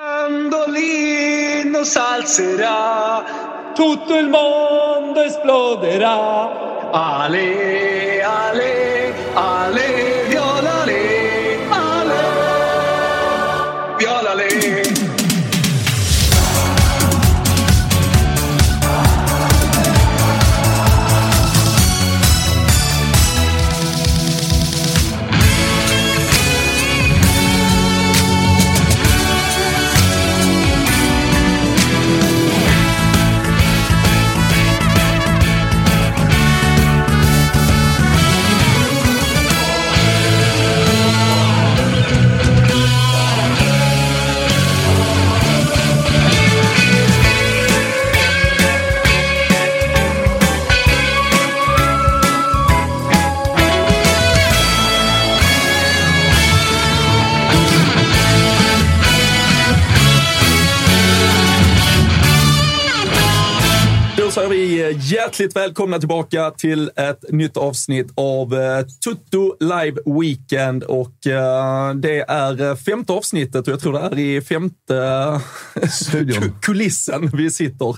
Mandolino s'alzerà, tutto il mondo esploderà. Ale, ale, ale, hjärtligt välkomna tillbaka till ett nytt avsnitt av eh, Tutto Live Weekend. Och eh, det är eh, femte avsnittet och jag tror det är i femte Studion. kulissen vi sitter.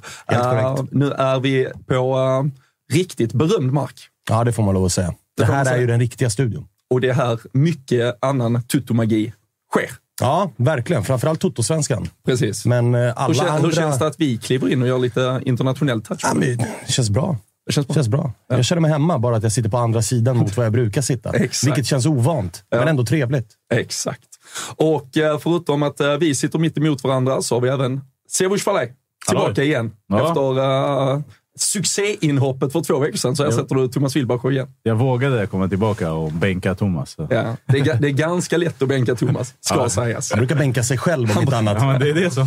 Nu är vi på riktigt berömd mark. Ja, det får man lov att säga. Det, man här är ju den riktiga studion. Och det är här mycket annan tuttomagi sker. Ja, verkligen. Framförallt Toto-svenskan. Precis. Men eh, alla hur, andra... hur känns det att vi kliver in och gör lite internationell touch? Ja, men, det känns bra. Det känns bra. känns bra. Jag känner mig hemma, bara att jag sitter på andra sidan mot vad jag brukar sitta. Exakt. Vilket känns ovant, men ändå trevligt. Exakt. Och eh, förutom att eh, vi sitter mitt emot varandra så har vi även Sevush Falay tillbaka igen. Ja. Efter uh, succéinhoppet för två veckor sedan så ersätter du Thomas Wilbacher igen. Jag vågade komma tillbaka och bänka Thomas. Ja, det, är, det är ganska lätt att bänka Thomas, ska Ja. sägas. Han brukar bänka sig själv om inte annat. Ja, men det är det som...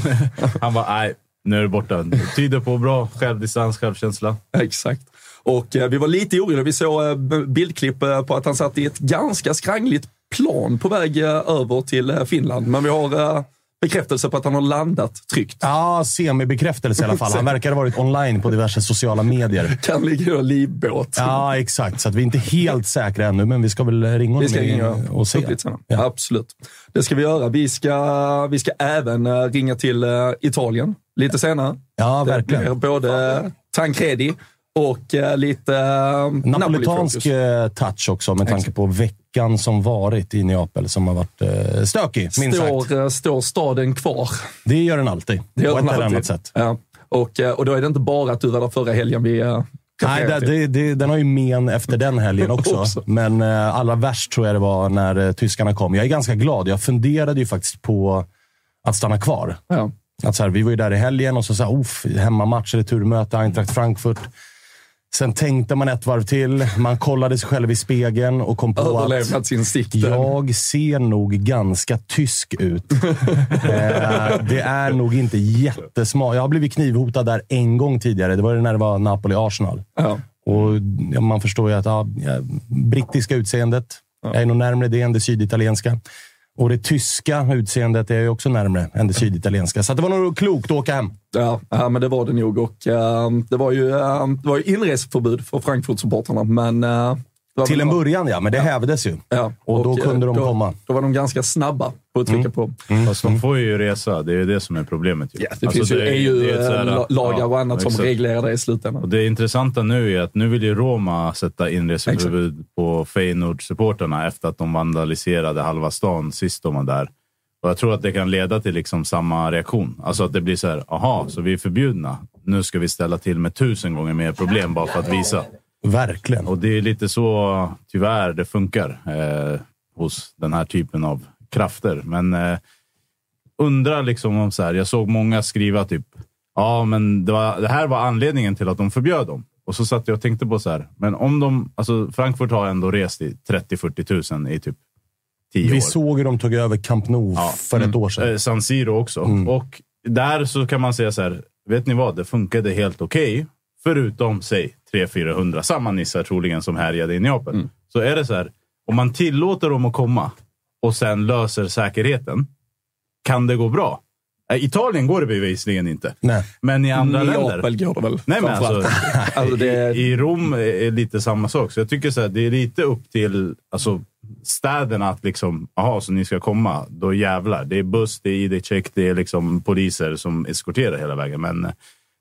Han bara, nej, nu är det borta. Det tyder på bra självdistans, självkänsla. Exakt. Och eh, vi var lite oroliga. Vi såg eh, bildklipp eh, på att han satt i ett ganska skrangligt plan på väg eh, över till eh, Finland. Men vi har eh, bekräftelse på att han har landat tryggt. Ja, semibekräftelse i alla fall. Han verkar ha varit online på diverse sociala medier. Kan ligga i livbåt. Ja, exakt. Så att vi är inte helt säkra ännu, men vi ska väl ringa Vi ska honom ringa och se. senare. Ja. Absolut. Det ska vi göra. Vi ska, vi ska även eh, ringa till eh, Italien lite senare. Ja, verkligen. både Tancredi och eh, lite eh, Napolitansk eh, touch också, med tanke på veckan som varit i Neapel, som har varit eh, stökig, minst sagt. Står, eh, står staden kvar? Det gör den alltid, Det gör på ett den eller alltid. annat sätt. Ja. Och, eh, och då är det inte bara att du var där förra helgen vi Nej, det, det, det, den har ju men efter den helgen också. Men eh, allra värst tror jag det var när eh, tyskarna kom. Jag är ganska glad. Jag funderade ju faktiskt på att stanna kvar. Ja. Att så här, vi var ju där i helgen och så sa uff, hemmamatch, returmöte, Eintracht Frankfurt. Sen tänkte man ett varv till. Man kollade sig själv i spegeln och kom på att jag ser nog ganska tysk ut. eh, det är nog inte jättesmart. Jag har blivit knivhotad där en gång tidigare. Det var när det var Napoli-Arsenal. Ja. Och ja, man förstår ju att ja, ja, brittiska utseendet, jag är nog närmare det än det syditalienska. Och det tyska utseendet är ju också närmre än det syditalienska. Så det var nog klokt att åka hem. Ja, ja, men det var det nog. Och, eh, det, var ju, eh, det var ju inreseförbud för Frankfurt-supportrarna, men eh, till en början ja, men det hävdes ju. Ja. Och då eh, kunde de då, komma. Då var de ganska snabba på att trycka på. Fast de får ju resa. Det är det som är problemet. Ju. Ja, det Alltså, finns ju är- EU, det är ett så här- eh, lagar ja, och annat som exakt. reglerar det i Och slutändan. det intressanta nu är att nu vill ju Roma sätta inreseförbud på Feyenoord-supporterna efter att de vandaliserade halva stan sist de var där. Och jag tror att det kan leda till liksom samma reaktion. Alltså att det blir så här, aha, så vi är förbjudna. Nu ska vi ställa till med tusen gånger mer problem bara för att visa. Verkligen. Och det är lite så, tyvärr, det funkar eh, hos den här typen av krafter. Men eh, undrar liksom om så här, jag såg många skriva typ, ja men det, var, det här var anledningen till att de förbjöd dem. Och så satt jag och tänkte på så här, men om de, alltså Frankfurt har ändå rest i 30-40 tusen i typ 10 år. Vi såg hur de tog över Camp Nou Ja. för ett år sedan. Eh, San Siro också. Och där så kan man säga så här, vet ni vad? Det funkade helt okej. förutom, säg 300-400, samma nissar troligen som härjade i Neapel. Så är det så här, om man tillåter dem att komma och sen löser säkerheten, kan det gå bra? Eh, Italien går det bevisligen inte. Nej. Men i andra länder... Neapel går det väl? Nej, men alltså, alltså det, i, I Rom är lite samma sak. Så jag tycker så här, det är lite upp till alltså, städerna att liksom, jaha, så ni ska komma, då jävlar. Det är buss, det är ID-check, det är liksom poliser som eskorterar hela vägen. Men eh,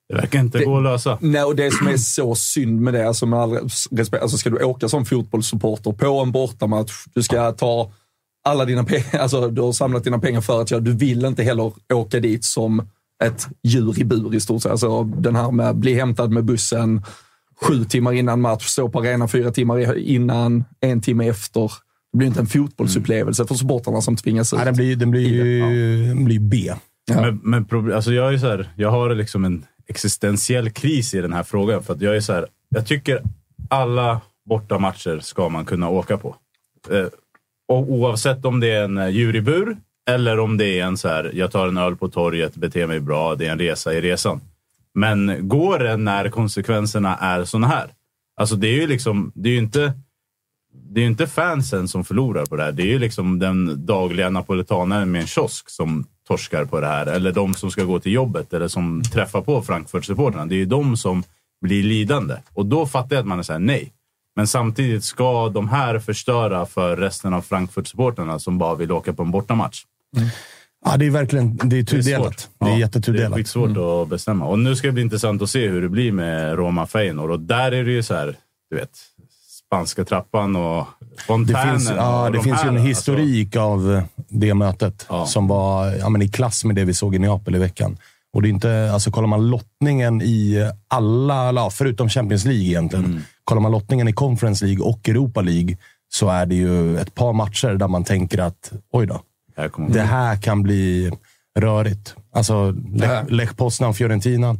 det verkar inte Det- gå att lösa. Nej, och det som är så synd med det, alltså med all respekt, alltså ska du åka som fotbollssupporter på en bortamatch, du ska ta alla dina pengar, alltså du har samlat dina pengar för att göra, du vill inte heller åka dit som ett djur i bur i stort sett. Alltså den här med att bli hämtad med bussen sju timmar innan match, stå på arenan fyra timmar innan, en timme efter. Det blir inte en fotbollsupplevelse för supportrarna som tvingas ut. Nej, den blir, den blir ju den blir B. Men, men proble- alltså jag, är så här, jag har liksom en existentiell kris i den här frågan. För att jag är så här, jag tycker alla bortamatcher ska man kunna åka på. Eh, och oavsett om det är en djuribur djur i bur eller om det är en så här, jag tar en öl på torget, beter mig bra, det är en resa i resan. Men går det när konsekvenserna är såna här? Alltså det är ju liksom, det är ju inte det är inte fansen som förlorar på det här. Det är ju liksom den dagliga napolitanaren med en kiosk som torskar på det här. Eller de som ska gå till jobbet eller som träffar på Frankfurt-supportrarna. Det är ju de som blir lidande. Och då fattar jag att man är såhär, nej. Men samtidigt ska de här förstöra för resten av Frankfurt-supportrarna som bara vill åka på en bortamatch. Ja, det är verkligen det är Det är tudelat. Det är Ja, Det är jättetudelat. skitsvårt att bestämma. Och nu ska det bli intressant att se hur det blir med Roma Feyenoord. Och där är det ju så här, du vet, spanska trappan och Det fontänen. finns, ja, det de finns ju en här, historik av eh, det mötet Ja. som var ja, men i klass med det vi såg i Neapel i veckan. Och det är inte, alltså kollar man lottningen i alla, ja, förutom Champions League egentligen. Mm. Kollar man lottningen i Conference League och Europa League så är det ju ett par matcher där man tänker att oj då, Alltså, här det här kan bli rörigt. Alltså Le- Lech Poznan, Fiorentina.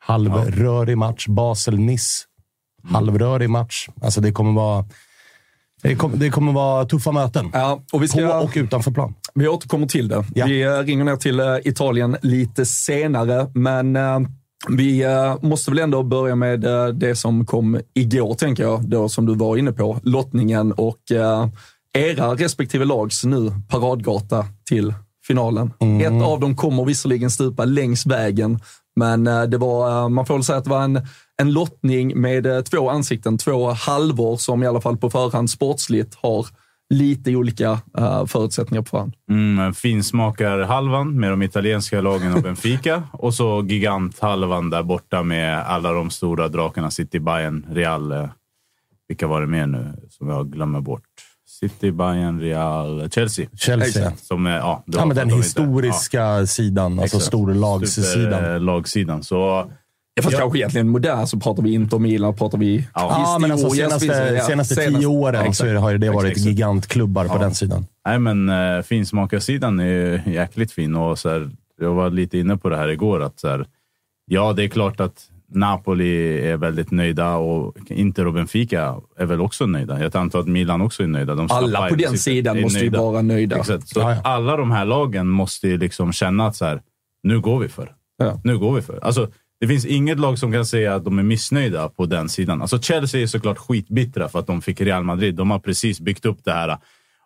Halvrörig match. Basel-Nice. Halvrörig match. Alltså det kommer vara... Det kommer, det kommer vara tuffa möten. Ja, och vi, På ska, och utanför plan. vi återkommer till det. Ja. Vi eh, ringer ner till eh, Italien lite senare, men eh, vi måste väl ändå börja med det som kom igår, tänker jag, då, som du var inne på. Lottningen och era respektive lags nu paradgata till finalen. Ett av dem kommer visserligen stupa längs vägen, men det var, man får väl säga att det var en, en lottning med eh, två ansikten, två halvor som i alla fall på förhand sportsligt har lite olika eh, förutsättningar på förhand. Mm, finsmakarhalvan med de italienska lagen och Benfica. och så giganthalvan där borta med alla de stora drakarna. City, Bayern, Real. eh, Vilka var det mer nu som jag glömmer bort? City, Bayern, Real, Chelsea. Chelsea. Som är, ja, Ja, men den de inte- historiska sidan. Alltså Exakt. storlagssidan. Superlagssidan. Så Ja, fast Ja. kanske egentligen modern så pratar vi Inter Milan, pratar vi Ja, men alltså senaste, ja, senaste senast- tio åren ja, så det- har ju det varit Exakt. gigantklubbar på Ja. den sidan. Nej, men äh, finsmakarsidan är ju jäkligt fin. Och så här, jag var lite inne på det här igår. att så här, Ja, det är klart att Napoli är väldigt nöjda och Inter och Benfica är väl också nöjda. Jag antar att Milan också är nöjda. De Alla på den sidan måste ju nöjda. vara nöjda. Exakt. Så Ja, att ja. alla de här lagen måste ju liksom känna att så här, nu går vi för. Ja. Nu går vi för. Alltså, det finns inget lag som kan säga att de är missnöjda på den sidan. Alltså Chelsea är såklart skitbittra för att de fick Real Madrid. De har precis byggt upp det här.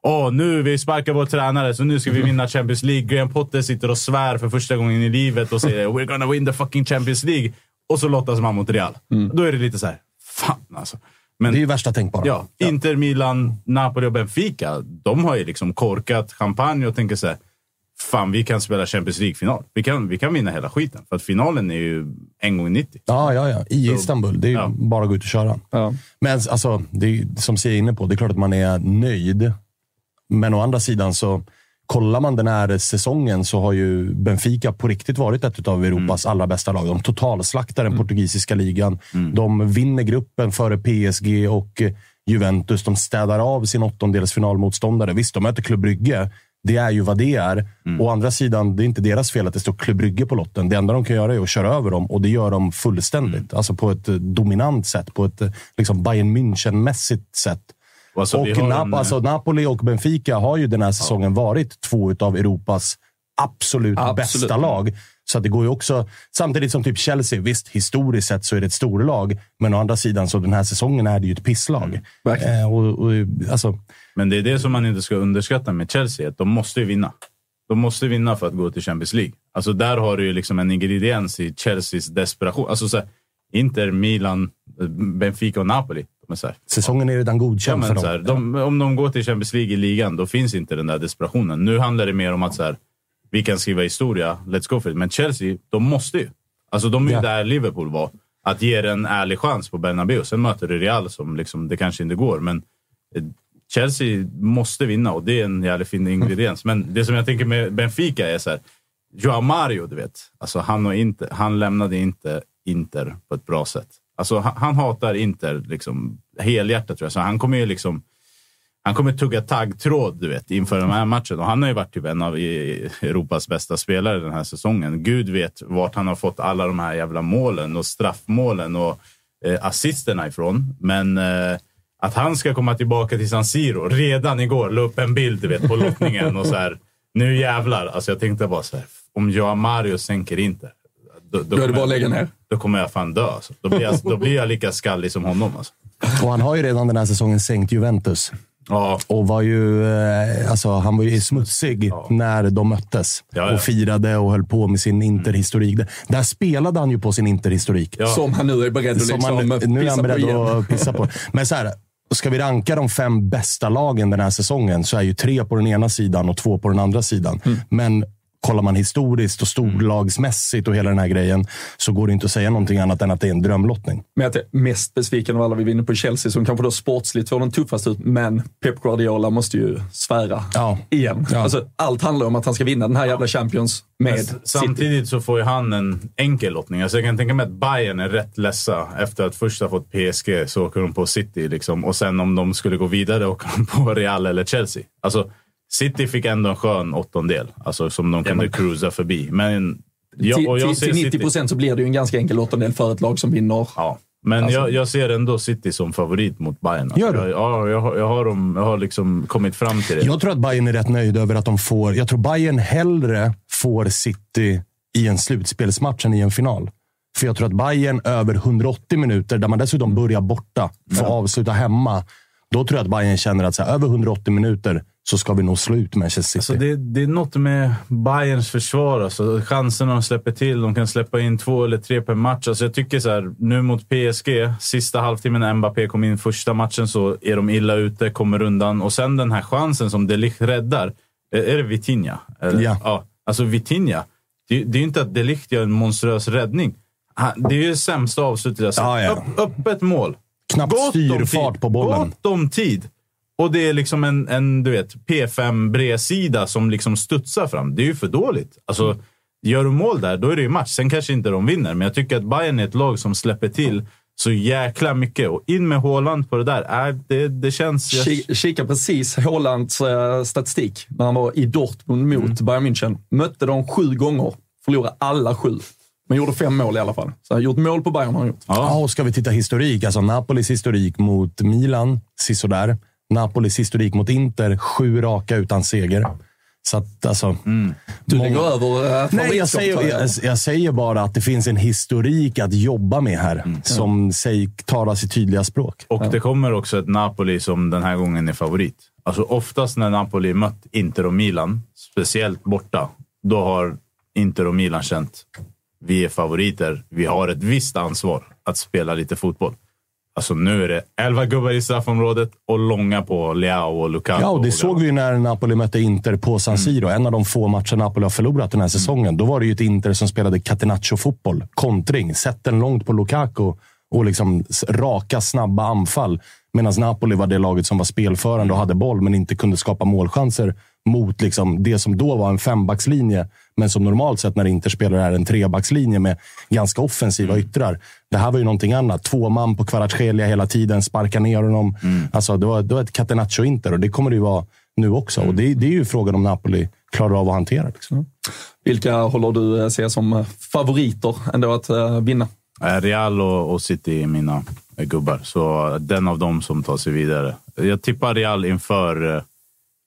Åh, nu vi sparkar vår tränare, så nu ska vi vinna Champions League. Graham Potter sitter och svär för första gången i livet och säger “We're gonna win the fucking Champions League” och så lottas man mot Real. Då är det lite så här, fan alltså. Men Det är ju värsta tänkbara. Ja, Inter, Milan, Napoli och Benfica. De har ju liksom korkat champagne och tänker så här. Fan, vi kan spela Champions League-final. Vi kan, vi kan vinna hela skiten. För att finalen är ju en gång 90. Ja, ja, ja. I Istanbul. Det är ju Ja. bara att gå ut och köra. Ja. Men alltså, det är, som jag är inne på, det är klart att man är nöjd. Men å andra sidan så kollar man den här säsongen så har ju Benfica på riktigt varit ett av Europas allra bästa lag. De totalslaktar den portugisiska ligan. De vinner gruppen före PSG och Juventus. De städar av sin åttondelsfinalmotståndare. Visst, de möter Club Brygge. Det är ju vad det är. Å andra sidan, det är inte deras fel att det står Club Brygge på lotten. Det enda de kan göra är att köra över dem och det gör de fullständigt. Alltså på ett eh, dominant sätt. På ett eh, liksom Bayern München-mässigt sätt. Och alltså, och Nap- en- alltså, Napoli och Benfica har ju den här säsongen varit två av Europas absolut, Absolut. bästa lag. Så det går ju också, samtidigt som typ Chelsea, visst historiskt sett så är det ett storlag, men å andra sidan så den här säsongen är det ju ett pisslag. verkligen. Eh, och, och, alltså, Men det är det som man inte ska underskatta med Chelsea. Att de måste ju vinna. De måste vinna för att gå till Champions League. Alltså där har du ju liksom en ingrediens i Chelseas desperation. Alltså så här, Inter, Milan, Benfica och Napoli. De är så här, säsongen är redan ja, godkänd för men dem. här, de, om de går till Champions League i ligan, då finns inte den där desperationen. Nu handlar det mer om att så här, vi kan skriva historia, let's go for it. Men Chelsea, de måste ju. Alltså de är ju Ja. där Liverpool var. Att ge det en ärlig chans på Bernabéu. Sen möter du Real som liksom, det kanske inte går, men eh, Chelsea måste vinna och det är en jävligt fin ingrediens. Men det som jag tänker med Benfica är så här. Joao Mario, du vet. Alltså han, och inte, han lämnade inte Inter på ett bra sätt. Alltså han, han hatar Inter liksom, helhjärtat tror jag. Så han kommer ju liksom han kommer tugga taggtråd du vet, inför den här matchen. Och han har ju varit typ en av Europas bästa spelare den här säsongen. Gud vet vart han har fått alla de här jävla målen och straffmålen och eh, assisterna ifrån. Men eh, att han ska komma tillbaka till San Siro redan igår, la upp en bild du vet, på lottningen och så här. Nu jävlar. Alltså jag tänkte bara så här. Om Joao Mario sänker inte. Då, då, Då är det bara att jag- lägga ner. Då kommer jag fan dö. Alltså. Då, blir jag, då blir jag lika skallig som honom. Alltså. Och han har ju redan den här säsongen sänkt Juventus. Ja, Och var ju, eh, alltså, han var ju smutsig när de möttes. Ja, ja. Och firade och höll på med sin Interhistorik. Där- Där spelade han ju på sin Interhistorik. Ja. Som han nu är beredd att Som liksom han, nu är pissa han på beredd igen. att pissa på. Men så här, ska vi ranka de fem bästa lagen den här säsongen så är ju tre på den ena sidan och två på den andra sidan. Mm. Men kollar man historiskt och storlagsmässigt och hela den här grejen så går det inte att säga någonting annat än att det är en drömlottning. Men att jag är mest besviken av alla vi vinner på Chelsea, som kanske då sportsligt får den tuffast ut, men Pep Guardiola måste ju svära Ja. igen. Ja. Alltså, allt handlar om att han ska vinna den här jävla Champions med Men. Samtidigt så får ju han en enkel lottning. Alltså jag kan tänka mig att Bayern är rätt ledsa efter att först ha fått PSG så åker de på City. Liksom. Och sen om de skulle gå vidare åker de på Real eller Chelsea. Alltså City fick ändå en skön åttondel. Alltså som de kunde cruisa förbi. Men jag, till, och jag till, ser till 90 City, procent så blir det ju en ganska enkel åttondel för ett lag som vinner. Ja. Men Alltså- jag, jag ser ändå City som favorit mot Bayern. Alltså, Gör du? Jag, ja, jag, har- jag har, dem, jag har liksom kommit fram till det. Jag tror att Bayern är rätt nöjd över att de får... Jag tror Bayern hellre får City i en slutspelsmatch än i en final. För jag tror att Bayern över 180 minuter, där man dessutom börjar borta, får avsluta hemma. Då tror jag att Bayern känner att så här, över 180 minuter så ska vi nog slå ut Manchester City. Alltså det, det är något med Bayerns försvar. Alltså, chanserna de släpper till. De kan släppa in två eller tre per match. Alltså jag tycker så här, nu mot PSG, sista halvtimmen när Mbappé kom in första matchen så är de illa ute, kommer undan. Och sen den här chansen som De Ligt räddar. Är är det Vitinha? Eller? Ja. ja. Alltså Vitinha. Det, det är ju inte att De Ligt gör en monstruös räddning. Det är ju det sämsta avslutet jag sett. Ja, ja. Öppet mål. Knappt styrfart på bollen. Gott om tid. Och det är liksom en, en du vet, P5-bredsida som liksom studsar fram. Det är ju för dåligt. Alltså, gör du mål där, då är det ju match. Sen kanske inte de vinner, men jag tycker att Bayern är ett lag som släpper till så jäkla mycket. Och in med Haaland på det där. Äh, det, det känns... Jag, Ki- Kika precis Haalands eh, statistik när han var i Dortmund mot Mm. Bayern München. Mötte de sju gånger, förlorade alla sju. Men gjorde fem mål i alla fall. Så han har gjort mål på Bayern har han gjort. Ja, och ska vi titta historik. Alltså Napolis historik mot Milan, sisådär. Napolis historik mot Inter, sju raka utan seger. Så att, alltså... Du många- lägger över eh, Nej, jag säger, jag, jag säger bara att det finns en historik att jobba med här. Som säg, talar sitt tydliga språk. och det kommer också ett Napoli som den här gången är favorit. Alltså oftast när Napoli mött Inter och Milan, speciellt borta, då har Inter och Milan känt vi är favoriter. Vi har ett visst ansvar att spela lite fotboll. Alltså nu är det 11 gubbar i straffområdet och långa på Leao och Lukaku. Ja, och det och såg vi ju när Napoli mötte Inter på San Siro. En av de få matcher Napoli har förlorat den här säsongen. Då var det ju ett Inter som spelade catenaccio-fotboll. Kontring. Sätt den långt på Lukaku och liksom raka, snabba anfall. Medan Napoli var det laget som var spelförande och hade boll, men inte kunde skapa målchanser mot liksom det som då var en fembackslinje, men som normalt sett när Inter spelar är en trebackslinje med ganska offensiva yttrar. Det här var ju någonting annat. Två man på Kvaratskhelia hela tiden, sparka ner honom. Alltså, det, var, det var ett catenaccio-Inter och det kommer det ju vara nu också. Och det, det är ju frågan om Napoli klarar av att hantera. Liksom. Vilka håller du eh, ser som favoriter ändå att eh, vinna? Eh, Real och, och City är mina eh, gubbar, så eh, den av dem som tar sig vidare. Jag tippar Real inför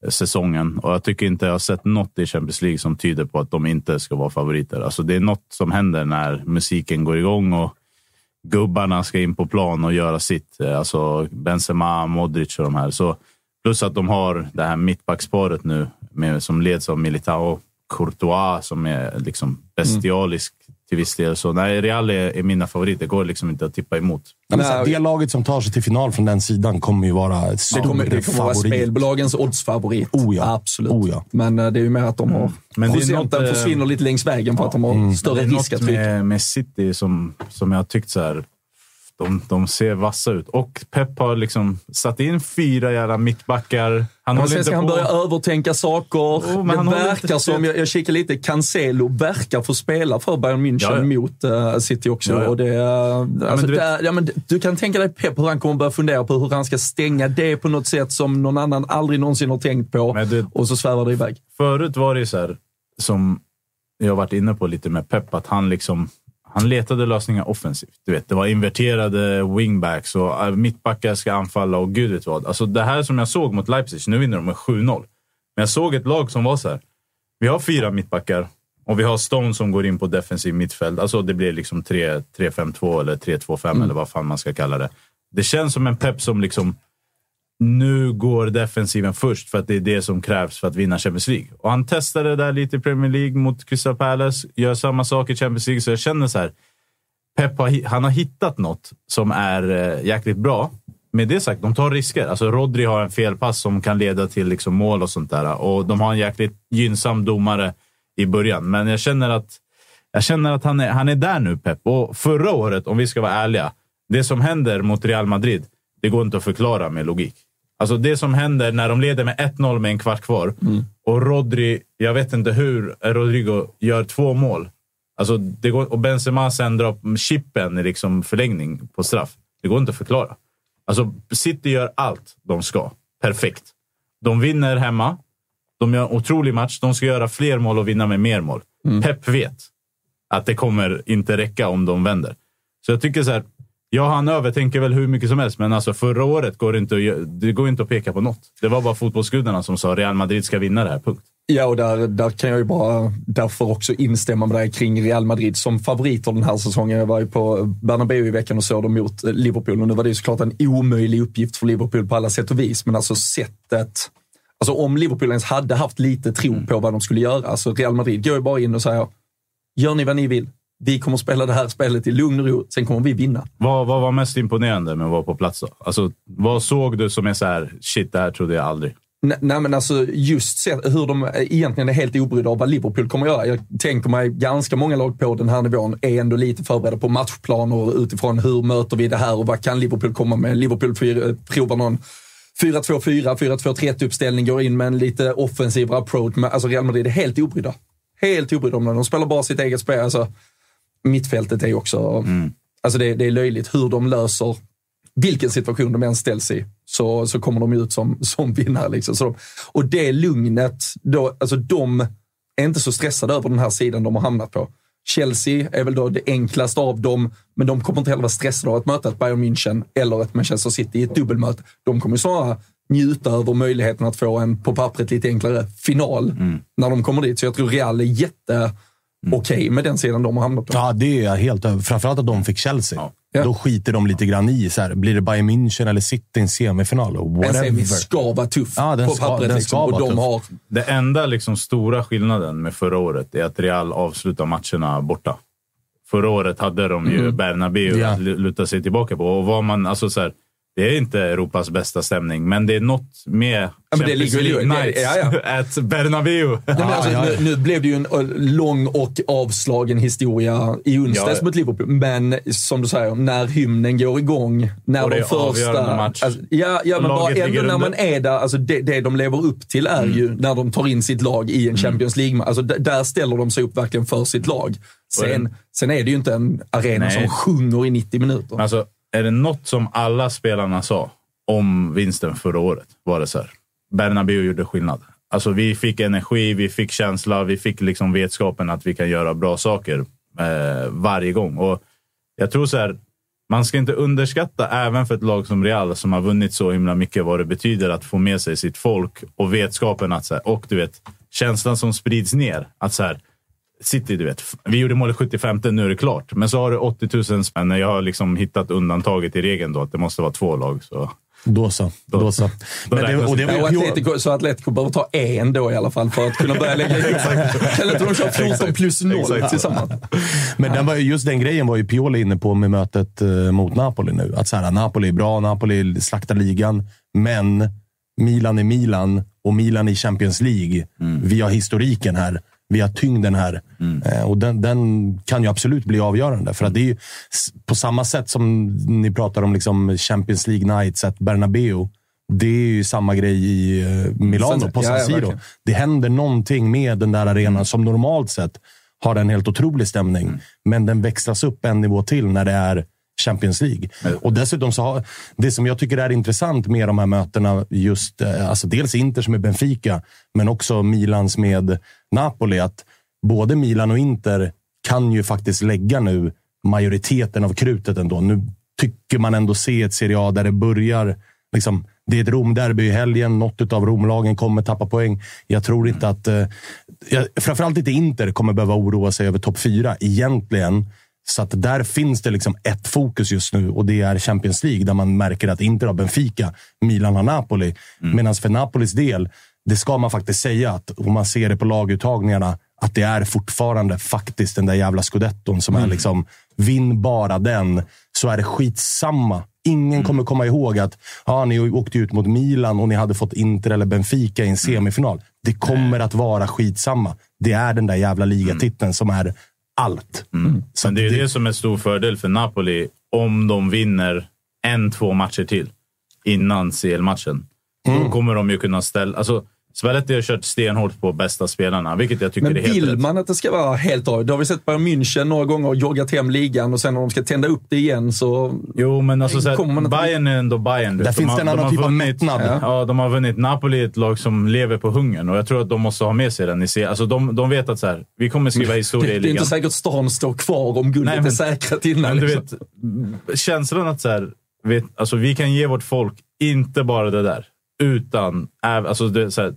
säsongen och jag tycker inte jag har sett något i Champions League som tyder på att de inte ska vara favoriter. Alltså det är något som händer när musiken går igång och gubbarna ska in på plan och göra sitt. Alltså Benzema, Modric och de här. Så, plus att de har det här mittbacksparet nu med, som leds av Militao Courtois som är liksom bestialisk till viss del. Så nej, Real är, är mina favoriter. Det går liksom inte att tippa emot. Men här, det laget som tar sig till final från den sidan kommer ju vara ett Det kommer, det kommer vara favorit. spelbolagens oddsfavorit. Oh ja. Absolut. Oh ja. Men eh, det är ju mer att de har... Men det är procenten något, eh, försvinner lite längs vägen för att de har större Det är risk att med, med City som, som jag har tyckt så här. De, de ser vassa ut. Och Pep har liksom satt in fyra jävla mittbackar. Han Men sen ska han på. börja övertänka saker. Oh, men det han verkar som, jag, jag kikar lite, Cancelo verkar få spela för Bayern München Ja, ja. mot eh, City också. Ja, ja. Och det, alltså, du där, men du kan tänka dig Pep hur han kommer börja fundera på hur han ska stänga det på något sätt som någon annan aldrig någonsin har tänkt på. Det- och så svävar det iväg. Förut var det ju så här, som jag varit inne på lite med Pep, att han liksom han letade lösningar offensivt. Du vet, det var inverterade wingbacks och äh, mittbackar ska anfalla och gud vet vad. Alltså det här som jag såg mot Leipzig, nu vinner de med 7-0. Men jag såg ett lag som var så här. Vi har fyra mittbackar och vi har Stone som går in på defensiv mittfält. Alltså det blir liksom 3 3-5-2 eller 3-2-5 eller vad fan man ska kalla det. Det känns som en pepp som liksom nu går defensiven först för att det är det som krävs för att vinna Champions League. Och han testade det där lite i Premier League mot Crystal Palace, gör samma sak i Champions League. Så jag känner så här, Pep har, han har hittat något som är eh, jäkligt bra. Med det sagt, de tar risker. Alltså Rodri har en felpass som kan leda till liksom mål och sånt där. Och de har en jäkligt gynnsam domare i början. Men jag känner att, jag känner att han, är, han är där nu, Pep. Och förra året, om vi ska vara ärliga, det som händer mot Real Madrid, det går inte att förklara med logik. Alltså det som händer när de leder med 1-0 med en kvart kvar och Rodri, jag vet inte hur Rodrigo gör två mål. Alltså det går, och Benzema sen drar upp chippen i liksom förlängning på straff. Det går inte att förklara. Alltså City gör allt de ska. Perfekt. De vinner hemma. De gör en otrolig match. De ska göra fler mål och vinna med mer mål. Pep vet att det kommer inte räcka om de vänder. Så jag tycker så här. Ja, han övertänker väl hur mycket som helst, men alltså förra året går det inte att, det går inte att peka på något. Det var bara fotbollsgudarna som sa Real Madrid ska vinna det här, punkt. Ja, och där, där kan jag ju bara därför också instämma med dig kring Real Madrid som favoriter den här säsongen. Jag var ju på Bernabéu i veckan och såg dem mot eh, Liverpool och nu var det ju såklart en omöjlig uppgift för Liverpool på alla sätt och vis. Men alltså sättet, alltså om Liverpool ens hade haft lite tro på vad de skulle göra, alltså Real Madrid går ju bara in och säger, gör ni vad ni vill. Vi kommer spela det här spelet i lugn och ro, sen kommer vi vinna. Vad, vad var mest imponerande med att vara på plats då? Alltså, vad såg du som är så här, shit, det här trodde jag aldrig. Nej, men alltså just se hur de egentligen är helt obrydda av vad Liverpool kommer att göra. Jag tänker mig ganska många lag på den här nivån är ändå lite förberedda på matchplaner utifrån hur möter vi det här och vad kan Liverpool komma med. Liverpool eh, provar någon 4-2-4, 4-2-3 uppställning, går in med en lite offensivare approach. Alltså Real Madrid är helt obrydda. Helt obrydda om det. De spelar bara sitt eget spel. Alltså, mittfältet är också... Alltså det, det är löjligt hur de löser vilken situation de än ställs i så, så kommer de ut som, som vinnare. Liksom. Så de, och det lugnet, då, alltså de är inte så stressade över den här sidan de har hamnat på. Chelsea är väl då det enklaste av dem, men de kommer inte heller vara stressade av att möta ett Bayern München eller ett Manchester City i ett dubbelmöte. De kommer snarare njuta över möjligheten att få en på pappret lite enklare final när de kommer dit. Så jag tror Real är jätte okej med den sidan de har hamnat på. Ja, det är jag helt över. Framförallt att de fick Chelsea. Ja. Då skiter de lite grann i. Så här, blir det Bayern München eller City i en semifinal? Whatever. semi ska vara tuff Ja, den på ska- pappret. den liksom. ska Och vara de tuff. har Det enda liksom stora skillnaden med förra året är att Real avslutar matcherna borta. förra året hade de ju Bernabéu Ja. att lu- luta sig tillbaka på. Och vad man, alltså så här, det är inte Europas bästa stämning, men det är något med men det Champions ligger ju- Nights ja, at Bernabéu. Nej, alltså, ja, ja. Nu, nu blev det ju en lång och avslagen historia i onsdags Ja, ja. mot Liverpool. Men som du säger, när hymnen går igång, när Och det de är första... match. Alltså, ja, ja, men bara ändå när man. Mm. är där, alltså det, det de lever upp till är ju när de tar in sitt lag i en Champions League. Alltså där ställer de sig upp verkligen för sitt lag. Sen, sen är det ju inte en arena Nej. som sjunger i 90 minuter. Alltså, är det något som alla spelarna sa om vinsten förra året var det så här. Bernabéu gjorde skillnad. Alltså, vi fick energi, vi fick känsla, vi fick liksom vetskapen att vi kan göra bra saker eh, varje gång. Och jag tror så här, man ska inte underskatta även för ett lag som Real som har vunnit så himla mycket vad det betyder att få med sig sitt folk och vetskapen att så här, och du vet känslan som sprids ner. Att så här, City, du vet. Vi gjorde målet 75, nu är det klart. Men så har du 80 000 spänn. Jag har liksom hittat undantaget i regeln då, att det måste vara två lag. Så. Då så. Då så. Men det, och det Ja, och var ju Atletico, så Atletico behöver ta en då i alla fall för att kunna börja lägga ihop. Kan inte de köra 14 plus 0 Exakt. tillsammans? Men den var, ju- just den grejen var ju Pioli inne på med mötet eh, mot Napoli nu. Att så här, Napoli är bra, Napoli slaktar ligan, men Milan är Milan och Milan i Champions League. Vi har historiken här. Vi har tyngden här. Eh, och den, den kan ju absolut bli avgörande. För att det är ju på samma sätt som ni pratar om liksom Champions League Nights at Bernabeu. Det är ju samma grej i eh, Milano, Sen- på San ja, Siro. det händer någonting med den där arenan som normalt sett har en helt otrolig stämning. Men den växlas upp en nivå till när det är Champions League. Och dessutom så har, det som jag tycker är intressant med de här mötena, just eh, alltså dels Inters med Benfica, men också Milans med Napoli, att både Milan och Inter kan ju faktiskt lägga nu majoriteten av krutet ändå. Nu tycker man ändå se ett Serie A där det börjar Liksom, det är ett Romderby i helgen. Något av Romlagen kommer tappa poäng. Jag tror inte att... Eh, jag, framförallt inte Inter kommer behöva oroa sig över topp fyra egentligen. Så att där finns det liksom ett fokus just nu och det är Champions League där man märker att Inter har Benfica, Milan har Napoli. Medan för Napolis del, det ska man faktiskt säga att om man ser det på laguttagningarna, att det är fortfarande faktiskt den där jävla scudetton som är liksom, vinn bara den så är det skitsamma. Ingen kommer komma ihåg att ja, ni åkte ut mot Milan och ni hade fått Inter eller Benfica i en semifinal. Det kommer att vara skitsamma. Det är den där jävla ligatiteln som är allt. Så Men det är det- det som är stor fördel för Napoli om de vinner en, två matcher till innan CL-matchen. Mm. Då kommer de ju kunna ställa... Alltså, Spalletti har kört stenhårt på bästa spelarna, vilket jag tycker Men är helt vill rätt. man att det ska vara helt av? Det har vi sett Bayern München några gånger och joggat hem ligan och sen när de ska tända upp det igen så... Jo, men alltså, så inte- Bayern är ändå Bayern. du Där. De finns har- det en de annan typ av vunnit- mättnad. Ja. de har vunnit. Napoli är ett lag som lever på hungern och jag tror att de måste ha med sig den. Alltså, de, de vet att så här, vi kommer skriva Det, historia i det är ligan. inte säkert stan står kvar om guldet Nej, men- är säkrat innan. Men du liksom. vet, känslan att så här, vet, alltså, vi kan ge vårt folk inte bara det där, utan alltså, det, är så här,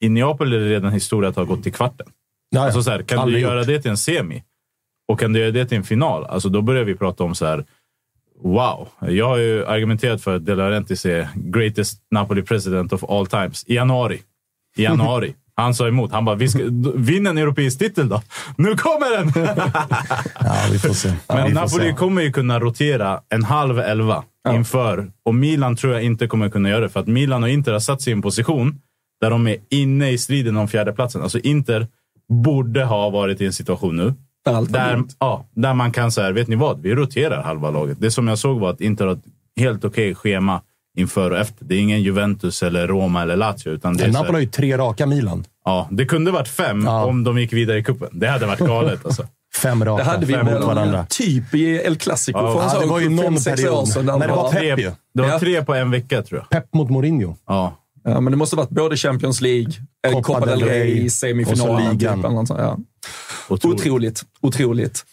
i Neapel är det redan historia att ha gått till kvarten. Ja, ja. Alltså, så här, kan du göra gjort. det till en semi och kan du göra det till en final, alltså, då börjar vi prata om så här. Wow, jag har ju argumenterat för att De Laurentiis är greatest Napoli president of all times i januari. I januari. Han sa emot. Han bara, vi ska, vinn en europeisk titel då. Nu kommer den! Ja, vi får se. Men vi får Napoli se. kommer ju kunna rotera en halv elva inför. Och Milan tror jag inte kommer kunna göra det. För att Milan och Inter har satt sig i en position där de är inne i striden om fjärdeplatsen. Alltså Inter borde ha varit i en situation nu. Där allt ja, där man kan säga, vet ni vad? Vi roterar halva laget. Det som jag såg var att Inter har ett helt okej schema inför och efter. Det är ingen Juventus, eller Roma eller Lazio. Utan det, är Napoli har ju tre raka Milan. ja, det kunde varit fem Ja. om de gick vidare i kuppen. Det hade varit galet. Alltså. Fem raka. Det hade vi fem mot varandra. typ i El Clasico Ja, det var ju någon period år sedan. där när det var Pep. Ju. det var Ja. tre på en vecka tror jag. Pep mot Mourinho. Ja. Ja, men det måste varit både Champions League, eh, Copa Copa del Rey, Rey semifinal. och ligan. Typ, ja. Otroligt. Otroligt, otroligt.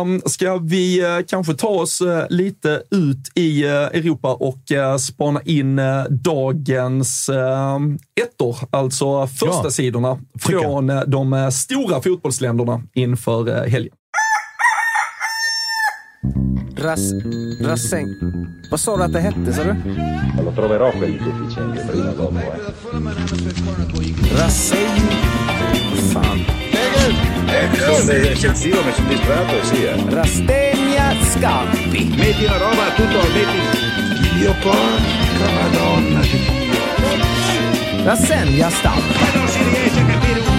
Um, ska vi eh, kanske ta oss eh, lite ut i eh, Europa och uh, spana in dagens uh, ettor, alltså första Ja, sidorna från de stora fotbollsländerna inför eh, helgen. Ras, Rasseng. Vad sa du att det hette, sa du? Lo troverò quel deficiente prima o dopo. Eh. Rasseng. Fan. il tiro mi sono distratto sì, eh. Rastegna Scampi. Metti una roba, tutto, metti... Dio porca madonna di Dio. Rassegna Stampa. Ma non si riesce a capire un!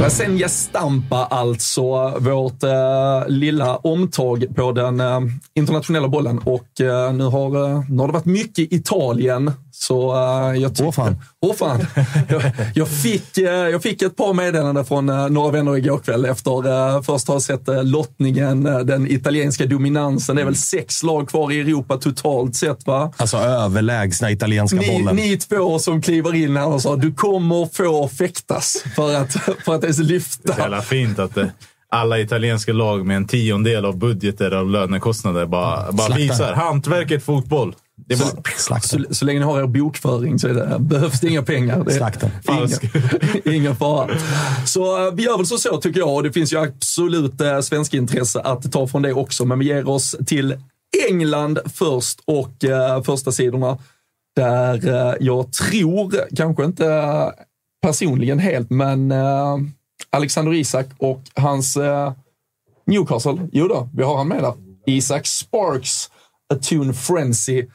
Rasenja Stampa alltså, vårt eh, lilla omtag på den eh, internationella bollen. Och eh, nu, har, eh, nu har det varit mycket Italien. Så eh, jag tycker... Åh, fan. Åh fan. jag, jag, fick, eh, jag fick ett par meddelanden från eh, några vänner igår kväll efter först ha sett lottningen, den italienska dominansen. Det är väl sex lag kvar i Europa totalt sett va? Alltså överlägsna italienska Ni, bollen. ni två som kliver in här och sa du kommer få fäktas för att, för att ens Det är så lyfta. fint att det, alla italienska lag med en tiondel av budgeter av lönekostnader bara, bara Slaktar. visar. Hantverket fotboll. Det Slakten. Så, så länge ni har er bokföring så är det, behövs det inga pengar. Det Slakten. Ingen, ingen fara. Så eh, vi gör väl så, så tycker jag och det finns ju absolut eh, svensk intresse att ta från det också. Men vi ger oss till England först och eh, första sidorna där eh, jag tror, kanske inte eh, personligen helt, men eh, Alexander Isak och hans eh, Newcastle, jo då, vi har han med där. Isak Sparks, A Tune Frenzy.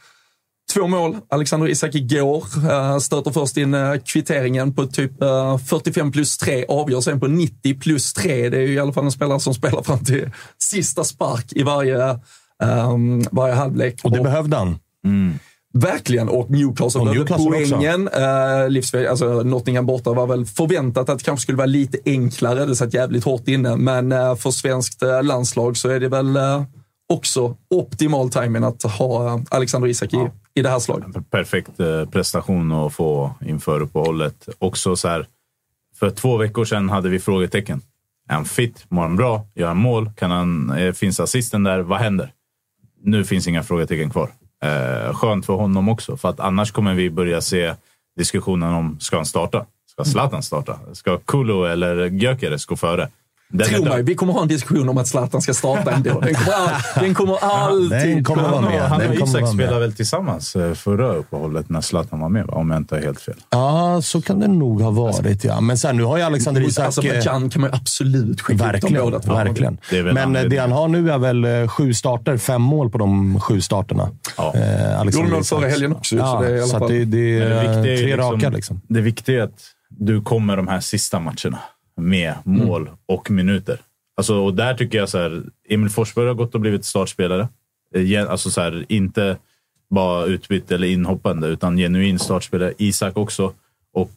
Två mål. Alexander Isak igår eh, stöter först in eh, kvitteringen på typ eh, 45 plus 3, avgör sen på 90 plus 3. Det är ju i alla fall en spelare som spelar fram till sista spark i varje, eh, varje halvlek. Och det behövde han. Verkligen, och Newcastle Och behövde poängen. Eh, livsväg, alltså Nottingham borta var väl förväntat att det kanske skulle vara lite enklare. Det satt jävligt hårt inne, men eh, för svenskt eh, landslag så är det väl eh, också optimal timing att ha eh, Alexander Isak i, i det här slaget. perfekt eh, prestation att få inför uppehållet. Också så här, för två veckor sedan hade vi frågetecken. Är han fit? Mår han bra? Gör han mål? Kan han, eh, finns assisten där? Vad händer? Nu finns inga frågetecken kvar. Eh, skönt för honom också, för att annars kommer vi börja se diskussionen om ska han starta? Ska Zlatan starta? Ska Kulu eller Gyökeres gå före? Den Tro mig, vi kommer ha en diskussion om att Zlatan ska starta ändå. Den kommer, all, den kommer alltid... Den kommer vara med. han och kommer Isak spelade väl tillsammans eh, förra uppehållet när Zlatan var med, va? om jag inte har helt fel. Ja, så kan det nog ha varit. Ja. Men sen, nu har ju Alexander Mot Isak... eh, Azerbajdzjan kan man ju absolut skicka ut dem Verkligen. verkligen. Det Men eh, det han har nu är väl sju starter, fem mål på de sju starterna. Ja. Eh, Alexander Gjorde mål förra helgen också, så Ja, det är i alla så fall- det, det är det är tre ju raka. Liksom. Det viktiga är att du kommer de här sista matcherna med mål och minuter. Alltså, och där tycker jag så här, Emil Forsberg har gått och blivit startspelare. Eh, Alltså så här, inte bara utbytt eller inhoppande, utan genuin startspelare. Isak också. Och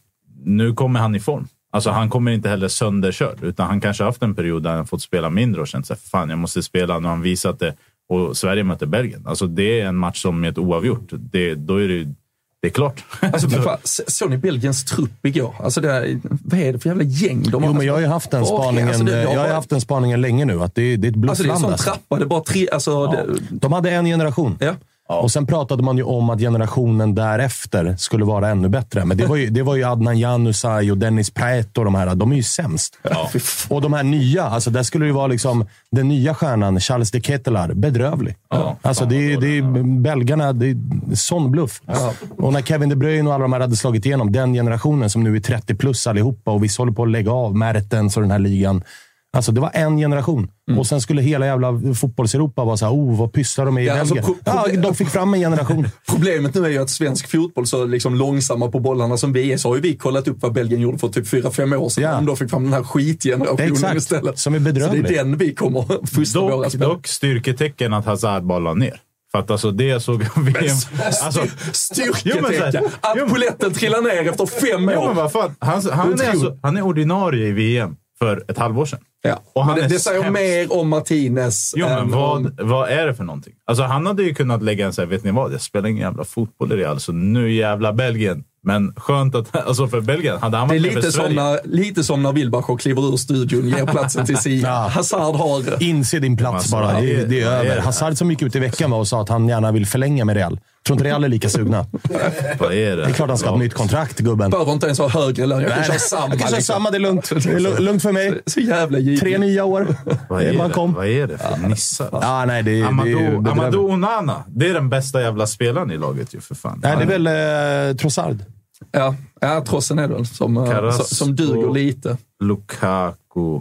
nu kommer han i form. Alltså han kommer inte heller sönderkörd, utan han kanske haft en period där han fått spela mindre och känt sig fan jag måste spela. Nu har han visat det. Och Sverige möter Belgien. Alltså det är en match som är ett oavgjort. Det, då är det, det är klart. Alltså, fan, såg ni Belgiens trupp igår? Alltså, det är, vad är det för jävla gäng de har? Jo, men jag har ju haft den spaningen, alltså, det- jag har haft den spaningen länge nu. Att det, det är ett Alltså det är en bluffland. sån Alltså, trappa, det är bara tre... Alltså, det, De hade en generation. ja. Och sen pratade man ju om att generationen därefter skulle vara ännu bättre. Men det var ju, det var ju Adnan Januzaj och Dennis Praet och de här. De är ju sämst. Fan. Och de här nya, alltså där skulle det ju vara liksom den nya stjärnan, Charles de Ketelaar, bedrövlig. alltså det, är- det är belgarna, det är sån bluff. Och när Kevin De Bruyne och alla de här hade slagit igenom, den generationen som nu är 30 plus allihopa och vissa håller på att lägga av, Mertens och den här ligan. Alltså det var en generation. Och sen skulle hela jävla fotbolls-Europa vara såhär, oh vad pysslar de med i Ja, alltså, Belgien? pro- ja, de fick fram en generation. Problemet nu är ju att svensk fotboll, så liksom långsamma på bollarna som vi är, så har ju vi kollat upp vad Belgien gjorde för typ 4-5 år sedan. Ja. De då fick fram den här skitgenerationen Exakt, istället. som är bedrövlig. Så det är den vi kommer att fostra våra spelare. dock styrketecken att Hazard bara la ner. För att alltså det jag såg av VM... Alltså, Jo, men så Styrketecken. Att jo, men- polletten trillar ner efter fem ja, men år. vad fan. Han, han, är alltså, han är ordinarie i VM för ett halvår sedan. Ja. Och han Men det, det säger mer om Martinez. Jo, men än om- vad, vad är det för någonting? Alltså han hade ju kunnat lägga en så här, vet ni vad? Jag spelar ingen jävla fotboll i Real, så nu jävla Belgien. Men skönt att, alltså för Belgien, hade han Det är varit lite som, när, lite som när Wilbacher kliver ur studion, ger platsen till. Ja. Hazard har... Inse din plats Alltså, bara. vad Det, är- det är vad över. det? Hazard som gick ut i veckan och sa att han gärna vill förlänga med Real. Tror inte Real är lika sugna. Vad är det? Det är klart han ska ha ett nytt kontrakt, gubben. Behöver inte ens ha högre lön. Jag kan köra samma. jag kan köra liksom. samma, det är lugnt. Det är lu- lugnt för mig. Så jävla givet. Tre nya år. Vad är, det? kom. vad är det för nissar? Ja, nej, det, är- det Amadou. Amadou Onana, det är den bästa jävla spelaren i laget ju för fan. Nej, det är väl eh, Trossard. Ja, ja trossen är det väl som, eh, som duger lite. Lukaku.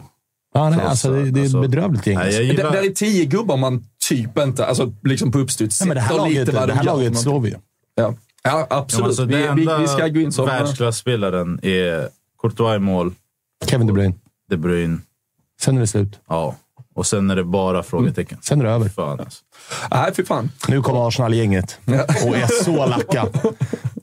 Ja, nej, alltså, det, det är ett bedrövligt gäng. Alltså. gillar... där är tio gubbar man typ inte, alltså liksom på uppstuds, Nej, men det här laget, det de här laget slår vi. Ja, ja Ja, absolut. men alltså, vi, vi, vi ska gå in som... världsklasspelaren är Courtois i mål, Kevin De Bruyne. De Bruyne, Sen är det slut. ja. Och sen är det bara frågetecken. Sen är det över. Fan alltså. Nej, fy fan. Nu kommer Arsenal-gänget och är så lacka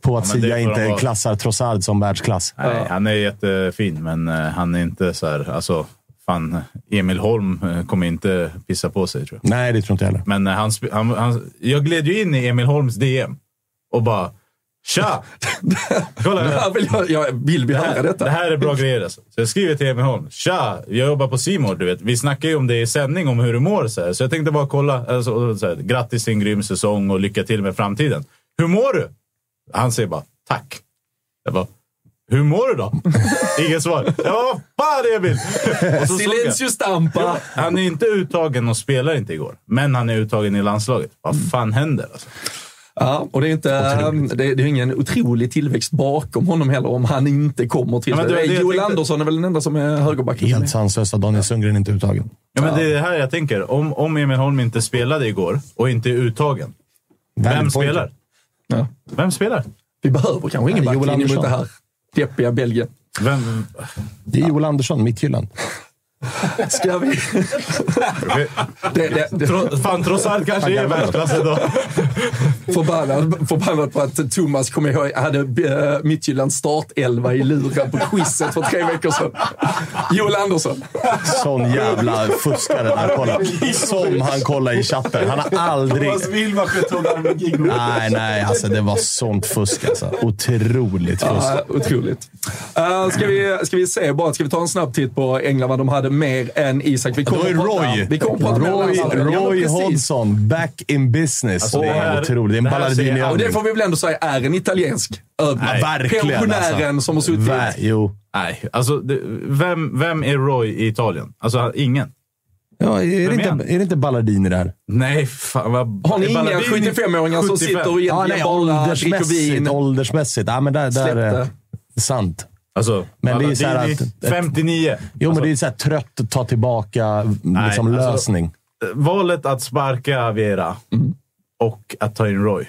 på att Ja, men det Sia inte klassar Trossard som världsklass. Nej, han är jättefin, men eh, han är inte så här... Alltså, fan, Emil Holm eh, kommer inte pissa på sig, tror jag. Nej, det tror inte jag heller. Men eh, han, han, han, jag gled ju in i Emil Holms DM och bara “Tja! Kolla, här vill jag, jag vill här, detta. det här är bra grejer alltså. Så jag skriver till Emil Holm. “Tja! Jag jobbar på Simor, du vet. Vi snackar ju om det i sändning, om hur du mår. Så, här. så jag tänkte bara kolla. Alltså, så här, Grattis till en grym säsong och lycka till med framtiden. Hur mår du?” Han säger bara “Tack”. Jag bara “Hur mår du då?” Inget svar. Bara “Vad fan Emil?” Silencio stampa! Han är inte uttagen och spelar inte igår. Men han är uttagen i landslaget. Vad fan händer? Alltså? Ja, och det är, inte, det, är- det är ingen otrolig tillväxt bakom honom heller om han inte kommer till Ja, men det. det det Joel tänkte. Andersson är väl den enda som är högerback. Helt sanslöst att Daniel Sundgren inte är uttagen. Ja, men det är det här jag tänker. Om, om Emil Holm inte spelade igår och inte är uttagen. Vem point. spelar? Ja. Vem spelar? Vi behöver kanske ingen Ja, backlinje mot det här deppiga Belgien. Vem? Det är Joel Andersson, mitthyllan. Ska vi... det, det, det, fan, trots allt kanske är världsklass idag. Förbannad, förbannad på att Thomas, kommer jag ihåg, hade uh, Midtjyllands startelva i luren på quizet för tre veckor sedan. Joel Andersson. Sån jävla fuskare där. Kolla. Som han kollar i chatten. Han har aldrig... Nej, nej. Alltså, det var sånt fusk. Alltså. Otroligt fusk. Ja, otroligt. Uh, ska, vi, ska vi se bara, ska vi ta en snabb titt på England, vad de hade mer än Isak? Vi Då är att prata- Roy. Vi kommer Roy, Roy precis. Hodgson, back in business. Alltså, det det är här- otroligt. Det är Och det får vi väl ändå säga är en italiensk. Nej, verkligen, Pensionären alltså. som har suttit... Va- Jo. Nej, alltså det, vem, vem är Roy i Italien? Alltså ingen. Ja, är, det Vem inte, är det inte balladini det här? Nej, fan vad... Har ni inga Balladini- 75-åringar som 75? sitter och Ja, egentligen nej, bara dricker åldersmässigt. vin? åldersmässigt. Ja, men där, där är sant. Alltså, Men det är så att- 59. Jo, alltså, men det är så här trött att ta tillbaka liksom, alltså- lösning. valet att sparka Vera Mm. Och att ta in Roy.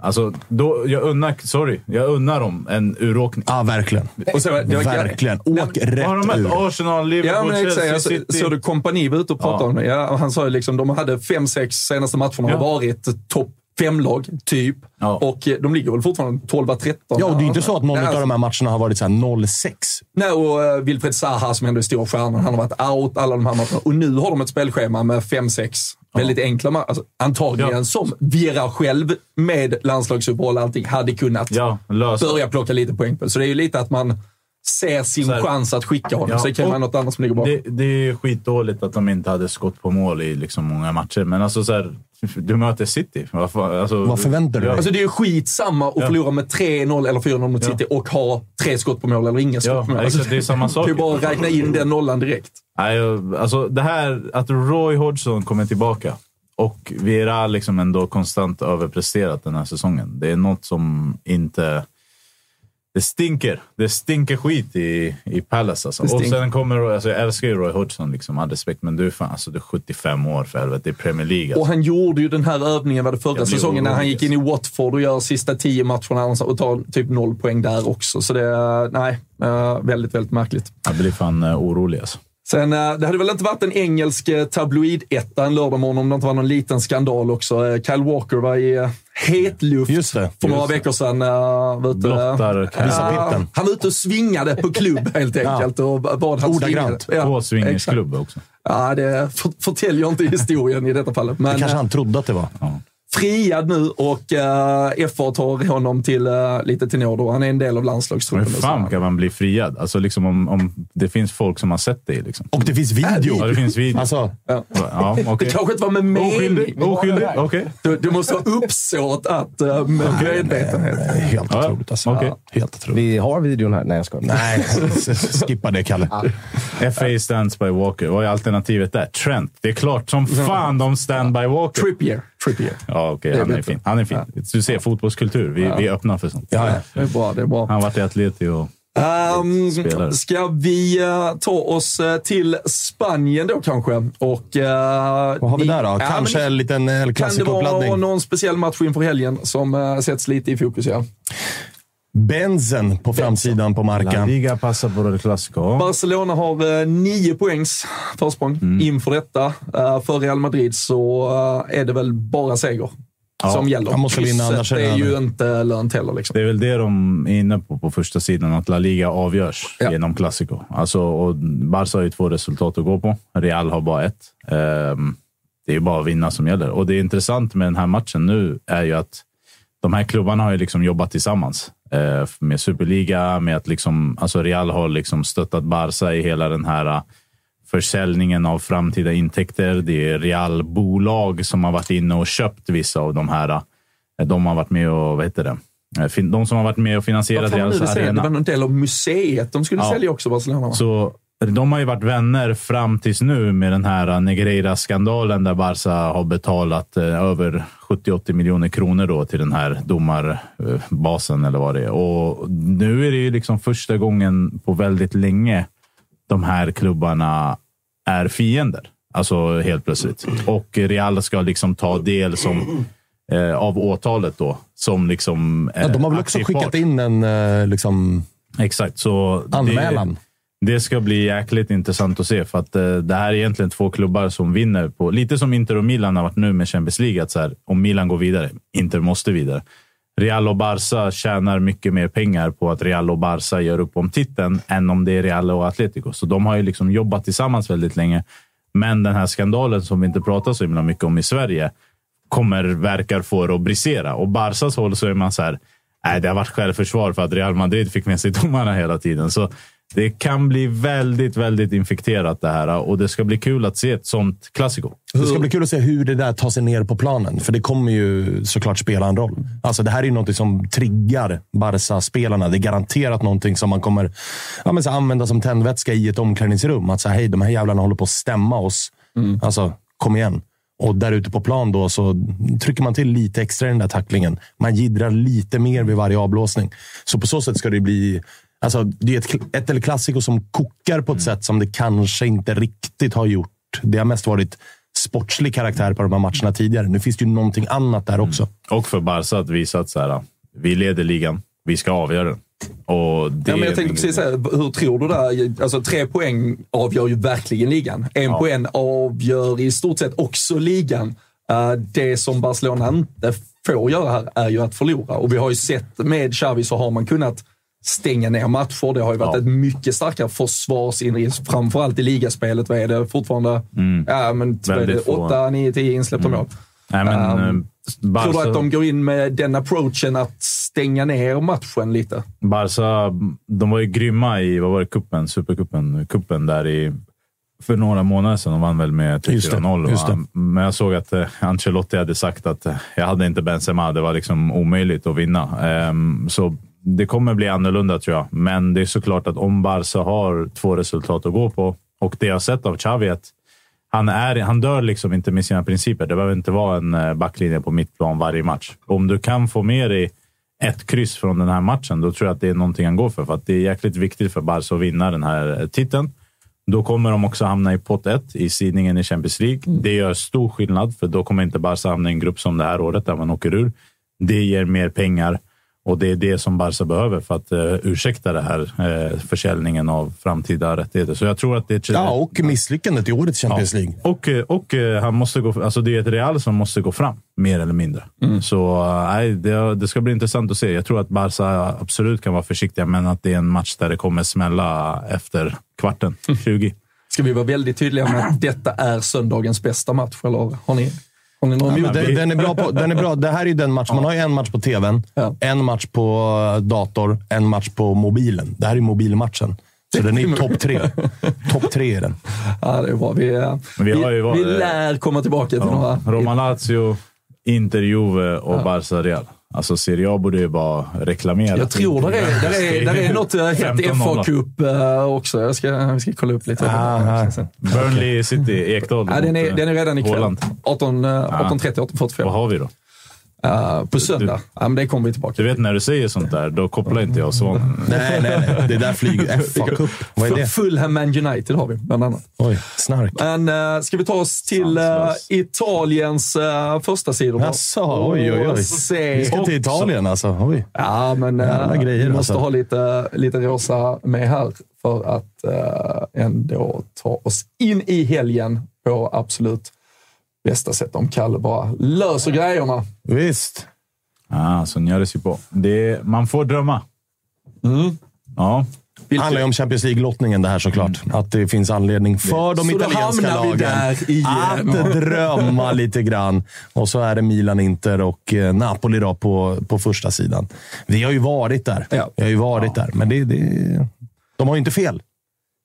Alltså, då, jag unnar, sorry, jag unnar dem en uråkning. Ja, verkligen. Och så, det var- Verkligen. Åk Vad har de rätt mött? ur. Arsenal, Liverpool, Ja, men exakt. Chelsea, Jag så, City. såg du kompani var ute och pratade Ja. om det. Ja, han sa ju liksom, de hade fem, sex senaste matcherna Ja. har varit topp fem-lag, typ. Ja. Och eh, de ligger väl fortfarande 12-13. Ja, och det är inte så att någon Nej, av de här matcherna har varit så här 0-6. Nej, och uh, Wilfred Zaha som ändå är stor stjärnan, han har varit out alla de här matcherna. Och nu har de ett spelschema med 5-6 väldigt enkla matcher. Alltså, antagligen Ja. som Vera själv med landslagsuppehåll och allting hade kunnat Ja, börja plocka lite poäng på. Så det är ju lite att man ser sin Så här- chans att skicka honom. Ja, så det kan vara något annat som ligger bakom. Det, det är skitdåligt att de inte hade skott på mål i liksom många matcher, men alltså så här, du möter City. Vad, fan, alltså, Vad förväntar du dig? Alltså det är ju skitsamma att Ja. förlora med 3-0 eller 4-0 mot Ja. City och ha tre skott på mål eller inga skott Ja, på mål. exakt, det är samma sak. Det är bara räkna in den nollan direkt. Nej, alltså det här att Roy Hodgson kommer tillbaka och Vera liksom ändå konstant överpresterat den här säsongen. Det är något som inte... Det stinker. Det stinker skit i, i Palace alltså. Och sen kommer alltså jag älskar ju Roy Hodgson, liksom, all respekt, men du fan, alltså du är 75 år för helvete. Det är Premier League. Och Alltså. han gjorde ju den här övningen var det förra säsongen när han orolig, gick in i Watford och gör sista tio matcherna och tar typ noll poäng där också. Så det är, nej, eh, väldigt, väldigt märkligt. Jag blir fan uh, orolig alltså. Sen, eh, det hade väl inte varit en engelsk eh, tabloid-etta en lördagmorgon om det inte var någon liten skandal också. Eh, Kyle Walker var i hetluft Just det. för några veckor sedan. ute, Blottar Ja, Visa pitten. Han var ute och svingade på klubb helt enkelt. och bad han Ordagrant. svingade. På swingersklubb också. Ja, det för, förtäljer inte historien i detta fallet. Men, Det kanske han trodde att det var. Friad nu och uh, FA tar honom till, uh, lite till nåd och han är en del av landslagstruppen. hur fan kan man bli friad? Alltså liksom om, om det finns folk som har sett det. Liksom. Och det finns video. Ja, det finns video. Alltså, Ja, Det okej. kanske inte var med mening. Oskyldig? Oskyldig? Okej. Du, du måste ha uppsåt att uh, med medvetenhet. det är helt Ja, otroligt. Alltså. Ja, Helt otroligt. Vi har videon här. Nej, jag skojar. Nej, skippa det, Kalle. FA stands by Walker. Vad är alternativet där? Trent. Det är klart som fan de stand by Walker. Trippier. Trippier. Ja, okej. Är han är fin. Han är fin. Du ser, fotbollskultur. Vi, vi är öppna för sånt. Ja. Det är bra. Det är bra. Han har varit i Atleti och... Um, Spelare. ska vi eh, ta oss eh, till Spanien då kanske? Och, uh, Vad har vi där då? Ja, Kanske en liten El Kan det vara någon speciell match inför helgen som uh, sätts lite i fokus? Ja. Benzen på framsidan på La marken. Liga passar på det Clasico. Barcelona har eh, nio poängs försprång Mm. inför detta. Eh, för Real Madrid så eh, är det väl bara seger Ja, som gäller. man måste vinna, annars är det är ju inte lönt heller. Liksom. Det är väl det de är inne på på första sidan, att La Liga avgörs Ja. genom Clasico. Alltså, och Barca har ju två resultat att gå på. Real har bara ett. Ehm, det är ju bara att vinna som gäller. Och det är intressant med den här matchen nu är ju att de här klubbarna har ju liksom jobbat tillsammans. Eh, med Superliga, med att liksom, alltså Real har liksom stöttat Barca i hela den här eh, försäljningen av framtida intäkter. Det är Real-bolag som har varit inne och köpt vissa av de här. eh, De har varit med och, vad heter det? De som har varit med och finansierat Reals säger? Det arena. var en del av museet. De skulle Ja. sälja också, Barcelona. Så de har ju varit vänner fram tills nu med den här Negreira-skandalen där Barca har betalat eh, över 70-80 miljoner kronor då till den här domarbasen eller vad det är. Och nu är det ju liksom första gången på väldigt länge de här klubbarna är fiender. Alltså helt plötsligt. Och Real ska liksom ta del som, eh, av åtalet då. Som liksom, eh, Ja, de har väl också skickat in en eh, liksom, Exakt. Så anmälan. det det ska bli jäkligt intressant att se, för att eh, det här är egentligen två klubbar som vinner på, lite som Inter och Milan har varit nu med Champions League, att så här, om Milan går vidare, Inter måste vidare. Real och Barca tjänar mycket mer pengar på att Real och Barca gör upp om titeln än om det är Real och Atletico. Så de har ju liksom jobbat tillsammans väldigt länge. Men den här skandalen som vi inte pratar så himla mycket om i Sverige kommer, verkar få det att brisera. Och Barcas håll så är man så här, nej, det har varit självförsvar för att Real Madrid fick med sig domarna hela tiden. Så det kan bli väldigt, väldigt infekterat det här och det ska bli kul att se ett sånt klassiko. Det ska bli kul att se hur det där tar sig ner på planen. För det kommer ju såklart spela en roll. Alltså det här är ju något som triggar Barca-spelarna. Det är garanterat någonting som man kommer ja, men så använda som tändvätska i ett omklädningsrum. Att säga, hej, de här jävlarna håller på att stämma oss. Alltså, kom igen. Och där ute på plan då så trycker man till lite extra i den där tacklingen. Man gidrar lite mer vid varje avblåsning. Så på så sätt ska det bli... Alltså, det är ett, ett eller klassiko som kokar på ett sätt som det kanske inte riktigt har gjort. Det har mest varit sportslig karaktär på de här matcherna tidigare. Nu finns det ju någonting annat där också. Och för Barca att visa att så här, vi leder ligan, vi ska avgöra den. Och det Ja, men jag tänkte precis säga, hur tror du där? Alltså, tre poäng avgör ju verkligen ligan. En Ja. poäng avgör i stort sett också ligan. Eh, det som Barcelona inte får göra här är ju att förlora. Och vi har ju sett med Xavi så har man kunnat stänga ner matcher. Det har ju varit Ja. ett mycket starkare försvarsinriktning, framförallt i ligaspelet. Vad är det fortfarande? Ja, men vad är det? Väldigt få. 8, 9, 10 insläppta mål. Nej, men, eh, Barca, Tror du att de går in med den approachen att stänga ner matchen lite? Barca, de var ju grymma i, vad var det, kuppen, supercupen, kuppen där i, för några månader sedan. De vann väl med Just det, 3-0. just va? det. Men jag såg att eh, Ancelotti hade sagt att eh, jag hade inte Benzema. Det var liksom omöjligt att vinna. Ehm, så det kommer bli annorlunda tror jag. Men det är såklart att om Barca har två resultat att gå på och det jag sett av Xavi att han, är, han dör liksom inte med sina principer. Det behöver inte vara en eh, backlinje på mittplan varje match. Om du kan få med dig ett kryss från den här matchen, då tror jag att det är någonting han går för. För att det är jäkligt viktigt för Barca att vinna den här eh, titeln. Då kommer de också hamna i pott 1 i sidningen i Champions League. Det gör stor skillnad, för då kommer inte Barca hamna i en grupp som det här året där man åker ur. Det ger mer pengar och det är det som Barca behöver för att uh, ursäkta det här uh, försäljningen av framtida rättigheter. Så jag tror att det är Ja, och misslyckandet i årets Champions League. och, eh, och han måste gå, alltså det är ett Real som måste gå fram, mer eller mindre. Så eh, nej, det, det ska bli intressant att se. Jag tror att Barca absolut kan vara försiktiga, men att det är en match där det kommer smälla efter kvarten, 20. Ska vi vara väldigt tydliga med att detta är söndagens bästa match? Eller har ni, Ja, den, den, är bra på, den är bra. Det här är ju den match. Man har ju en match på tvn, Ja. en match på eh, dator, en match på mobilen. Det här är mobilmatchen. Så den är topp tre. topp tre är den. Ja, det är bra. Vi, eh, vi vi, har ju varit- vi lär komma tillbaka till några... Roma Lazio, Inter Juve och Barca Real. Alltså Serie A borde ju bara reklamera. Jag tror där är, där är, där är något eh, hett 15-0. FA-cup eh, också. Jag ska, vi ska kolla upp lite. Ah, Burnley City, Ekdal Ja, den, är, den är redan ikväll. Haaland. 18, eh, 18.30, 18.45. Vad har vi då? Eh, på söndag. Ja, men det kommer vi tillbaka Du vet när du säger sånt där, då kopplar inte jag Svanen. Nej, nej, nej. Det där flyger. FA Cup. Vad är det? Fulham Man United har vi, bland annat. Oj, snark. Men uh, ska vi ta oss till uh. Italiens uh, första sidor? Jaså, oj, oj, oj. Se- Vi ska till Italien alltså. Oj. Ja, men uh, grejer, vi måste alltså. ha lite, lite rosa med här för att uh, ändå ta oss in i helgen på absolut bästa sätt. Om Kalle bara löser grejerna. Visst. Ah, Sonjares ju på. Det, man får drömma. Ja. Det handlar ju om Champions League-lottningen det här såklart. Att det finns anledning för de Så italienska lagen igen. att drömma lite grann. Och så är det Milan, Inter och eh, Napoli då på, på första sidan. Vi har ju varit där. Ja. Vi har ju varit där, men det, det, de har ju inte fel.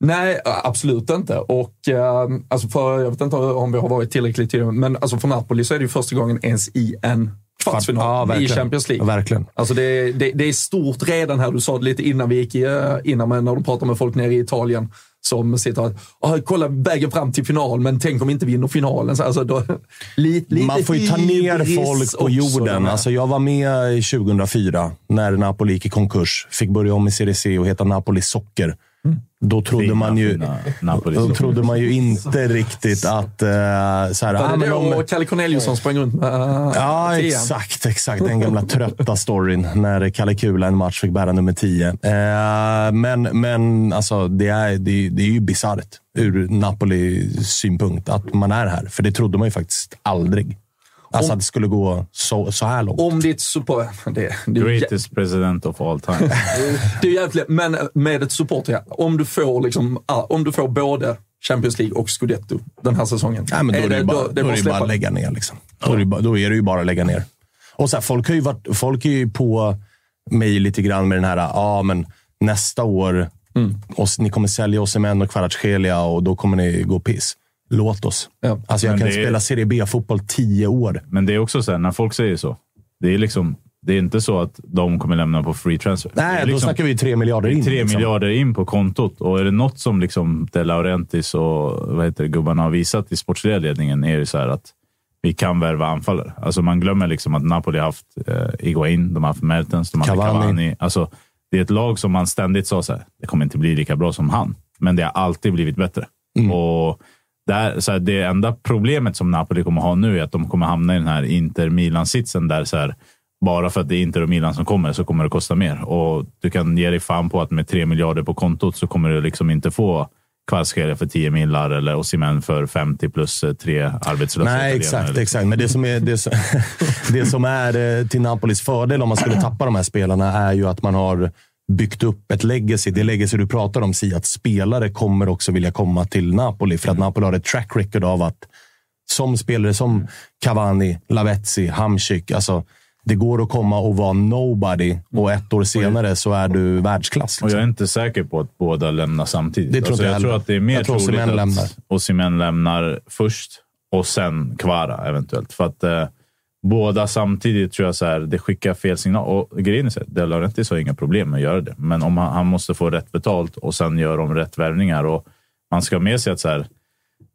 Nej, absolut inte. Och, eh, alltså för, jag vet inte om vi har varit tillräckligt tydliga, men alltså för Napoli så är det ju första gången ens i en kvartsfinal Ja, i. Champions League. Ja, verkligen. Alltså det, det, det är stort redan här. Du sa det lite innan vi gick eh, innan, men när du pratar med folk nere i Italien som sitter och ah, kolla vägen fram till final, men tänk om vi inte vinner finalen. Så Alltså då, lite, lite Man får ju ta ner folk på jorden. Alltså jag var med i 2004 när Napoli gick i konkurs. Fick börja om i Serie C och heta Napoli Socker. Då trodde Fina, man ju... fina Napoli. Då trodde man ju inte riktigt att... Uh, så här, Var ah, det då om, Kalle Corneliusson sprang runt med uh, Ja, exakt. exakt. Den gamla trötta storyn när Kalle Kula en match fick bära nummer 10. Eh, men men alltså, det, är, det, det är ju bisarrt ur Napolis synpunkt att man är här. För det trodde man ju faktiskt aldrig. Alltså Om- att det skulle gå så, så här långt. Om ditt support... Det, det, är Greatest president of all time. Det är jävligt, men med ett supporter, om du får liksom, ah, om du får både Champions League och Scudetto den här säsongen. Nej, men då är det, bara, det bara att lägga ner. Liksom. Då, är det, bara- då är det ju bara att lägga ner. Och så här, folk, har ju varit, folk är ju på mig lite grann med den här, ja men nästa år, och ni kommer sälja Osimhen och Kvaratskhelia och då kommer ni gå piss. Låt oss. Ja. Alltså jag Men kan det är- spela Serie B-fotboll tio år. Men det är också så här, när folk säger så. Det är liksom... Det är inte så att de kommer lämna på free transfer. Nej, är då liksom snackar vi tre miljarder in. tre liksom. miljarder in på kontot. Och är det något som liksom De Laurentiis och vad heter det, gubbarna har visat i sportsliga ledningen är det så här att vi kan värva anfallare. Alltså man glömmer liksom att Napoli har haft eh, Iguain, de har haft Mertens, de har haft Cavani. Cavani. Alltså, det är ett lag som man ständigt sa så här, det kommer inte bli lika bra som han. Men det har alltid blivit bättre. Mm. Och där, så här, det enda problemet som Napoli kommer ha nu är att de kommer hamna i den här Inter-Milan-sitsen där så här, bara för att det är Inter och Milan som kommer så kommer det kosta mer. Och du kan ge dig fan på att med tre miljarder på kontot så kommer du liksom inte få Kvaratskhelia för 10 millar eller Osimhen för 50 plus eh, tre arbetslösa Nej, exakt. exakt. Men det som är, det som, det som är eh, till Napolis fördel om man skulle tappa de här spelarna är ju att man har byggt upp ett legacy. Det legacy du pratar om, Si, att spelare kommer också vilja komma till Napoli. För att Napoli har ett track record av att som spelare som Cavani, Lavezzi, Hamsik, alltså det går att komma och vara nobody och ett år senare så är du världsklass. Och jag är Liksom. inte säker på att båda lämnar samtidigt. Det tror alltså, jag jag tror att det är mer Jag tror troligt Osimhen lämnar. att Osimhen lämnar först och sen Kvara eventuellt. För att eh, båda samtidigt tror jag så här, det skickar fel signal. Och grejen är så De Laurentiis har inga problem med att göra det. Men om han, han måste få rätt betalt och sen gör de rätt värvningar. Och man ska ha med sig att så här,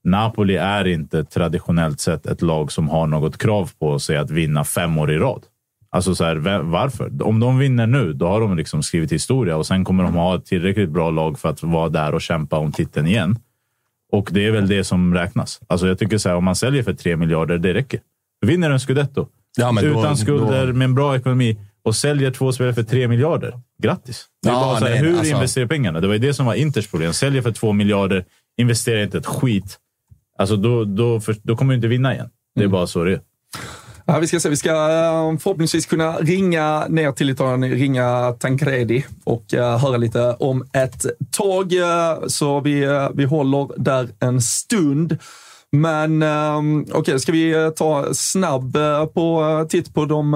Napoli är inte traditionellt sett ett lag som har något krav på sig att vinna fem år i rad. Alltså så här, varför? Om de vinner nu, då har de liksom skrivit historia och sen kommer de ha ett tillräckligt bra lag för att vara där och kämpa om titeln igen. Och det är väl det som räknas. Alltså jag tycker så här, om man säljer för tre miljarder, det räcker. Vinner en scudetto Ja, men då- utan skulder, då- med en bra ekonomi och säljer två spelare för tre miljarder. Grattis! Det är Ja, bara så här, nej, hur alltså- investerar pengarna? Det var ju det som var Inters problem. Säljer för två miljarder, investerar inte ett skit. Alltså då, då, för, då kommer du inte vinna igen. Det är Mm. bara så det är. Ja, vi ska se, vi ska eh, förhoppningsvis kunna ringa ner till Italien, ringa Tancredi och eh, höra lite om ett tag. eh, Så vi, vi håller där en stund. Men um, okej, okay, ska vi eh, ta snabb eh, på eh, titt på de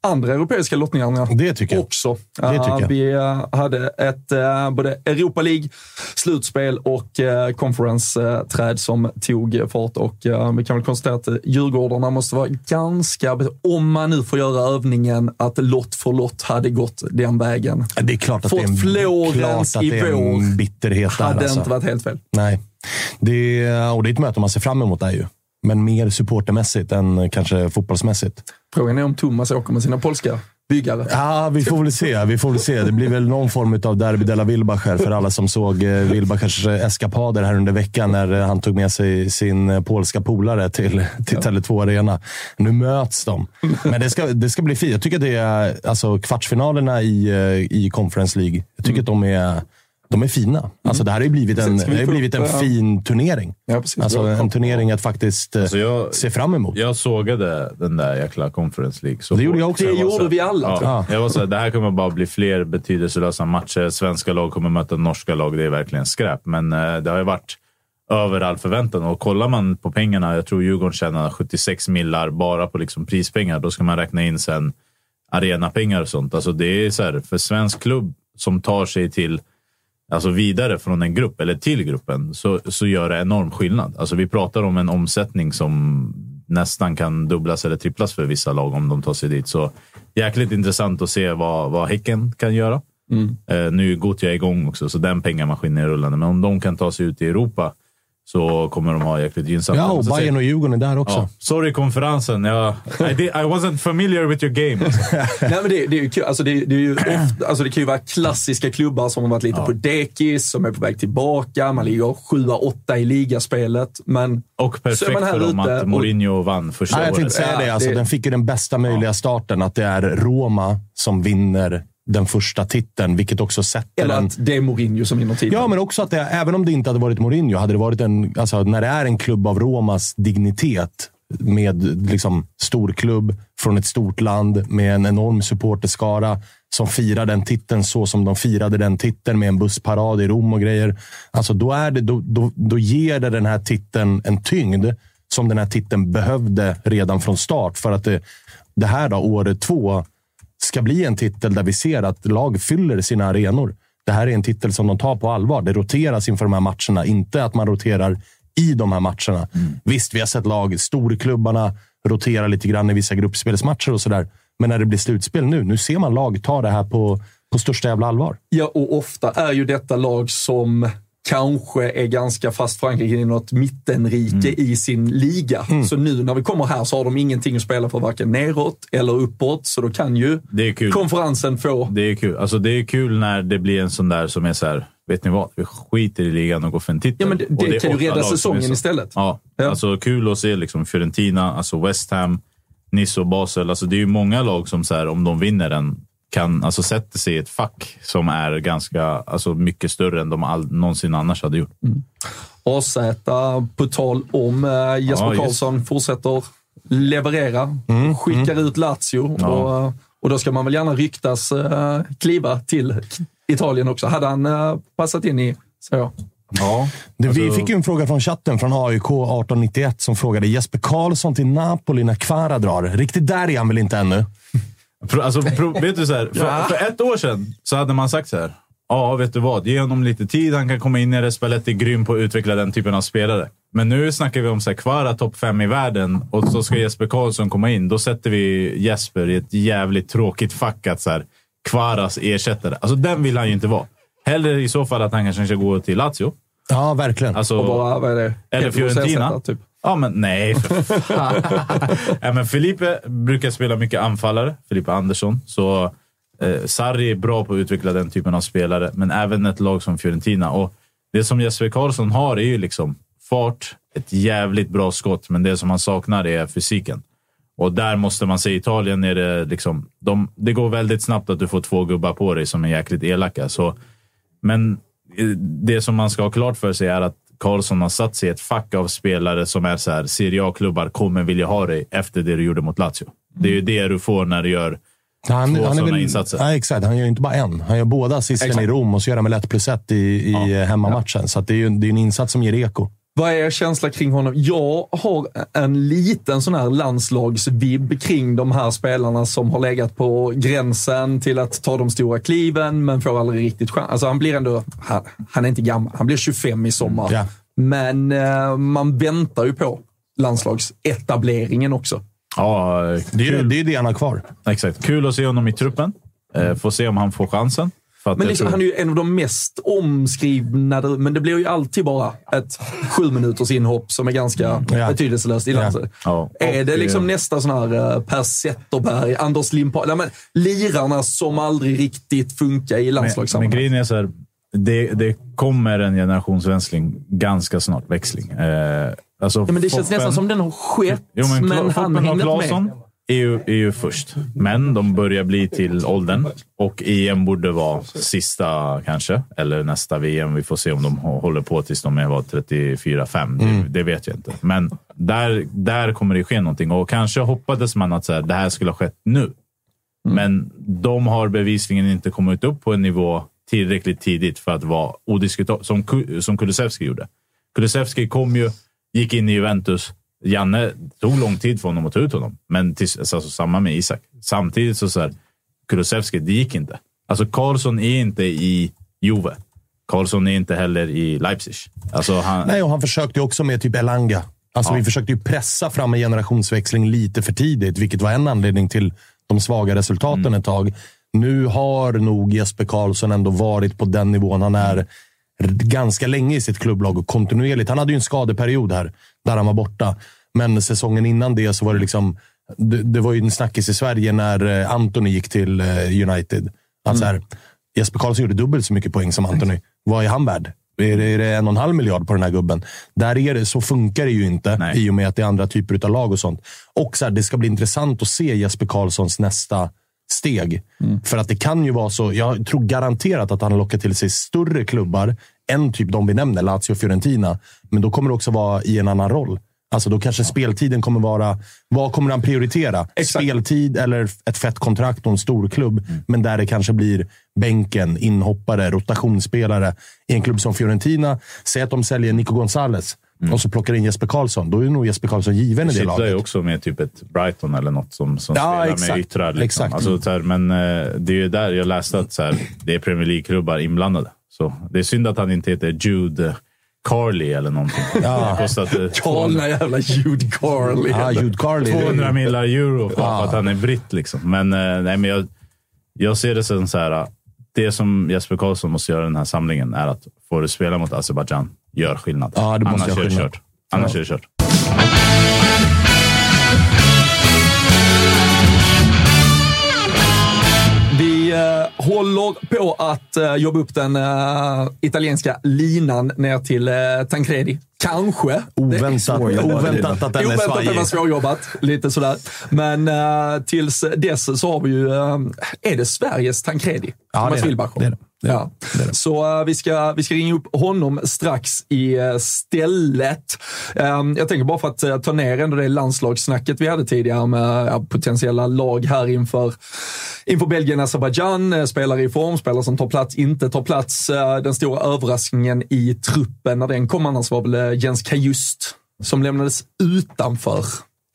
andra europeiska lottningarna? Det tycker jag. Också. Det tycker jag. vi hade ett både Europa League, slutspel och conference-träd som tog fart. Och vi kan väl konstatera att Djurgårdarna måste vara ganska, om man nu får göra övningen att lott för lott hade gått den vägen. Det är klart att det är Fått en, Florens klart att i det är en bitterhet där. hade Alltså. inte varit helt fel. Nej. Det, är- och det är ett möte man ser fram emot där ju. Men mer supportermässigt än kanske fotbollsmässigt. Frågan är om Thomas åker med sina polska byggare. Ja, vi får väl se. Vi får väl se. Det blir väl någon form av derby della Wilbacher för alla som såg eh, Wilbachers eskapader här under veckan när eh, han tog med sig sin eh, polska polare till, till Tele2 Arena. Nu möts de. Men det ska, det ska bli fint. Jag tycker att det är alltså, kvartsfinalerna i, eh, i Conference League. Jag tycker att de är, de är fina. Alltså, det här har ju blivit en, det har blivit en fin turnering. Ja, precis. Alltså, en turnering att faktiskt eh, Alltså jag, se fram emot. jag sågade den där jäkla Conference League. Så Det gjorde jag också. Det gjorde vi alla, Ja, jag var så här, det här kommer bara bli fler betydelselösa matcher. Svenska lag kommer möta norska lag. Det är verkligen skräp. Men eh, det har ju varit över all förväntan. Och kollar man på pengarna, jag tror Djurgården tjänar 76 millar bara på liksom prispengar. Då ska man räkna in sen arenapengar och sånt. Alltså det är så här, för svensk klubb som tar sig till alltså vidare från en grupp eller till gruppen så, så gör det enorm skillnad. Alltså vi pratar om en omsättning som nästan kan dubblas eller tripplas för vissa lag om de tar sig dit. Så jäkligt intressant att se vad, vad Häcken kan göra. Eh, nu är Gothia igång också, så den pengamaskinen är rullande. Men om de kan ta sig ut i Europa så kommer de ha jäkligt gynnsamt. Ja, och Bayern och Djurgården är där också. Ja, sorry konferensen. Jag, I, did, I wasn't familiar with your game. Alltså. Nej, men det, det, är ju kul. Alltså, det, det, är ju ofta, alltså, det kan ju vara klassiska klubbar som har varit lite på dekis, som är på väg tillbaka. Man ligger sjua, åtta i ligaspelet. Men Och perfekt man här för dem ute att och- Mourinho vann första Ja, jag tänkte året. säga Ja, det. Alltså, det- Den fick ju den bästa möjliga starten. Att det är Roma som vinner den första titeln, vilket också sätter eller att det är Mourinho som vinner titeln. Ja, men också att det, även om det inte hade varit Mourinho, hade det varit en... Alltså, när det är en klubb av Romas dignitet med liksom storklubb från ett stort land med en enorm supporterskara som firar den titeln så som de firade den titeln med en bussparad i Rom och grejer. Alltså, då, är det, då, då, då ger det den här titeln en tyngd som den här titeln behövde redan från start. För att det, det här då, år två, ska bli en titel där vi ser att lag fyller sina arenor. Det här är en titel som de tar på allvar. Det roteras inför de här matcherna. Inte att man roterar i de här matcherna. Visst, vi har sett lag, storklubbarna, rotera lite grann i vissa gruppspelsmatcher och sådär. Men när det blir slutspel nu, nu ser man lag ta det här på, på största jävla allvar. Ja, och ofta är ju detta lag som kanske är ganska fast förankrade i något mittenrike i sin liga. Så nu när vi kommer här så har de ingenting att spela för varken neråt eller uppåt. Så då kan ju Det konferensen få... Det är kul. Alltså, det är kul när det blir en sån där som är så här. Vet ni vad? Vi skiter i ligan och går för en titel. Ja, men det- det är kan ju rädda säsongen istället. Ja, Ja. alltså kul att se liksom Fiorentina, alltså West Ham, Nice och Basel. Alltså, det är ju många lag som så här, om de vinner den kan alltså sätta sig i ett fack som är ganska alltså, mycket större än de all, någonsin annars hade gjort. AZ, på tal om eh, Jesper Ja, just. Karlsson, fortsätter leverera. Skickar ut Lazio. Mm, Ja. Och, och då ska man väl gärna ryktas eh, kliva till Italien också. Hade han eh, passat in i, så jag. Ja, Det, vi Alltså- fick ju en fråga från chatten från AIK 1891 som frågade Jesper Karlsson till Napoli när Kvara drar. Riktigt där är han väl inte ännu? Alltså, pro, vet du så här, för, för ett år sedan så hade man sagt så här. Ja, vet du vad? Ge honom lite tid. Han kan komma in i det. Spalletti är grym på att utveckla den typen av spelare. Men nu snackar vi om så här, Kvara topp fem i världen och så ska Jesper Karlsson komma in. Då sätter vi Jesper i ett jävligt tråkigt fack att så här, Kvaras ersättare. Alltså den vill han ju inte vara. Hellre i så fall att han kanske ska gå till Lazio. Ja, verkligen. Alltså, Och bara, vad är det? eller Fiorentina. Typ. Ja, men nej för fan. ja, men Felipe brukar spela mycket anfallare. Felipe Andersson. Så eh, Sarri är bra på att utveckla den typen av spelare, men även ett lag som Fiorentina. Och det som Jesper Karlsson har är ju liksom fart, ett jävligt bra skott, men det som han saknar är fysiken. Och där måste man se, i Italien är det liksom... De, det går väldigt snabbt att du får två gubbar på dig som är jäkligt elaka. Så, men eh, det som man ska ha klart för sig är att Karlsson har satt sig i ett fack av spelare som är så här, Serie A-klubbar kommer vilja ha dig efter det du gjorde mot Lazio. Det är ju det du får när du gör han, två han är sådana väl, insatser. Ja, exakt. Han gör ju inte bara en. Han gör båda assisten i Rom och så gör han väl ett plus ett i, i eh, hemmamatchen. Så att det är ju det är en insats som ger eko. Vad är er känsla kring honom? Jag har en liten sån här landslagsvibb kring de här spelarna som har legat på gränsen till att ta de stora kliven, men får aldrig riktigt chans. Alltså han blir ändå, han, han är inte gammal, han blir 25 i sommar. Ja. Men eh, man väntar ju på landslagsetableringen också. Ja, Det är det, är det han har kvar. Exakt. Kul att se honom i truppen. Eh, får se om han får chansen. Men liksom, han är ju en av de mest omskrivna, men det blir ju alltid bara ett sju minuters inhopp som är ganska Ja. betydelselöst Ja. Ja, Är det liksom eh, nästa sån här uh, Per Zetterberg, Anders Limpar, men lirarna som aldrig riktigt funkar i Men, men landslagssammanhang? grejen är så här, det, det kommer en generationsväxling ganska snart. Växling. Eh, alltså Ja, men det känns Foppen- nästan som den har skett, Jo, men, men, han Foppen och hängde Claesson med. Är ju, är ju först. Men de börjar bli till åldern och EM borde vara sista kanske. Eller nästa VM. Vi får se om de hå- håller på tills de är var 34-5. Det, det vet jag inte. Men där, där kommer det ske någonting. Och kanske hoppades man att så här, det här skulle ha skett nu. Men de har bevisligen inte kommit upp på en nivå tillräckligt tidigt för att vara odiskutabel, som, som Kulusevski gjorde. Kulusevski kom ju, gick in i Juventus. Janne tog lång tid för honom att ta ut honom, men tills, alltså, samma med Isak. Samtidigt så, så här, Kulusevski, det gick inte. Alltså Karlsson är inte i Juve. Karlsson är inte heller i Leipzig. Alltså, han, Nej, och han försökte också med typ Elanga. Alltså, Ja. Vi försökte ju pressa fram en generationsväxling lite för tidigt, vilket var en anledning till de svaga resultaten Mm. ett tag. Nu har nog Jesper Karlsson ändå varit på den nivån han är ganska länge i sitt klubblag och kontinuerligt. Han hade ju en skadeperiod här, där han var borta. Men säsongen innan det så var det liksom... Det, det var ju en snackis i Sverige när eh, Anthony gick till eh, United. Alltså här, Jesper Karlsson gjorde dubbelt så mycket poäng som Anthony. Vad är han värd? Är det, är det en och en halv miljard på den här gubben? Där är det, så funkar det ju inte Nej. i och med att det är andra typer av lag och sånt. Och så här, det ska bli intressant att se Jesper Karlssons nästa steg. För att det kan ju vara så. Jag tror garanterat att han lockar till sig större klubbar än typ de vi nämner, Lazio och Fiorentina. Men då kommer det också vara i en annan roll. Alltså då kanske speltiden kommer vara... Vad kommer han prioritera? Exakt. Speltid eller ett fett kontrakt och en stor klubb. Men där det kanske blir bänken, inhoppare, rotationsspelare. I en klubb som Fiorentina, säg att de säljer Nico Gonzales och så plockar in Jesper Karlsson. Då är nog Jesper Karlsson given i det kittlar ju laget. också med typ ett Brighton eller något som, som Ja, spelar exakt. med yttrar. Liksom. Exakt. Alltså, så här, men eh, det är ju där jag läste att så här, det är Premier League-klubbar inblandade. Så det är synd att han inte heter Jude Carley eller någonting. Det har kostat eh, Galna jävla Jude Carley. Ja, Jude det är- 200 miljoner euro för, för att han är britt. Liksom. Men, eh, nej, men jag, jag ser det som så här. Det som Jesper Karlsson måste göra i den här samlingen är att får du spela mot Azerbaijan, gör skillnad. Ja, det måste Annars göra är det skillnad. kört. Annars är det kört. Eh, håller på att eh, jobba upp den eh, italienska linan ner till eh, Tancredi. Kanske. Oväntat, oväntat att den är Oväntat var svajig. svårjobbat. Lite sådär. Men uh, tills dess så har vi ju... eh, är det Sveriges Tancredi? Ja, Thomas det är det. Wilbacher? Det är det. Det är Ja. Så eh, vi, ska, vi ska ringa upp honom strax i uh, stället. Um, jag tänker bara för att eh, ta ner ändå det landslagssnacket vi hade tidigare med potentiella lag här inför, inför Belgien, Azerbaijan. eh, Spelare i form, spelare som tar plats, inte tar plats. Den stora överraskningen i truppen när den kom annars var väl Jens Kajust som lämnades utanför.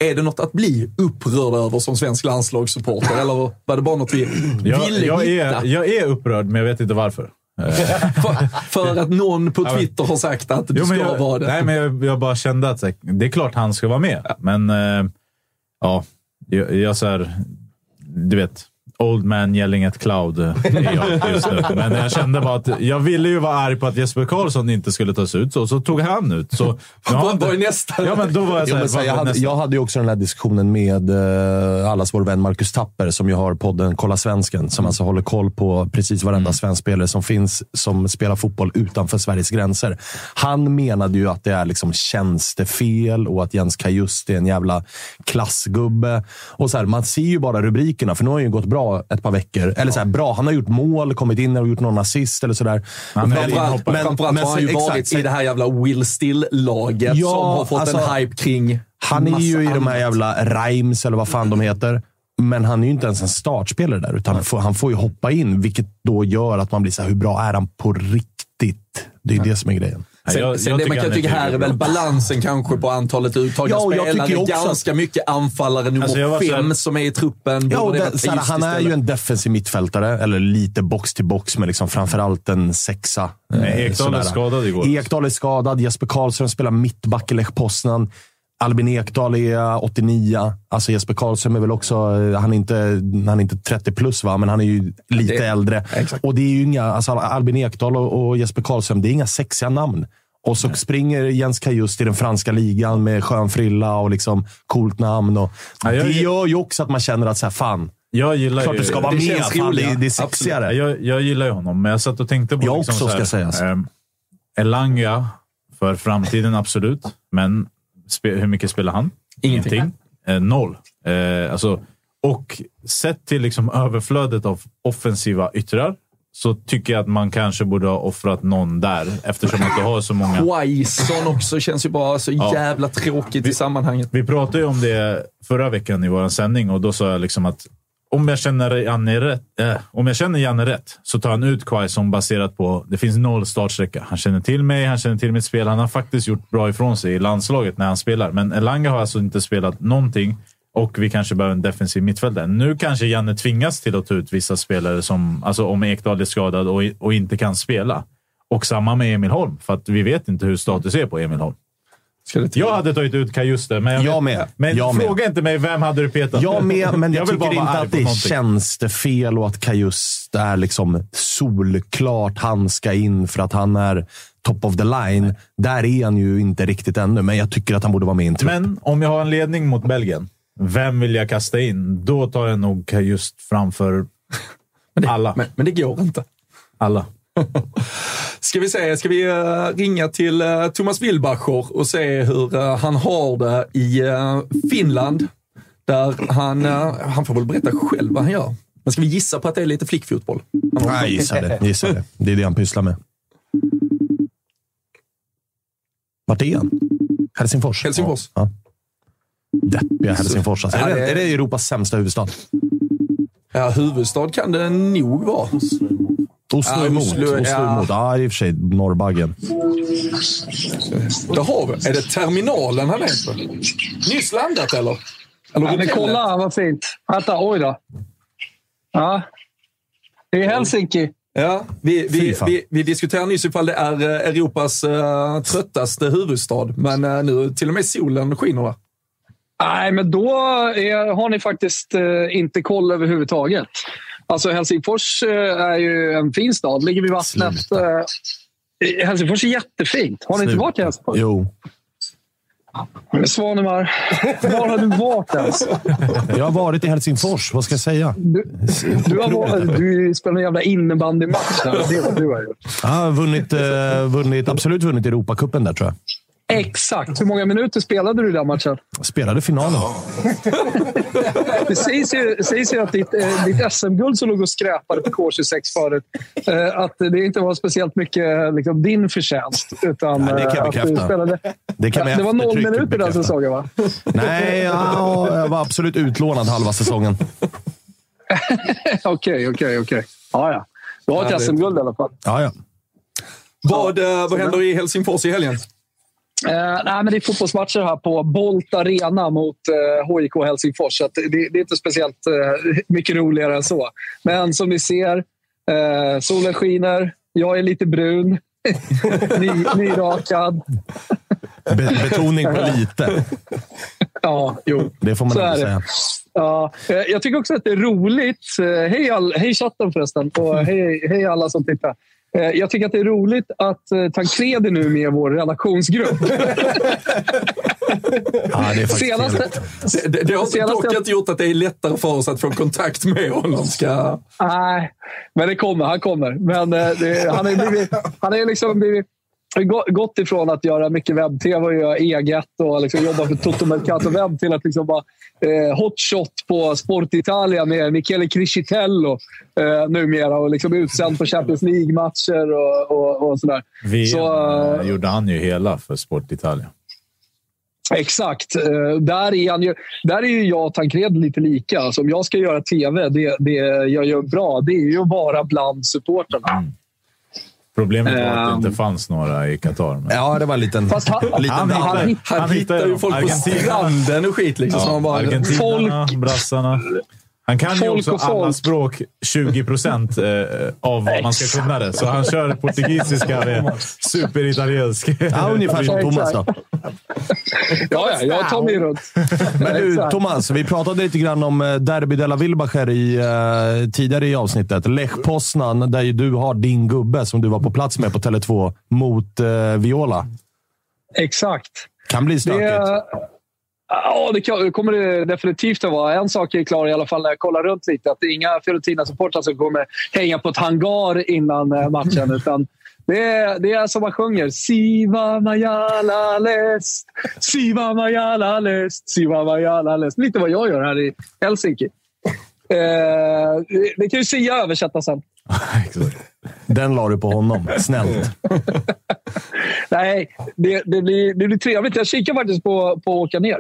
Är det något att bli upprörd över som svensk landslagssupporter eller var det bara något vi Jag, ville jag, hitta? är, jag är upprörd, men jag vet inte varför. För, för att någon på Twitter har sagt att du Jo, ska jag, vara det. Nej, men jag, jag bara kände att det är klart han ska vara med. Men eh, ja, jag, jag så här, du vet, old man yelling at cloud eh, är jag just nu. Men jag kände bara att jag ville ju vara arg på att Jesper Karlsson inte skulle tas ut, så, så tog han ut. Så, vad är nästa? Ja, men då var jag så Jo, här, så jag, hade, jag hade ju också den här diskussionen med eh, allas vår vän Marcus Tapper som ju har podden Kolla Svensken. Som alltså håller koll på precis varenda svensk spelare som finns som spelar fotboll utanför Sveriges gränser. Han menade ju att det är liksom tjänstefel och att Jens Kajust är en jävla klassgubbe. Och så här, man ser ju bara rubrikerna, för nu har han ju gått bra ett par veckor. Eller så här, bra, han har gjort mål, kommit in och gjort någon assist eller sådär. Men- Framförallt, men- framförallt men har han ju så- varit exakt, i det här jävla Will Still-laget Ja, som har fått alltså, en hype kring Han är ju i de här annat. jävla Rhymes, eller vad fan de heter. Men han är ju inte ens en startspelare där, utan han får, han får ju hoppa in. Vilket då gör att man blir så här, hur bra är han på riktigt? Det är ju det som är grejen. Sen, jag- sen jag det man tycker kan är tycka här är väl balansen kanske på antalet uttagna Ja, spelare. tycker också Ganska mycket anfallare nummer Alltså, fem som är i truppen. Ja, det det, varit så här, just han är ju en defensiv mittfältare, eller lite box till box, men liksom framförallt en sexa. Eh, Ekdal är sådär. skadad igår. Ekdal är skadad. Jesper Karlsson spelar mittback i Lech Poznan. Albin Ekdal är 89. Alltså Jesper Karlsson är väl också... Han är inte, han är inte 30 plus, va? men han är ju lite Det- äldre. exakt. Och det är ju inga... Alltså Albin Ekdal och, och Jesper Karlsson, det är inga sexiga namn. Och så springer Jens Kajust i den franska ligan med skön frilla och liksom coolt namn. Och Ja, jag- det gör ju också att man känner att så här, fan, Jag gillar klart ju... det ska vara det med. Fan, det, är sexigare. Jag, jag gillar ju honom, men jag satt och tänkte på... Jag liksom också, så här, ska sägas. ehm, Elanga, för framtiden absolut. Men hur mycket spelar han? Ingenting. Eh, noll. Eh, alltså, och sett till liksom överflödet av offensiva yttrar så tycker jag att man kanske borde ha offrat någon där eftersom att du har så många... Wison också känns ju bara så Ja. jävla tråkigt i sammanhanget. Vi pratade ju om det förra veckan i vår sändning och då sa jag liksom att om jag känner Janne rätt, äh, om jag känner Janne rätt så tar han ut Quaison baserat på det finns noll startsträcka. Han känner till mig, han känner till mitt spel. Han har faktiskt gjort bra ifrån sig i landslaget när han spelar. Men Elanga har alltså inte spelat någonting och vi kanske behöver en defensiv mittfältare. Nu kanske Janne tvingas till att ta ut vissa spelare som, alltså om Ekdal är skadad och, och inte kan spela. Och samma med Emil Holm, för att vi vet inte hur status är på Emil Holm. Det? Jag hade tagit ut Kajuste, men jag, Jag med. Men Jag med. fråga inte mig vem hade du petat. Jag med, men jag, bara tycker inte att det är någonting. tjänstefel och att Kajust är liksom solklart han ska in för att han är top of the line. Där är han ju inte riktigt ännu, men jag tycker att han borde vara med i en trupp. Men om jag har en ledning mot Belgien, vem vill jag kasta in? Då tar jag nog just framför alla. Men, men det går inte. alla. Ska vi se, ska vi eh, ringa till eh, Thomas Wilbacher och se hur eh, han har det i Finland. Där han, han får väl berätta själv vad han gör. Men ska vi gissa på att det är lite flickfotboll? Nej, gissar det. Gissar det. Det är det han pysslar med. Vart är han? Helsingfors? Helsingfors. Ja. Deppiga Helsingfors. Alltså. Är, det- är det Europas sämsta huvudstad? Ja, huvudstad kan det nog vara. Oslo Ja, emot. Oslo, Oslo, ja. emot. Ja, i och för sig. Norrbaggen. Där har vi. Är det terminalen han är på? Nyss landat eller? eller Ja, men kolla vad fint. Vänta, oj då. Ja. Det är Helsinki. Ja, vi, vi, vi, vi diskuterade nyss ifall det är eh, Europas uh, tröttaste huvudstad, men eh, nu till och med solen skiner där. Nej, men då är, har ni faktiskt eh, inte koll överhuvudtaget. Alltså Helsingfors eh, är ju en fin stad. Ligger vid vattnet. Sluta. Eh, Helsingfors är jättefint. Har ni inte Sluta. varit i Helsingfors? Jo. Men Svanemar, var har du varit ens? Jag har varit i Helsingfors. Vad ska jag säga? Du, du, har varit, du spelar en jävla innebandymatch där. Det är vad du har gjort. Jag har vunnit, eh, vunnit, absolut vunnit Europacupen där, tror jag. Exakt. Hur många minuter spelade du i den matchen? Jag spelade finalen. Det sägs ju, sägs ju att ditt, eh, ditt SM-guld som låg och skräpade på K26 förut, eh, att det inte var speciellt mycket liksom, din förtjänst. Utan, Nej, det kan jag eh, att du bekräfta. spelade, Det kan jag det var noll minuter den säsongen, va? Nej, ja, jag var absolut utlånad halva säsongen. Okej, okej, okej. Ja, ja. Du har ett. SM-guld i alla fall. Ja, ja. Vad, vad händer i Helsingfors i helgen? Eh, nej, men det är fotbollsmatcher här på Bolt Arena mot eh, HIK Helsingfors. Så att det, det är inte speciellt eh, mycket roligare än så. Men som ni ser, eh, solen skiner. Jag är lite brun. Ny, nyrakad. Be- betoning på lite. Ja, jo. Det får man Så ändå säga. Ja, eh, jag tycker också att det är roligt. Eh, Hej, all, hej chatten förresten och hej, hej alla som tittar. Eh, Jag tycker att det är roligt att eh, Tancredi nu är med i vår redaktionsgrupp. Ja, det är Senaste. Det, det har Senaste- dock inte gjort att det är lättare för oss att få kontakt med honom. Ska... Nej, men det kommer. Han kommer. Men eh, det, han har ju blivit, han ju liksom blivit, gått ifrån att göra mycket webb-tv och göra eget och liksom jobba för Toto Mercato Webb till att liksom vara eh, hotshot på Sport Italia med Michele Criscitello eh, numera och liksom utsänd på Champions League-matcher och, och, och sådär. VM Så, eh, eh, gjorde han ju hela för Sport Italia. Exakt. Eh, där, är han ju, där är ju jag och Tancred lite lika. Alltså, om jag ska göra tv, det, det jag gör bra, det är ju att vara bland supportrarna. Problemet var att det Ehm. inte fanns några i Qatar. Men... Ja, det var en liten... Fast han, liten han, han, Han, Han hittar ju folk på stranden och skit. Liksom, så Ja, bara, Argentinarna, Folk- brassarna. Han kan ju Folk också och folk. alla språk 20 procent eh, av vad man ska kunna det. Så han kör portugisiska med superitaliensk. Ja, ungefär som Thomas då. Ja, ja, jag tar mig runt. Men du. Thomas, vi pratade lite grann om eh, Derby de la Wilbacher i, eh, tidigare i avsnittet. Lech Poznan, där ju du har din gubbe som du var på plats med på Tele2 mot eh, Viola. Exakt. Kan bli stökigt. Det, ja, det kommer det definitivt att vara. En sak är klar i alla fall när jag kollar runt lite. Att det är inga Fiorentina-supportrar som kommer hänga på ett hangar innan eh, matchen. utan det är, det är som man sjunger. Siva Majala Lest. Siva Majala Lest. Siva Majala Lest. Lite vad jag gör här i Helsinki. Eh, det, det kan ju Sia översätta sen. Den la du på honom. Snällt. Nej, det, det, blir, det blir trevligt. Jag kikar faktiskt på, på att åka ner. Eh,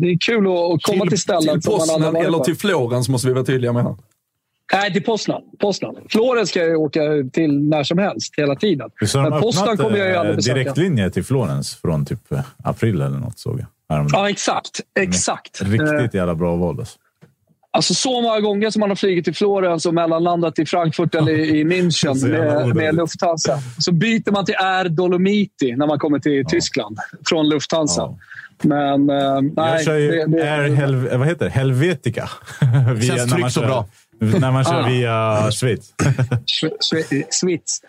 Det är kul att, komma till, ställen till som man aldrig Poznan varit eller till Florens måste vi vara tydliga med här. Nej, till Poznan. Poznan. Florens ska jag åka till när som helst, hela tiden. De Men Poznan kommer jag ju eh, aldrig besöka. direktlinje till Florens från typ eh, april eller något såg jag. häromdagen. Ja, exakt. exakt. Riktigt jävla bra val. Alltså. Alltså så många gånger som man har flugit till Florens och mellanlandat i Frankfurt eller i München med, med Lufthansa. Så byter man till Air Dolomiti när man kommer till Tyskland från Lufthansa. Ja. Men eh, nej. jag kör ju det- det- Air Helv vad heter det? Helvetica. Känns tryggt och bra. När man kör Ah. via Schweiz. Schwe- Schwe- Schweiz.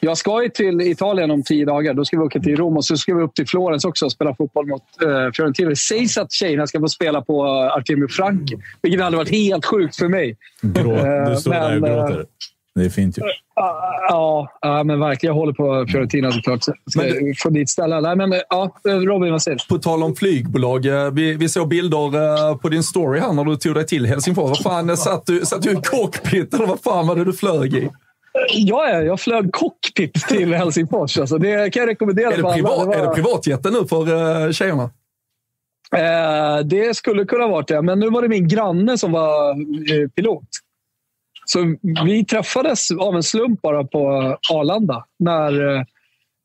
Jag ska ju till Italien om tio dagar. Då ska vi åka till Rom och så ska vi upp till Florens också och spela fotboll mot uh, Fiorentina. Det sägs att tjejerna ska få spela på uh, Artemio Franki, vilket hade varit helt sjukt för mig. Grå, Eh, du står där och eh, gråter. Det är fint ju. Ja, ja, men verkligen. Jag håller på Fiorentina såklart. Ska Men få dit ställa. Nej, men, ja, Robin, vad säger du? På tal om flygbolag. eh, Vi, vi såg bilder eh, på din story här när du tog dig till Helsingfors. Vad fan, eh, satt du, satt du i cockpit eller vad fan var det du flög i? Ja, ja, jag flög cockpit till Helsingfors. Alltså, det kan jag rekommendera. Är det, privat, var- är det privatjeten nu för tjejerna? Eh, det skulle kunna varit det, men nu var det min granne som var pilot. Så vi träffades av en slump bara på Arlanda. När, eh,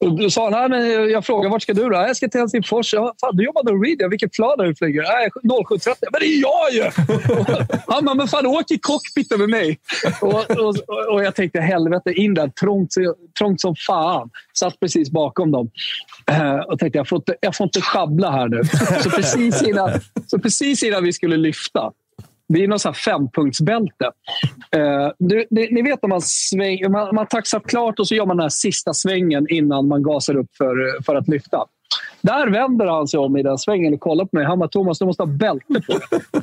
då sa han, men jag frågade vart ska du då? Jag ska till Helsingfors. Ja, fan, du jobbar Norwegian. Vilket plan är du flyger? Nej, 07.30. Men det är jag ju! Han bara, men fan åk i cockpiten med mig. Och, och, och jag tänkte, helvete, in där. Trångt, trångt som fan. Satt precis bakom dem. Eh, och tänkte, jag får, inte, jag får inte sjabbla här nu. Så precis innan, så precis innan vi skulle lyfta det är något sånt här fempunktsbälte. Eh, du, det, ni vet när man, sväng, man, man taxar klart och så gör man den här sista svängen innan man gasar upp för, för att lyfta. Där vänder han sig om i den svängen och kollar på mig. Han bara, Thomas, du måste ha bälte på.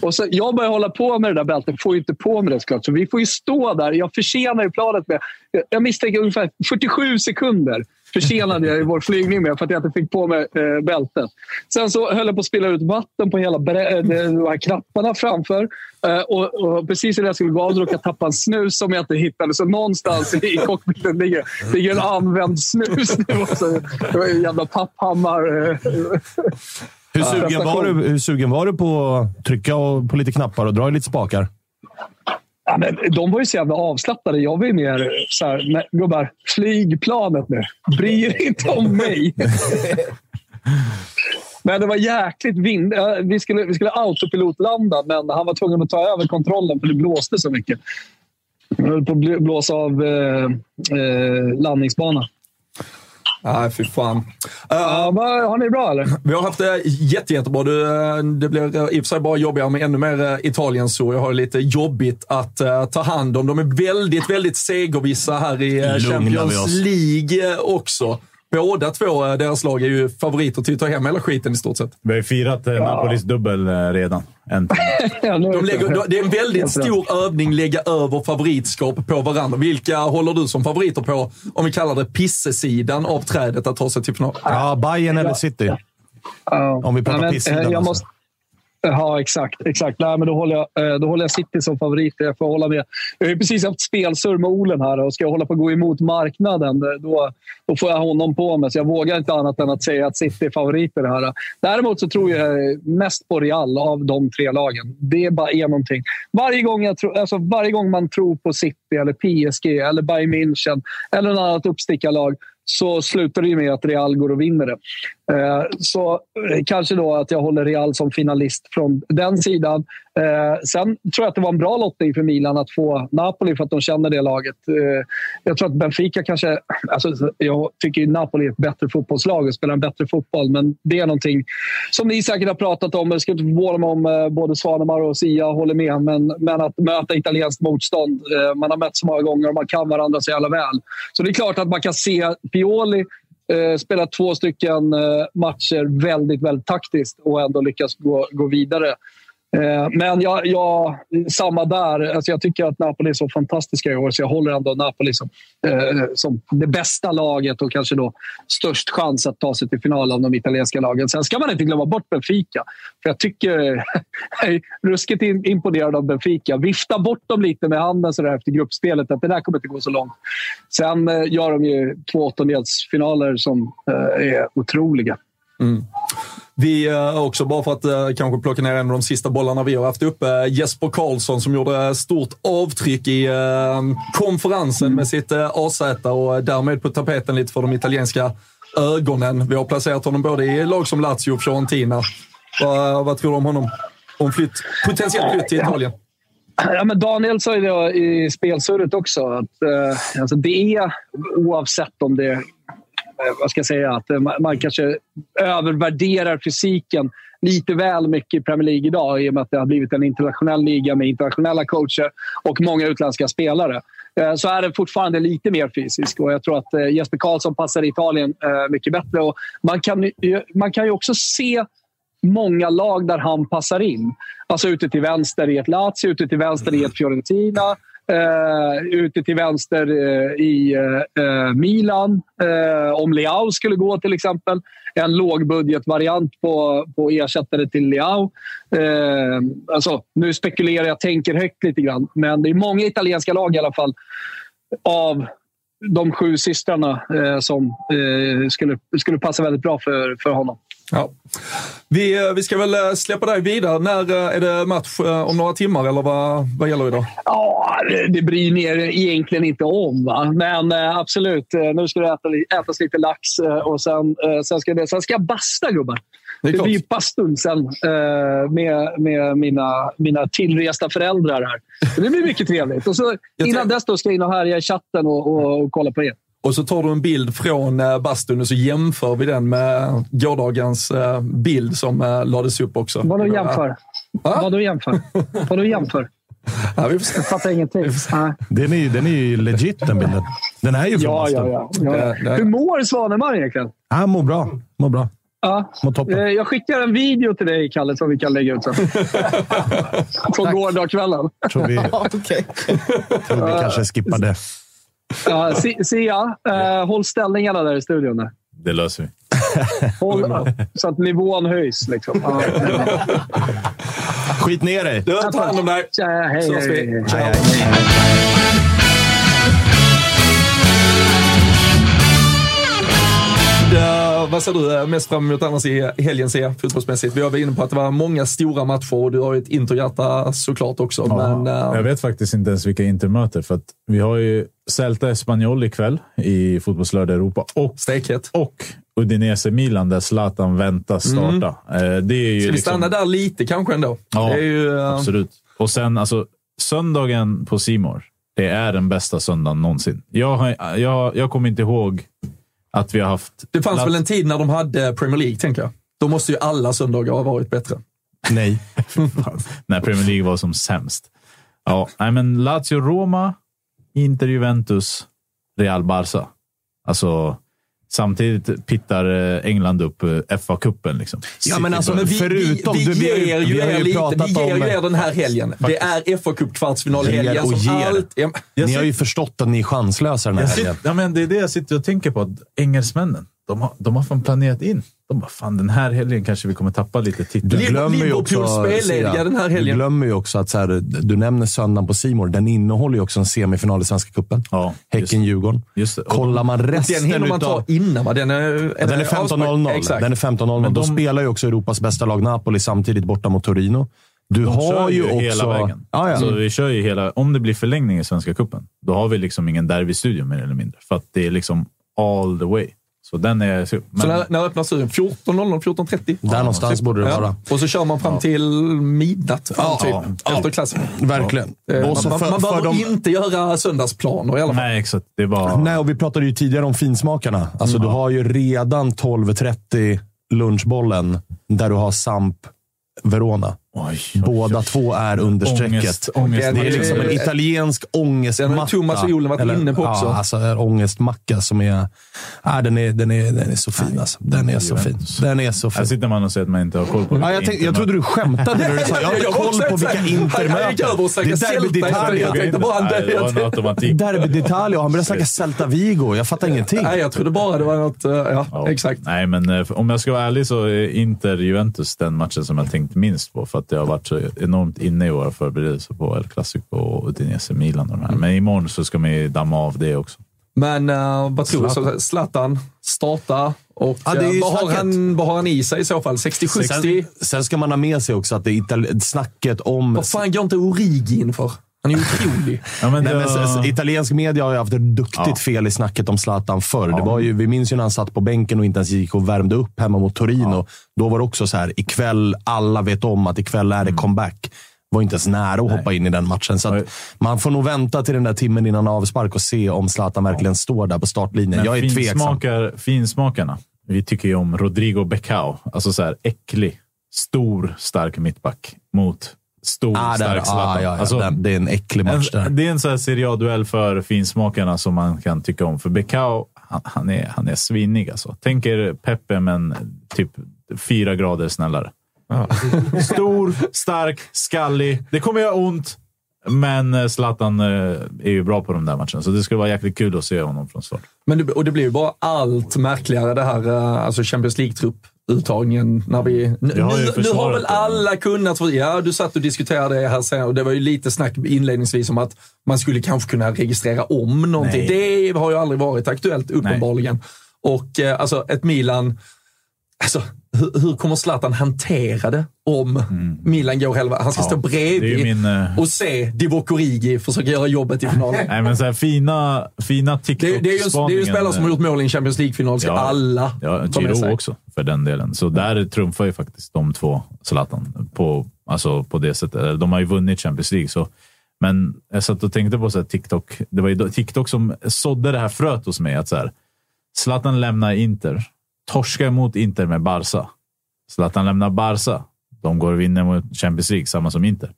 Och så, jag börjar hålla på med det där bältet. Får ju inte på mig det såklart. Så vi får ju stå där. Jag försenar ju planet med, jag misstänker ungefär 47 sekunder försenade jag i vår flygning med för att jag inte fick på mig eh, bältet. Sen så höll jag på att spilla ut vatten på hela eh, de här knapparna framför. Eh, och, och precis när jag skulle gå av råkade jag tappa en snus som jag inte hittade. Så någonstans i cockpiten ligger, ligger en använd snus. Det var, så, det var en jävla papphammar. eh, Hur sugen, var du, hur sugen var du på att trycka och, på lite knappar och dra i lite spakar? Ja, men de var ju så jävla avslappnade. Jag var ju mer så här, "Nej, gubbar, flygplanet nu. Bry er inte om mig. men det var jäkligt vind. Vi skulle, vi skulle autopilotlanda, men han var tvungen att ta över kontrollen för det blåste så mycket. Jag höll på att blåsa av eh, eh, landningsbanan. Nej, fy fan. Ja, vad- har ni bra eller? Vi har haft det jätte, jättebra. Det, eh, det blir eh, i och för sig bara jobbigare med ännu mer Italien så. Jag har lite jobbigt att eh, ta hand om. De är väldigt, väldigt segervissa här i uh, Lugnar vi Champions. League också. Båda två, eh, deras lag, är ju favoriter till att ta hem hela skiten i stort sett. Vi har ju firat eh, Napolis dubbel eh, redan. Ja, De det- lägger, det är en väldigt stor övning lägga över favoritskap på varandra. Vilka håller du som favoriter på, om vi kallar det pissesidan av trädet att ta sig till final? Ja, Bayern eller City? Ja. Om vi pratar men, pissidan jag alltså. måste, Ja, exakt. exakt. Nej, men då, håller jag, eh, då håller jag City som favorit. Jag får hålla med. Jag har ju precis haft spelsurr med Olen här och ska jag hålla på att gå emot marknaden eh, då, då får jag honom på mig. Så jag vågar inte annat än att säga att City är favorit i det här. Däremot så tror jag mest på Real av de tre lagen. Det bara är någonting. Varje gång, jag tro, alltså varje gång man tror på City, eller PSG, eller Bayern München eller något annat uppstickarlag så slutar det ju med att Real går och vinner det. Eh, så eh, kanske då att jag håller Real som finalist från den sidan. Eh, sen tror jag att det var en bra lottning för Milan att få Napoli för att de känner det laget. Eh, jag tror att Benfica kanske... Alltså, jag tycker ju Napoli är ett bättre fotbollslag och spelar en bättre fotboll, men det är någonting som ni säkert har pratat om. Jag skulle inte förvåna mig om eh, både Svanemar och Sia håller med, men, men att möta italienskt motstånd. man har mött så många gånger och man kan varandra så jävla väl. Så det är klart att man kan se Pioli eh, spelat två stycken eh, matcher väldigt, väldigt taktiskt och ändå lyckas gå, gå vidare. Eh, men jag, jag, samma där. Alltså jag tycker att Napoli är så fantastiska i år så jag håller ändå Napoli som, eh, som det bästa laget och kanske då störst chans att ta sig till final av de italienska lagen. Sen ska man inte glömma bort Benfica. För jag tycker... jag är ruskigt imponerad av Benfica. Vifta bort dem lite med handen så där efter gruppspelet att det där kommer inte gå så långt. Sen eh, gör de ju två åttondelsfinaler som eh, är otroliga. Mm. Vi eh, också, bara för att eh, kanske plocka ner en av de sista bollarna vi har haft uppe, eh, Jesper Karlsson som gjorde stort avtryck i konferensen med sitt AZ och därmed på tapeten lite för de italienska ögonen. Vi har placerat honom både i lag som Lazio och Fiorentina. vad tror du om honom? Om flytt, potentiellt flytt till Italien? Ja, men Daniel sa ju det i spelsurret också. Att, eh, alltså det är, oavsett om det vad ska jag säga, att eh, man kanske övervärderar fysiken lite väl mycket i Premier League idag i och med att det har blivit en internationell liga med internationella coacher och många utländska spelare. Eh, så är den fortfarande lite mer fysisk och jag tror att Jesper Karlsson passar i Italien mycket bättre. Och man, kan, man kan ju också se många lag där han passar in. Alltså ute till vänster i ett Lazio, ute till vänster i ett Fiorentina eh, ute till vänster eh, i eh, Milan. Eh, om Leao skulle gå till exempel. En lågbudgetvariant på, på ersättare till Leao. Eh, alltså, nu spekulerar jag, tänker högt lite grann. Men det är många italienska lag i alla fall av de sju systrarna eh, som skulle, skulle passa väldigt bra för, för honom. Ja. Vi, eh, vi ska väl eh, släppa dig vidare. När eh, är det match? Om några timmar eller vad, vad gäller idag? Ja, det bryr ni er egentligen inte om. Va? Men absolut, nu ska det äta, ätas lite lax och sen, sen, ska, det, sen ska jag basta gubbar. Det, det blir bastun sen med, med mina, mina tillresta föräldrar här. Det blir mycket trevligt. Och så, innan dess då ska jag in och härja i chatten och, och, och kolla på er. Och så tar du en bild från eh, bastun och så jämför vi den med gårdagens eh, bild som eh, lades upp också. Vad du jämför? Vad du jämför? Vad du jämför? Ja, vi får Jag fattar ingenting. Den är, den är ju legit den bilden. Den är ju från ja, bastun. Ja, ja, ja. Det. Hur mår Svanemar egentligen? Han mår bra. Mår bra. Ja. Jag skickar en video till dig, Kalle, som vi kan lägga ut sen. Från gårdagskvällen. Tror vi, ja, okay. tror vi kanske skippar det. Ja, Sia, eh, håll ställningarna där i studion. Där. Det löser vi. Håll, så att nivån höjs. Liksom. Ja. Skit ner dig. Du, ta hand om dig. Hej, hej, hej, hej. vad ser du eh, mest fram emot annars i helgen se fotbollsmässigt? Vi var inne på att det var många stora matcher och du har ju ett Interhjärta såklart också. Ja, men, uh... Jag vet faktiskt inte ens vilka Intermöter för att vi har ju Celta Espanyol ikväll i Fotbollslördag Europa och, Stekhet. och Udinese Milan där Zlatan väntas mm. starta. Mm. Det är ju Ska liksom... vi stanna där lite kanske ändå? Ja, ju, absolut. Och sen alltså söndagen på Simor. Det är den bästa söndagen någonsin. Jag, har, jag, jag kommer inte ihåg att vi har haft... Det fanns väl en tid när de hade Premier League, tänker jag. Då måste ju alla söndagar ha varit bättre. Nej. när Premier League var som sämst. Ja, nej, men Lazio-Roma, Inter Juventus, Real Barca. Alltså, samtidigt pittar eh, England upp eh, FA-cupen. Liksom. Ja, men alltså, men vi, förutom, vi, vi, vi, ger ju er lite. Vi ger ju er den här helgen. Det är FA-cup kvartsfinalhelgen. Och Allt, ja. Ni har ju förstått att ni är chanslösa den här helgen. Ja, men det är det jag sitter och tänker på. Att engelsmännen, de har, de har fan planerat in de bara, fan den här helgen kanske vi kommer tappa lite titlar. Du glömmer ju också, spellediga den här helgen. Du glömmer ju också att så här, du nämner söndagen på Simor. Den innehåller ju också en semifinal i Svenska cupen. Ja, Häcken-Djurgården. Kollar man resten Den hinner man ta innan va? Den är, den är 15.00. Den är 15.00. Då spelar ju också Europas bästa lag Napoli samtidigt borta mot Torino. Du de har ju också... hela vägen. Ah, ja. alltså, vi kör ju hela... Om det blir förlängning i Svenska cupen, då har vi liksom ingen derbystudio mer eller mindre. För att det är liksom all the way. Så den är... Så Men, när, när öppnar studion? 14.00, 14.30? Där någonstans borde det Ja. vara. Och så kör man fram till midnatt, Ja, typ, ja. efter klassen. Verkligen. Eh, Och så man för- man behöver de- inte göra söndagsplaner i alla fall. nej, exakt. Det bara... Nej, och vi pratade ju tidigare om finsmakarna. Alltså, Du har ju redan 12.30 lunchbollen där du har Samp Verona. Oj, Båda två är under strecket. Ångest. Det är liksom en italiensk ångestmacka. Den har Thomas och Jolen varit inne på också. Ja, alltså en ångestmacka som är... Ja, den, är den, är, den är så fin alltså. Den är så fin. Den är så Här fin. sitter man och säger att man inte har koll på Ja, jag, tänkte, jag trodde du skämtade när du sa jag har inte koll på här- vilka Inter Han gick över och möter. Det är Derby d'Italia. det var en. Derby d'Italia. Han började snacka Celta Vigo. Jag fattar ingenting. Nej, jag trodde bara det var något... eh, Ja, Ja. exakt. Nej, men eh, om jag ska vara ärlig så är Inter-Juventus den matchen som jag tänkt minst på. För att jag har varit så enormt inne i våra förberedelser på El Clasico och Udinese-Milan. och de här. Men imorgon så ska man ju damma av det också. Men uh, vad tror du? Zlatan. Starta. Och Ja, det är ju eh, vad, har han, vad har han i sig i så fall? 60-70? Sen, sen ska man ha med sig också att det är snacket om... Vad fan går inte Origi in för? Han är ju otrolig. Ja, men Nej, men, s- s- italiensk media har ju haft ett duktigt Ja. fel i snacket om Zlatan förr. Det var ju, vi minns ju när han satt på bänken och inte ens gick och värmde upp hemma mot Torino. Då var det också så här, ikväll, alla vet om att ikväll är det Mm. comeback. Var inte ens nära att hoppa in i den matchen. Så Nej. man får nog vänta till den där timmen innan avspark och se om Zlatan verkligen står där på startlinjen. Men Jag är tveksam. finsmakar, finsmakarna, vi tycker ju om Rodrigo Becao. Alltså så här äcklig, stor, stark mittback mot stor, Ah, där, stark ah, Zlatan. ja, ja, Alltså, den, det är en äcklig match där. en, det är en sån här Serie A-duell för finsmakarna som man kan tycka om. För Becao, han, han, är, han är svinnig alltså. Tänk er Pepe, men typ fyra grader snällare. Stor, stark, skallig. Det kommer göra ont, men eh, Zlatan eh, är ju bra på de där matcherna. Så det skulle vara jäkligt kul att se honom från start. Men det, och det blir ju bara allt märkligare det här eh, alltså Champions League-trupp-uttagningen. När vi, nu, nu, har väl alla kunnat... för- Ja, du satt och diskuterade det här sen och det var ju lite snack inledningsvis om att man skulle kanske kunna registrera om någonting. Det har ju aldrig varit aktuellt uppenbarligen. Och eh, alltså ett Milan... Alltså, hur, hur kommer Zlatan hantera det om Milan går själva? Han ska Mm. Ja, stå bredvid min, eh, och se Divock Origi försöka göra jobbet i finalen. Nej, men så här fina, fina Det, det, är ju, det är ju spelare som har gjort mål i en Champions League-final. Ska Ja. alla Ja, ta med sig. också för den delen. Så där trumfar ju faktiskt de två Zlatan på, alltså på det sättet. De har ju vunnit Champions League. Så. Men jag satt och tänkte på så TikTok. Det var ju TikTok som sådde det här fröet hos mig. Att så här, Zlatan lämnar Inter. Torskar mot Inter med Barca. Zlatan lämnar Barca. De går och vinner mot Champions League, samma som Inter.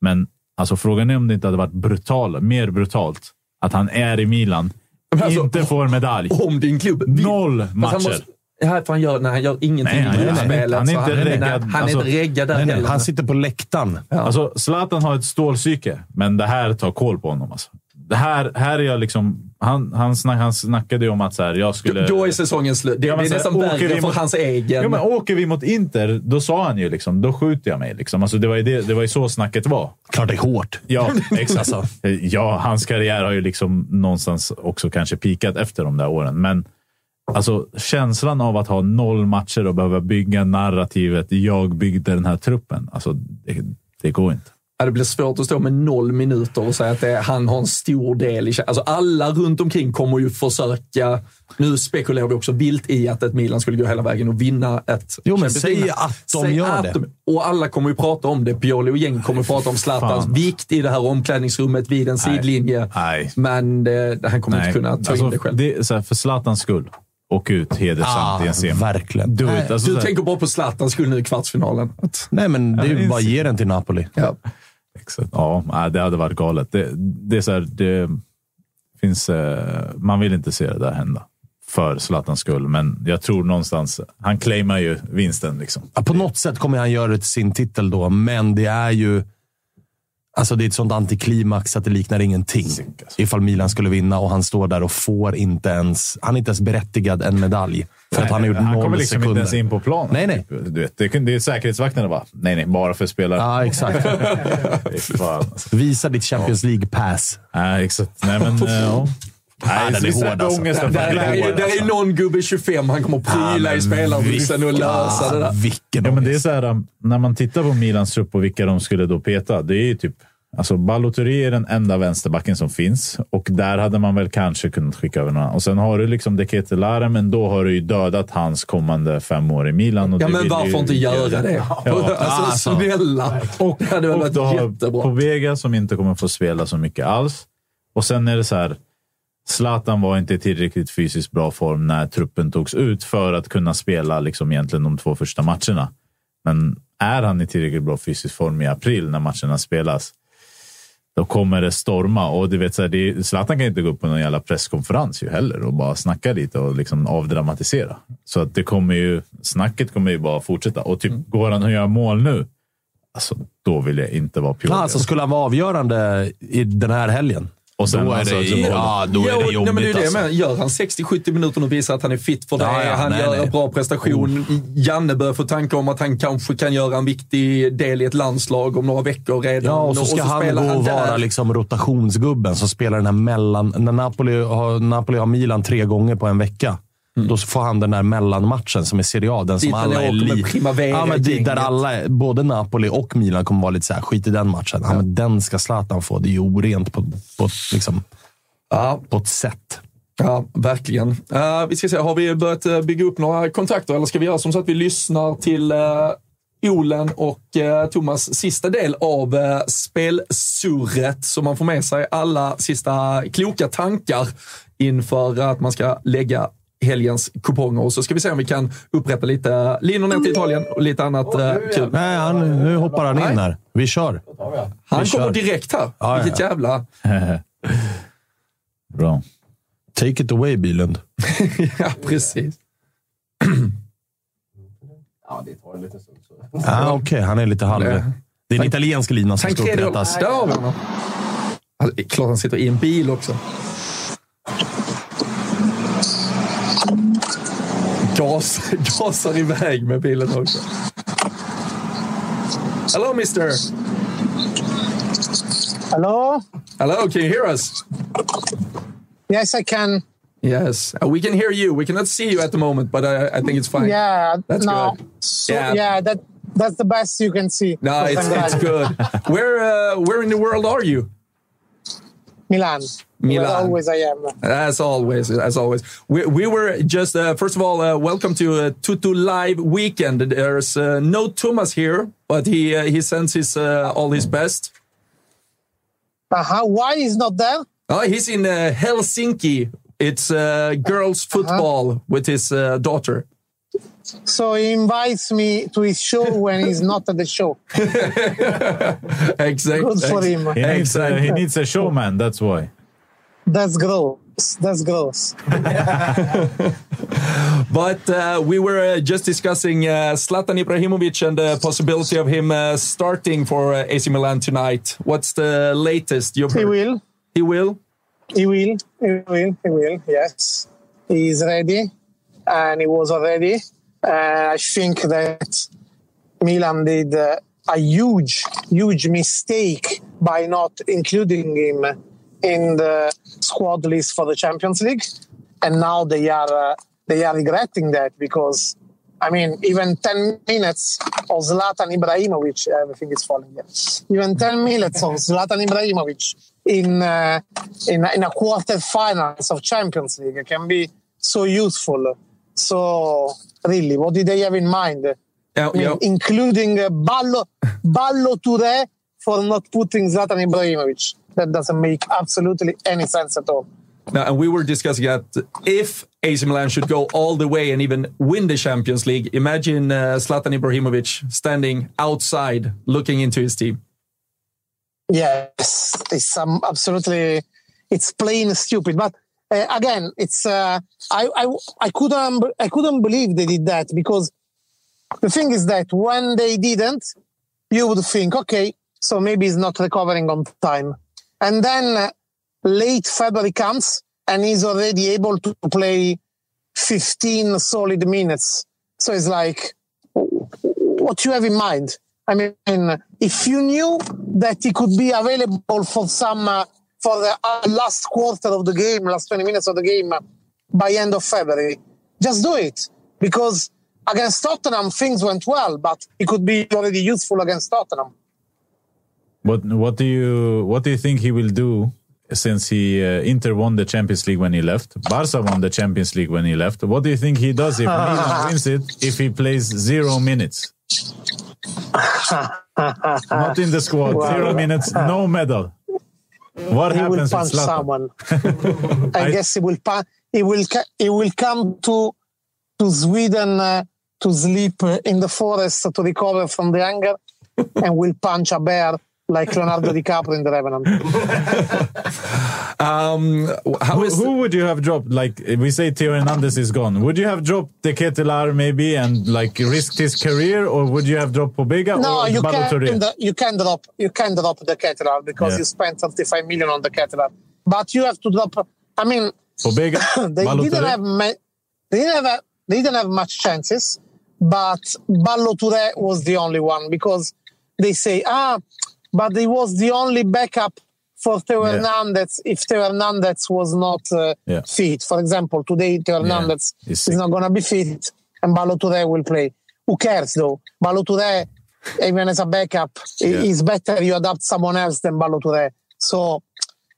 Men alltså, frågan är om det inte hade varit brutal, mer brutalt att han är i Milan, alltså, inte får medalj. Om din klubb. Noll Fast han matcher. Ja, för han gör, nej, han gör ingenting Nej, i gruppspelet. han är inte nej, reggad. Han är Alltså, inte reggad där Nej, nej, han sitter på läktaren. Alltså, Zlatan har ett stålpsyke, men det här tar koll på honom. Alltså. Det här, här är jag liksom... Han, han, snack, han snackade ju om att så här, jag skulle... Då är säsongen slut. Det, Ja, det är nästan värre för mot- hans egen. Ja, men åker vi mot Inter, då sa han ju liksom, då skjuter jag mig. Liksom. Alltså, det, var ju det, det var ju så snacket var. Klart det är hårt. Ja, exakt. ja, hans karriär har ju liksom någonstans också kanske pikat efter de där åren. Men alltså, känslan av att ha noll matcher och behöva bygga narrativet. Jag byggde den här truppen. Alltså, det, det går inte. Ja, det blir svårt att stå med noll minuter och säga att det, han har en stor del i... Alltså alla runt omkring kommer ju försöka... Nu spekulerar vi också vilt i att ett Milan skulle gå hela vägen och vinna ett Jo, men säg att de Säg gör att det. de- och alla kommer ju prata om det. Pioli och gäng kommer prata om Zlatans vikt i det här omklädningsrummet vid en sidlinje. Nej. Men det, han kommer inte kunna ta Alltså, in det själv. Det så här, för Zlatans skull. Åk ut hedersamt i en semi. verkligen. Do it. Alltså, du tänker bara på Zlatans skull nu i kvartsfinalen. Nej, men det är ju bara ge den till Napoli. ja. Exakt. Ja, det hade varit galet. Det, det är så här, det finns, eh, man vill inte se det där hända. För Zlatans skull, men jag tror någonstans... Han claimar ju vinsten. Liksom. Ja, på något sätt kommer han göra det till sin titel då, men det är ju... Alltså det är ett sånt antiklimax att det liknar ingenting. alltså. Ifall Milan skulle vinna och han står där och får inte ens... Han är inte ens berättigad en medalj. För att han har gjort han kommer liksom sekunder. inte ens in på planen. Nej, nej. Du vet, det, kan- det är säkerhetsvakterna bara, nej, nej, bara för spelare. Ja, exakt. Fan, alltså. Visa ditt Champions League-pass. Nej, exakt. Nej, men... eh, ja. Nej, den är så hård, alltså. ångesten där, är, är någon gubbe 25, han kommer att pryla i spelarbussen och lösa det där. Vilken Ja, men det är så här, um, när man tittar på Milans trupp och vilka de skulle då peta. Det är ju typ Alltså Balotelli är den enda vänsterbacken som finns och där hade man väl kanske kunnat skicka över någon. Och sen har du liksom De Ketelare, men då har du ju dödat hans kommande fem år i Milan. Och Ja, men varför ju inte göra det? Ja. alltså, snälla. Och, det hade väl och varit du har jättebra. Povega som inte kommer få spela så mycket alls. Och sen är det så här. Zlatan var inte i tillräckligt fysiskt bra form när truppen togs ut för att kunna spela liksom egentligen de två första matcherna. Men är han i tillräckligt bra fysisk form i april när matcherna spelas, då kommer det storma. Och du vet, så här, det, Zlatan kan inte gå upp på någon jävla presskonferens ju heller och bara snacka lite och liksom avdramatisera. Så att det kommer ju, snacket kommer ju bara fortsätta. Och typ, går han att göra mål nu, alltså, då vill jag inte vara pionjär. Alltså, skulle han vara avgörande i den här helgen? Och sen då är alltså, det, typ- ja, då är det Jo, jobbigt. nej, men det är det alltså. menar. Gör han 60-70 minuter och visar att han är fit för det, Ja, ja, han nej, gör nej. en bra prestation. Janne börjar få tankar om att han kanske kan göra en viktig del i ett landslag om några veckor redan. Ja, och så ska han spelar gå och vara liksom rotationsgubben som spelar den här mellan... När Napoli har, Napoli har Milan tre gånger på en vecka, då får han den där mellanmatchen som är Serie A. Den som alla är li- ja, men dit där alla, både Napoli och Milan kommer vara lite så här, skit i den matchen. Ja, men den ska Zlatan få. Det är ju orent på, på, liksom, Ja, på ett sätt. Ja, verkligen. Eh, vi ska se, har vi börjat eh, bygga upp några kontakter eller ska vi göra som så att vi lyssnar till uh, Olen och uh, Thomas sista del av uh, spelsurret så man får med sig alla sista kloka tankar inför att man ska lägga helgens kuponger. Och så ska vi se om vi kan upprätta lite linor ner till Italien och lite annat uh, kul. Nej, han, nu hoppar han in här. Vi kör. Han vi kommer kör. direkt här. Ja, ja, Vilket ja. jävla... Bra. Take it away, Bylund. ja, precis. Ah, Okej, han är lite halv... Det är en italiensk lina som ska upprättas. Där har vi honom. Alltså, klart han sitter i en bil också. Gas, gasar iväg med bilen också. Hello mister! Hello? Hello, can you hear us? Yes, I can. Yes, Uh, we can hear you. We cannot see you at the moment, but I, I think it's fine. Yeah, That's no. good. So, Yeah. yeah. that that's the best you can see. No, it's, it's good. Where, uh, where in the world are you? Milan. Milan. Where always I am. As always, as always. We, we were just, uh, first of all, uh, welcome to uh, Tutu Live Weekend. There's uh, no Thomas here, but he uh, he sends his uh, all his best. Uh-huh. Why is not there? Oh, he's in uh, Helsinki. It's uh, girls football with his uh, daughter. So he invites me to his show when he's not at the show. Exactly. Good for him. He needs, a, he needs a showman, that's why. That's gross. That's gross. But uh, we were uh, just discussing uh, Zlatan Ibrahimovic and the possibility of him uh, starting for uh, AC Milan tonight. What's the latest? You've He will. He will. He will. He will. He will. Yes. he's ready. And he was already. Uh, I think that Milan did uh, a huge, huge mistake by not including him in the squad list for the Champions League. And now they are uh, they are regretting that because I mean, even 10 minutes of Zlatan Ibrahimovic, everything is falling here. Even 10 minutes of Zlatan Ibrahimovic in, uh, in, in a quarterfinals of Champions League can be so useful. So, really, what did they have in mind? Yeah, I mean, yeah. including uh, Ballo, Ballo Touré for not putting Zlatan Ibrahimovic. That doesn't make absolutely any sense at all. Now, and we were discussing that if AC Milan should go all the way and even win the Champions League, imagine uh, Zlatan Ibrahimovic standing outside looking into his team. Yes, it's um, absolutely, it's plain stupid. But uh, again, it's uh, I, I I couldn't I couldn't believe they did that because the thing is that when they didn't, you would think, okay, so maybe he's not recovering on time, and then late February comes and he's already able to play 15 solid minutes. So it's like, what you have in mind? I mean, if you knew that he could be available for some uh, for the uh, last quarter of the game, last 20 minutes of the game uh, by end of February, just do it because against Tottenham things went well, but it could be already useful against Tottenham. What what do you what do you think he will do since he uh, Inter won the Champions League when he left? Barca won the Champions League when he left. What do you think he does if Milan wins it if he plays zero minutes? Not in the squad, Wow. zero minutes, no medal. What he will happens punch someone. I, guess he will. pu- He will. He will come to to Sweden uh, to sleep uh, in the forest to recover from the anger, and will punch a bear like Leonardo DiCaprio in The Revenant. Um, how Who, is who would you have dropped? Like we say, Theo Hernandez is gone. Would you have dropped De Ketelar maybe and like risked his career, or would you have dropped Pobega No, or you Balotelli? can. You can drop. You can drop the Caterham because Yeah. you spent 35 million on the Caterham. But you have to drop. I mean, Pobega, they didn't have ma- they didn't have a- they didn't have much chances, but Ballo Touré was the only one because they say ah, but he was the only backup for Theo Yeah. Hernandez if Theo Hernandez was not uh, Yeah. fit. For example, today Theo Hernandez he's is not going to be fit, and Ballo Touré will play. Who cares though? Ballo Touré, even as a backup, Yeah. is better you adapt someone else than Ballo Touré. So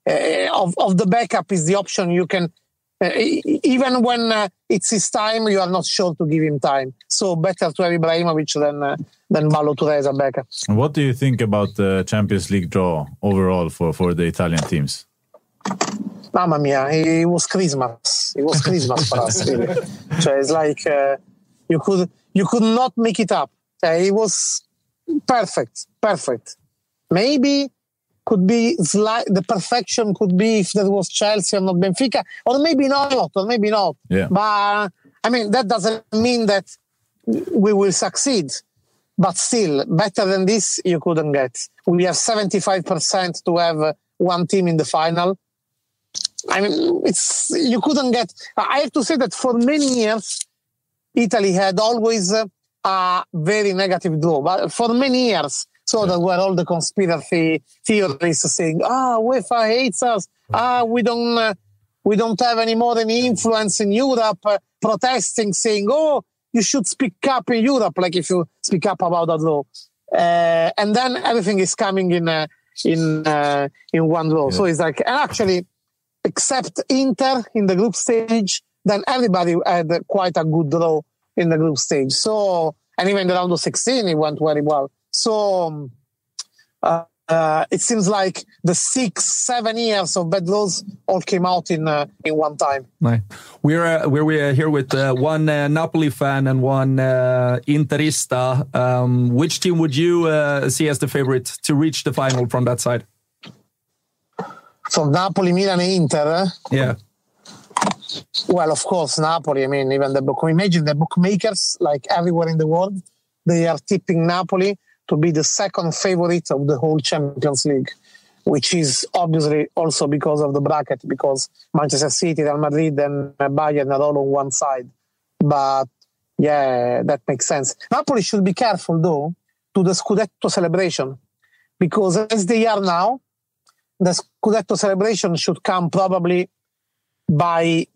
uh, of, of the backup is the option you can uh, even when uh, it's his time you are not sure to give him time so better to have Ibrahimovic than uh, than as What do you think about the Champions League draw overall for, for the Italian teams? mamma mia it was Christmas it was Christmas for us really. so it's like uh, you could you could not make it up Uh, it was perfect perfect maybe could be slight the perfection could be if there was Chelsea or not Benfica or maybe not or maybe not Yeah. But I mean, that doesn't mean that we will succeed. But still, better than this, you couldn't get. We have 75% to have uh, one team in the final. I mean, it's you couldn't get. I have to say that for many years, Italy had always uh, a very negative draw. But for many years, so there were all the conspiracy theorists saying, "Ah, UEFA hates us. Ah, we don't." Uh, we don't have any more any influence in Europe, uh, protesting, saying, "Oh, you should speak up in Europe," like if you speak up about that law. Uh, and then everything is coming in uh, in uh, in one row. So it's like, and actually, except Inter in the group stage, then everybody had quite a good draw in the group stage. So, and even the round of 16, it went very well. So, um, uh, it seems like the six, seven years of bad laws all came out in uh, in one time. Nej. We're uh, we're, we're here with uh, one uh, Napoli fan and one uh, Interista. Um, which team would you uh, see as the favorite to reach the final from that side? From Napoli, Milan, and Inter. eh? Yeah. Well, of course, Napoli. I mean, even the book. Imagine the bookmakers, like everywhere in the world, they are tipping Napoli to be the second favorite of the whole Champions League, which is obviously also because of the bracket, because Manchester City, Real Madrid, and Bayern are all on one side. But yeah, that makes sense. Napoli should be careful though to the Scudetto celebration, because as they are now, the Scudetto celebration should come probably by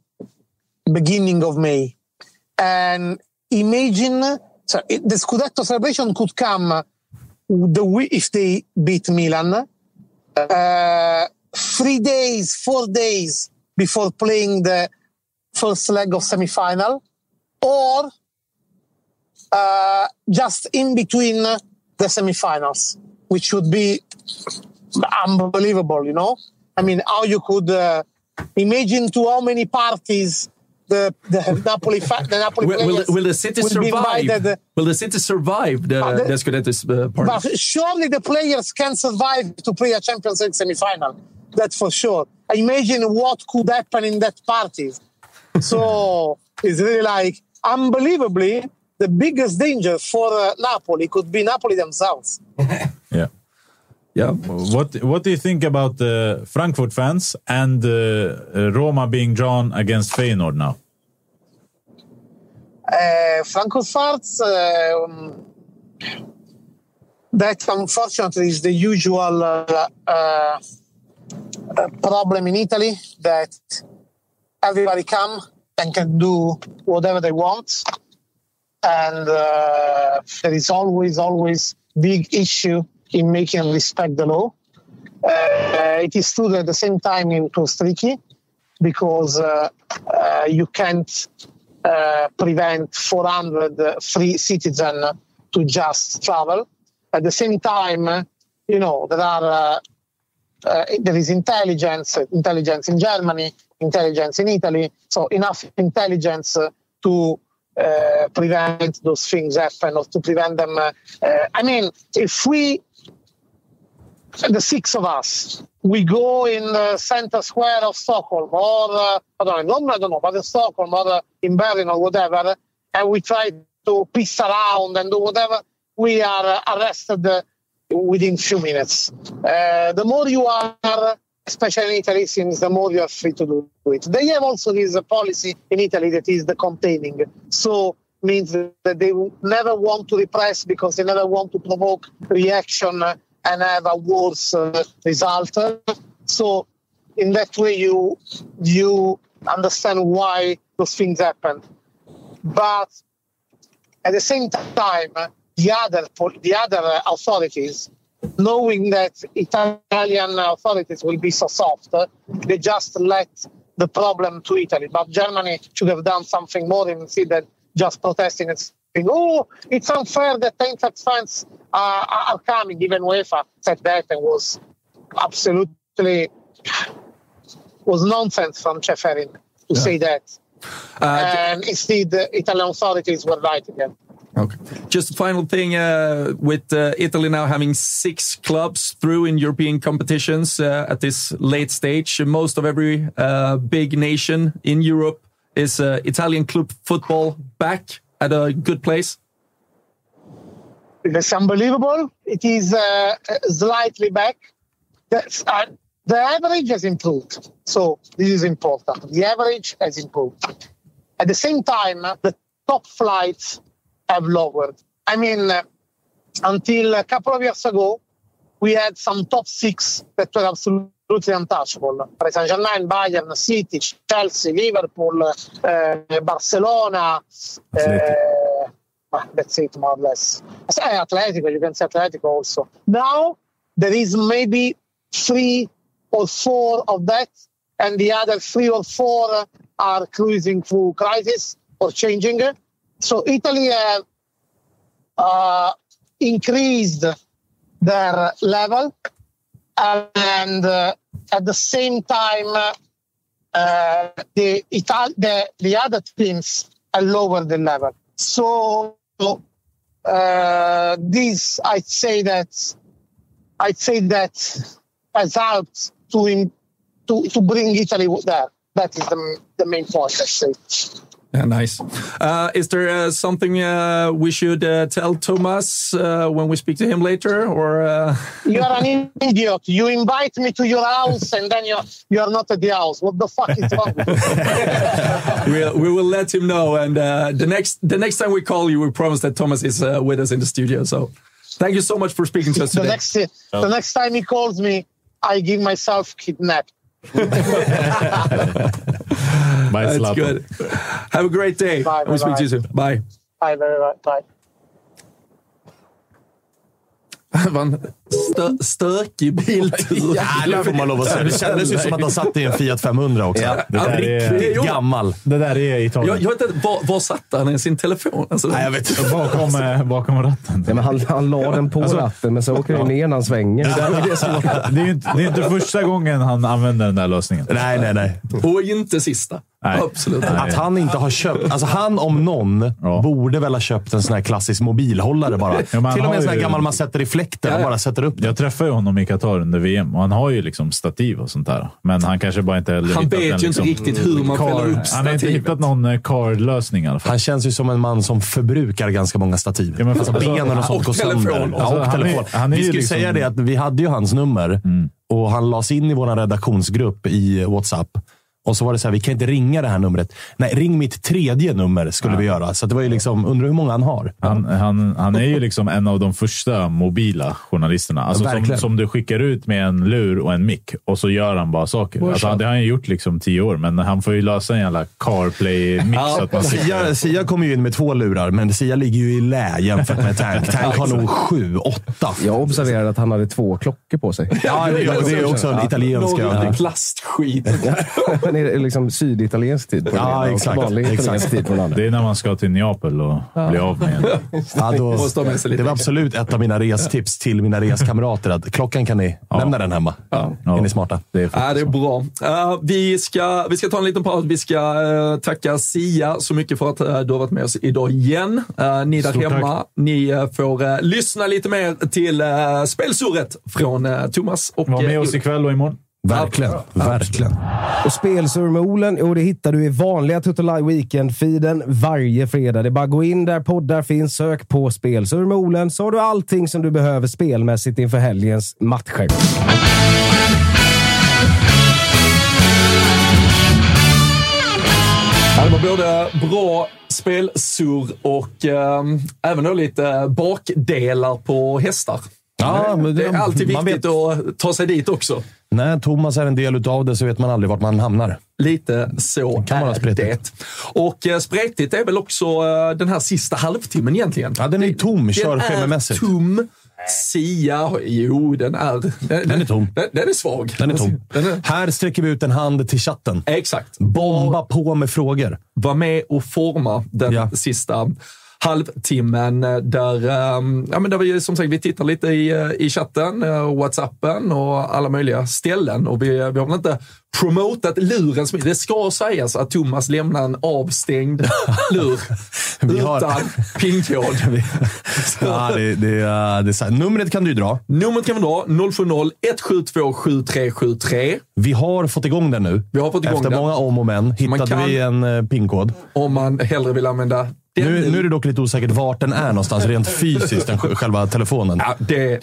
beginning of May. And imagine so the Scudetto celebration could come the if they beat Milan, uh, three days, four days before playing the first leg of semi-final, or uh, just in between the semi-finals, which would be unbelievable. You know, I mean, how you could uh, imagine to how many parties the the Napoli fa- the Napoli Will, will, the- will the city will survive? invited. Will the city survive the, But the- the Scudetto uh, party? But surely the players can survive to play a Champions League semi-final. That's for sure. Imagine what could happen in that party. So it's really like unbelievably the biggest danger for uh, Napoli could be Napoli themselves. Yeah. Yeah. What What do you think about the Frankfurt fans and uh, Roma being drawn against Feyenoord now? Uh, Frankfurt, um, that unfortunately is the usual uh, uh, uh, problem in Italy that everybody come and can do whatever they want, and uh, there is always always big issue in making respect the law. Uh, it is true that at the same time it was tricky because uh, uh, you can't uh, prevent 400 free citizens to just travel. At the same time, you know, there are uh, uh, there is intelligence, intelligence in Germany, intelligence in Italy, so enough intelligence to prevent those things happen or to prevent them. I mean, if we, the six of us, we go in the center square of Stockholm or uh, I don't know, London, I don't know, but in Stockholm or uh, in Berlin or whatever, and we try to piss around and do whatever, we are uh, arrested uh, within few minutes. Uh, the more you are, especially in Italy, seems the more you are free to do it. They have also this policy in Italy that is the containing. So means that they never want to repress because they never want to provoke reaction and have a worse uh, result. So in that way, you you understand why those things happen. But at the same time, the other the other authorities, knowing that Italian authorities will be so soft, they just let the problem to Italy. But Germany should have done something more instead than just protesting and saying, "Oh, it's unfair that Eintracht fans uh, are coming." Even UEFA said that and was absolutely was nonsense from Ceferin to Yeah. say that. Uh, and instead, the Italian authorities were right again. Okay. Just a final thing uh, with uh, Italy now having six clubs through in European competitions uh, at this late stage. Most of every uh, big nation in Europe is uh, Italian club football back at a good place. It's unbelievable. It is uh, slightly back. Uh, the average has improved. So this is important. The average has improved. At the same time, the top flights have lowered. I mean, uh, until a couple of years ago, we had some top six that were absolutely untouchable. Paris Saint-Germain, Bayern, City, Chelsea, Liverpool, uh, Barcelona. Uh, that's it, more or less. I say Atletico, you can say Atletico also. Now, there is maybe three or four of that, and the other three or four are cruising through crisis or changing. So Italy have uh, increased their level, and uh, at the same time, uh, the, Ital- the the other teams are lower the level. So uh, this, I'd say that I'd say that has helped to to to bring Italy there. That is the the main point. I'd say. Yeah, nice. Uh, is there uh, something uh, we should uh, tell Thomas uh, when we speak to him later, or? Uh... You are an idiot. You invite me to your house and then you you are not at the house. What the fuck is wrong? we'll, we will let him know. And uh, the next the next time we call you, we promise that Thomas is uh, with us in the studio. So thank you so much for speaking to us the today. next the next time he calls me, I give myself kidnapped. Bye, That's Zlatan. good. Have a great day. Bye, we'll speak to you soon. Bye. Bye, very right. Bye. Stö stökig biltur. Ja, det får man lov att säga. Det kändes ju som att han satt i en Fiat 500 också. Ja, det Ja, där är, gammal. det där är Italien. Jag, jag vet inte, var, var satt han i sin telefon? Alltså, Nej, jag vet inte. Bakom, eh, bakom ratten. Ja, men han, han la den på ratten, men så åker den ner när han svänger. Det är det ju inte, det är inte första gången han använder den där lösningen. Nej, nej, nej. Och inte sista. Nej. Absolut. Nej. Att han inte har köpt... Alltså han om någon Ja. borde väl ha köpt en sån här klassisk mobilhållare bara. han Till och med en sån här ju- gammal man sätter i fläkten och Ja, ja. bara sätter upp den. Jag träffade ju honom i Qatar under VM och han har ju liksom stativ och sånt där. Men han kanske bara inte heller Han vet ju inte liksom riktigt hur man fäller upp Han har inte stativet. hittat någon eh, card-lösning i alla fall. Han känns ju som en man som förbrukar ganska många stativ. Ja, alltså, alltså- benen och sånt och går sönder. Ja, Alltså, och han är- han är vi skulle liksom- säga det att vi hade ju hans nummer och han lades in i vår redaktionsgrupp i WhatsApp. Och så var det så här, vi kan inte ringa det här numret. Nej, ring mitt tredje nummer skulle vi göra. Så det var ju liksom, undrar hur många han har. Han, han, han är ju liksom en av de första mobila journalisterna. Alltså som, verkligen. som du skickar ut med en lur och en mick och så gör han bara saker. Alltså, det har han ju gjort liksom tio år, men han får ju lösa en jävla CarPlay-mix. så att man Sia, Sia kommer ju in med två lurar, men Sia ligger ju i lä jämfört med Tank. Tank har nog sju, åtta. Jag observerade att han hade två klockor på sig. Ja, det, det är också en italienska. Någon plastskit. Men är det liksom syditaliensk tid på den Ja, ena och exakt, vanlig exakt. italiensk tid på den andra. Det är när man ska till Neapel och bli av med en. Ja, då, det var absolut ett av mina restips till mina reskamrater. Att klockan kan ni lämna den hemma. Är ni smarta? Det är Ja, det är bra. Uh, vi, ska, vi ska ta en liten paus. Vi ska uh, tacka Sia så mycket för att uh, du har varit med oss idag igen. Uh, ni där Stort hemma, tack. ni uh, får uh, lyssna lite mer till uh, spelsurret från uh, Thomas och Var med uh, oss ikväll och imorgon. Verkligen. Verkligen. Och spelsur med Olen, jo, det hittar du i vanliga Tutolaj Weekend-feeden varje fredag. Det är bara att gå in där poddar finns, sök på spelsur med Olen så har du allting som du behöver spelmässigt inför helgens matcher. Ja, det var både bra spelsurr och um, även då lite bakdelar på hästar. Ja, men Det är alltid viktigt att ta sig dit också. När Thomas är en del utav det så vet man aldrig vart man hamnar. Lite så kan vara spretigt. det. Och eh, spretigt är väl också eh, den här sista halvtimmen egentligen. Ja, den är tom Den körschememässigt. är tom. Sia, jo den är... Den, Den är tom. Den, den är svag. Den är tom. Den är, Här sträcker vi ut en hand till chatten. exakt. Bomba på med frågor. Var med och forma den Ja. sista halvtimmen där, ehm, ja, men där vi som sagt vi tittar lite i, eh, i chatten, eh, Whatsappen och alla möjliga ställen. Och vi, vi har väl inte promotat luren. Det ska sägas att Thomas lämnar en avstängd lur har- utan pinkod. Ja, det, det, det. Numret kan du dra. Numret kan vi dra 070 172 7373. Vi har fått igång den nu. Vi har fått igång Efter den. många om och men hittade kan- vi en eh, pinkod. Om man hellre vill använda. Nu, nu är det dock lite osäkert vart den är någonstans rent fysiskt, den, sj- själva telefonen. ja, det,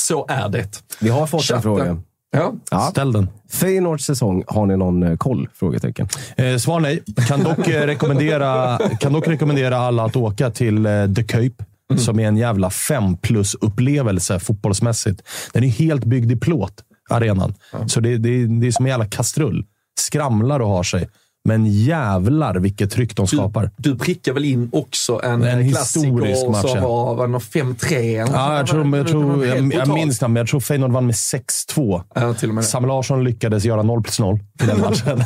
så är det. Vi har fått Chatten. en fråga. Ja. Ja. Ställ den. Feyenoords säsong, har ni någon eh, koll? Frågetecken. Eh, svar nej. Kan dock, eh, rekommendera, kan dock rekommendera alla att åka till eh, The Cape. Som är en jävla fem plus-upplevelse fotbollsmässigt. Den är helt byggd i plåt, arenan. Så det, det, det är som en jävla kastrull. Skramlar och har sig. Men jävlar vilket tryck de skapar. Du prickar väl in också en, En klassiker match, som var, var det någon 5-3? eller något Ja, jag, tror, jag, tror, minns det, men jag tror Feyenoord vann med 6-2. Ja, till och med. Sam Larsson lyckades göra 0 plus 0 i den matchen.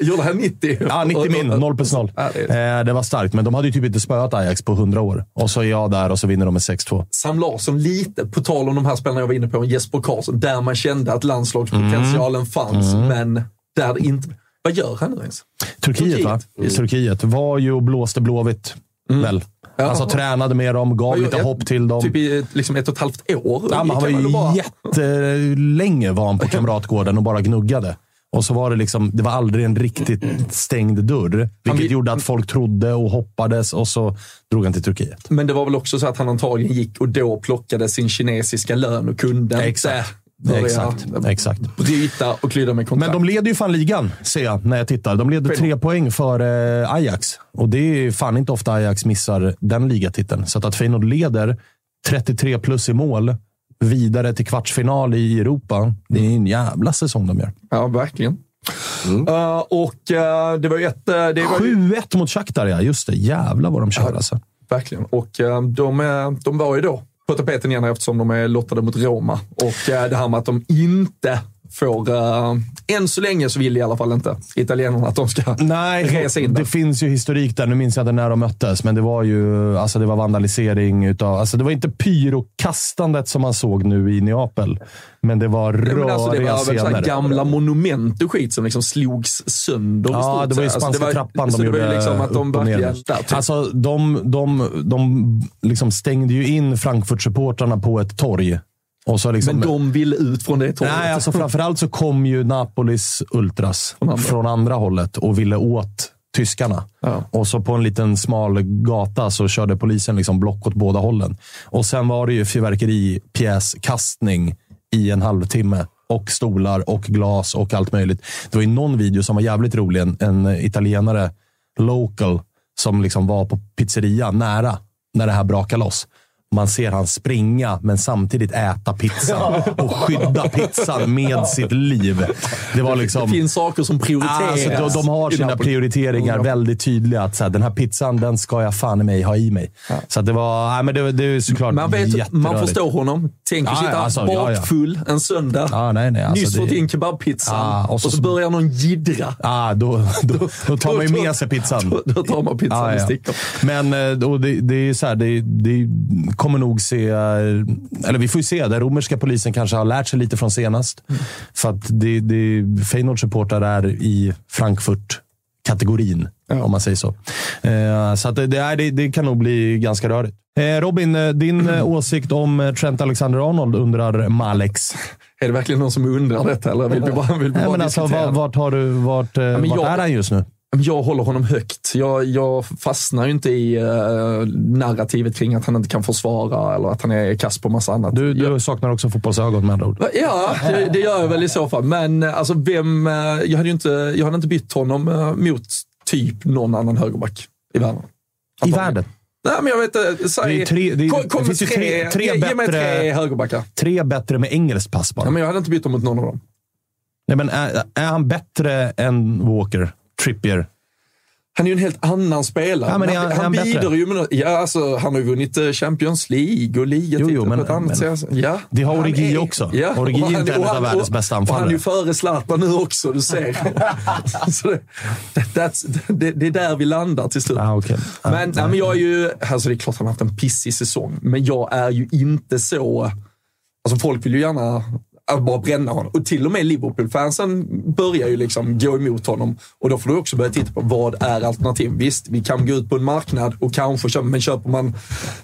Gjorde, han 90? Ja, 90 min. 0 plus 0. Ja, det Eh, det var starkt, men de hade ju typ inte spöat Ajax på 100 år. Och så är jag där och så vinner de med 6-2. Sam Larsson lite, på tal om de här spelarna jag var inne på, Jesper Karlsson, där man kände att landslagspotentialen Mm. fanns, men där inte... Vad gör han nu ens? Turkiet, va? I Turkiet. Var ju och blåste Blåvitt, väl? Ja. Alltså tränade med dem, gav lite hopp till dem. Typ i liksom ett och ett halvt år. Ja, han var ju bara- jättelänge var han på Kamratgården och bara gnuggade. Och så var det liksom, det var aldrig en riktigt stängd dörr. Vilket vill- gjorde att folk trodde och hoppades och så drog han till Turkiet. Men det var väl också så att han antagligen gick och då plockade sin kinesiska lön och kunde Exakt. inte börja Exakt. Exakt. bryta och klydda med kontrakt. Men de leder ju fan ligan, ser jag när jag tittar. De leder tre poäng för eh, Ajax. Och det är fan inte ofta Ajax missar den ligatiteln. Så att, att Feyenoord leder 33 plus i mål, vidare till kvartsfinal i Europa. Det är en jävla säsong de gör. Ja, verkligen. Mm. Uh, och uh, det var ju ett... Det var ju, 7-1 mot Shakhtar, ja. Just det. Jävlar vad de kör alltså. verkligen. Och uh, de, de var ju då på tapeten igen eftersom de är lottade mot Roma. Och eh, det här med att de inte får... Uh, än så länge så vill i alla fall inte italienarna att de ska Nej, resa in där. det finns ju historik där. Nu minns jag inte när de möttes, men det var ju alltså det var vandalisering. Utav, alltså det var inte pyrokastandet som man såg nu i Neapel, men det var röriga men alltså, det var scener. gamla monument och skit som liksom slogs sönder. Ja, det var ju sett. spanska Alltså, var- trappan de det var gjorde liksom att de verkligen... Typ. Alltså, de de, de liksom stängde ju in Frankfurt-supportrarna på ett torg. Liksom, men de ville ut från det torget. Nej, alltså framförallt så kom ju Napolis ultras Från andra. från andra hållet och ville åt tyskarna. Ja. Och så på en liten smal gata så körde polisen liksom block åt båda hållen. Och sen var det ju fyrverkeripjäskastning i en halvtimme och stolar och glas och allt möjligt. Det var ju någon video som var jävligt rolig. En, en italienare, local, som liksom var på pizzeria nära när det här brakade loss. Man ser han springa, men samtidigt äta pizzan och skydda pizzan med sitt liv. Det var liksom... Det finns saker som prioriteras. Alltså, de, har sina prioriteringar väldigt tydliga. Att så här, den här pizzan, den ska jag fan i mig ha i mig. Så det var, nej, men det, det är såklart Man, vet, man förstår honom. Tänk att Ja, sitta alltså, ja, ja. bakfull en söndag. Ja, nej, nej, alltså, Nyss det- fått in kebabpizzan Ja, och och, så- så, börjar någon jiddra. Ah, då, då, då tar man ju med sig pizzan. Då, då tar man pizzan Ja, och ja. sticker. Men eh, det, det är så här, det, det kommer nog se... Eller vi får ju se. Den romerska polisen kanske har lärt sig lite från senast. För att det, det, Feyenoord supportrar är i Frankfurt-kategorin, om man säger så. Eh, så det, det, är, det, kan nog bli ganska rörigt. Eh, Robin, eh, din åsikt om Trent Alexander-Arnold undrar Malex. Är det verkligen någon som undrar detta? Eller vill vi bara, vill vi Nej, bara men alltså, diskutera? vart, vart, har du, vart, men vart jag- är han just nu? Men Jag håller honom högt. Jag, jag fastnar ju inte i uh, narrativet kring att han inte kan försvara eller att han är kass på massa annat. Du, du saknar också fotbollsögon med andra ord. Ja, det, det gör jag väl i så fall. Men eh, alltså, vem, eh, jag, hade inte, jag hade inte bytt honom eh, mot typ någon annan högerback i världen. I världen? Nej, men jag vet inte. Säg, Det tre- det är- kom, det kom finns tre, tre- tre ge, ge mig bättre- tre högerbackar. Tre bättre med engelskt pass bara. Ja, men jag hade inte bytt dem mot någon av dem. Nej, men är, är han bättre än Walker? Trippier? Han är ju en helt annan spelare. Ja, men han- han, han bidrar ju med ja, alltså, Han har ju vunnit eh, Champions League och ligatitlar på ett annat sätt. Ja, Det har Origi är- också. Ja, Origi är inte en av världens bästa och Han är ju anfallare. före Zlatan nu också, du ser. Så det, det, det är där vi landar till slut. Ah, okay. ah, Men, nej, men jag är ju, alltså det är klart han har haft en pissig säsong, men jag är ju inte så... Alltså folk vill ju gärna äh, bara bränna honom. Och till och med Liverpool-fansen börjar ju liksom gå emot honom. Och då får du också börja titta på vad är alternativ. Visst, vi kan gå ut på en marknad och kanske köpa, men köper man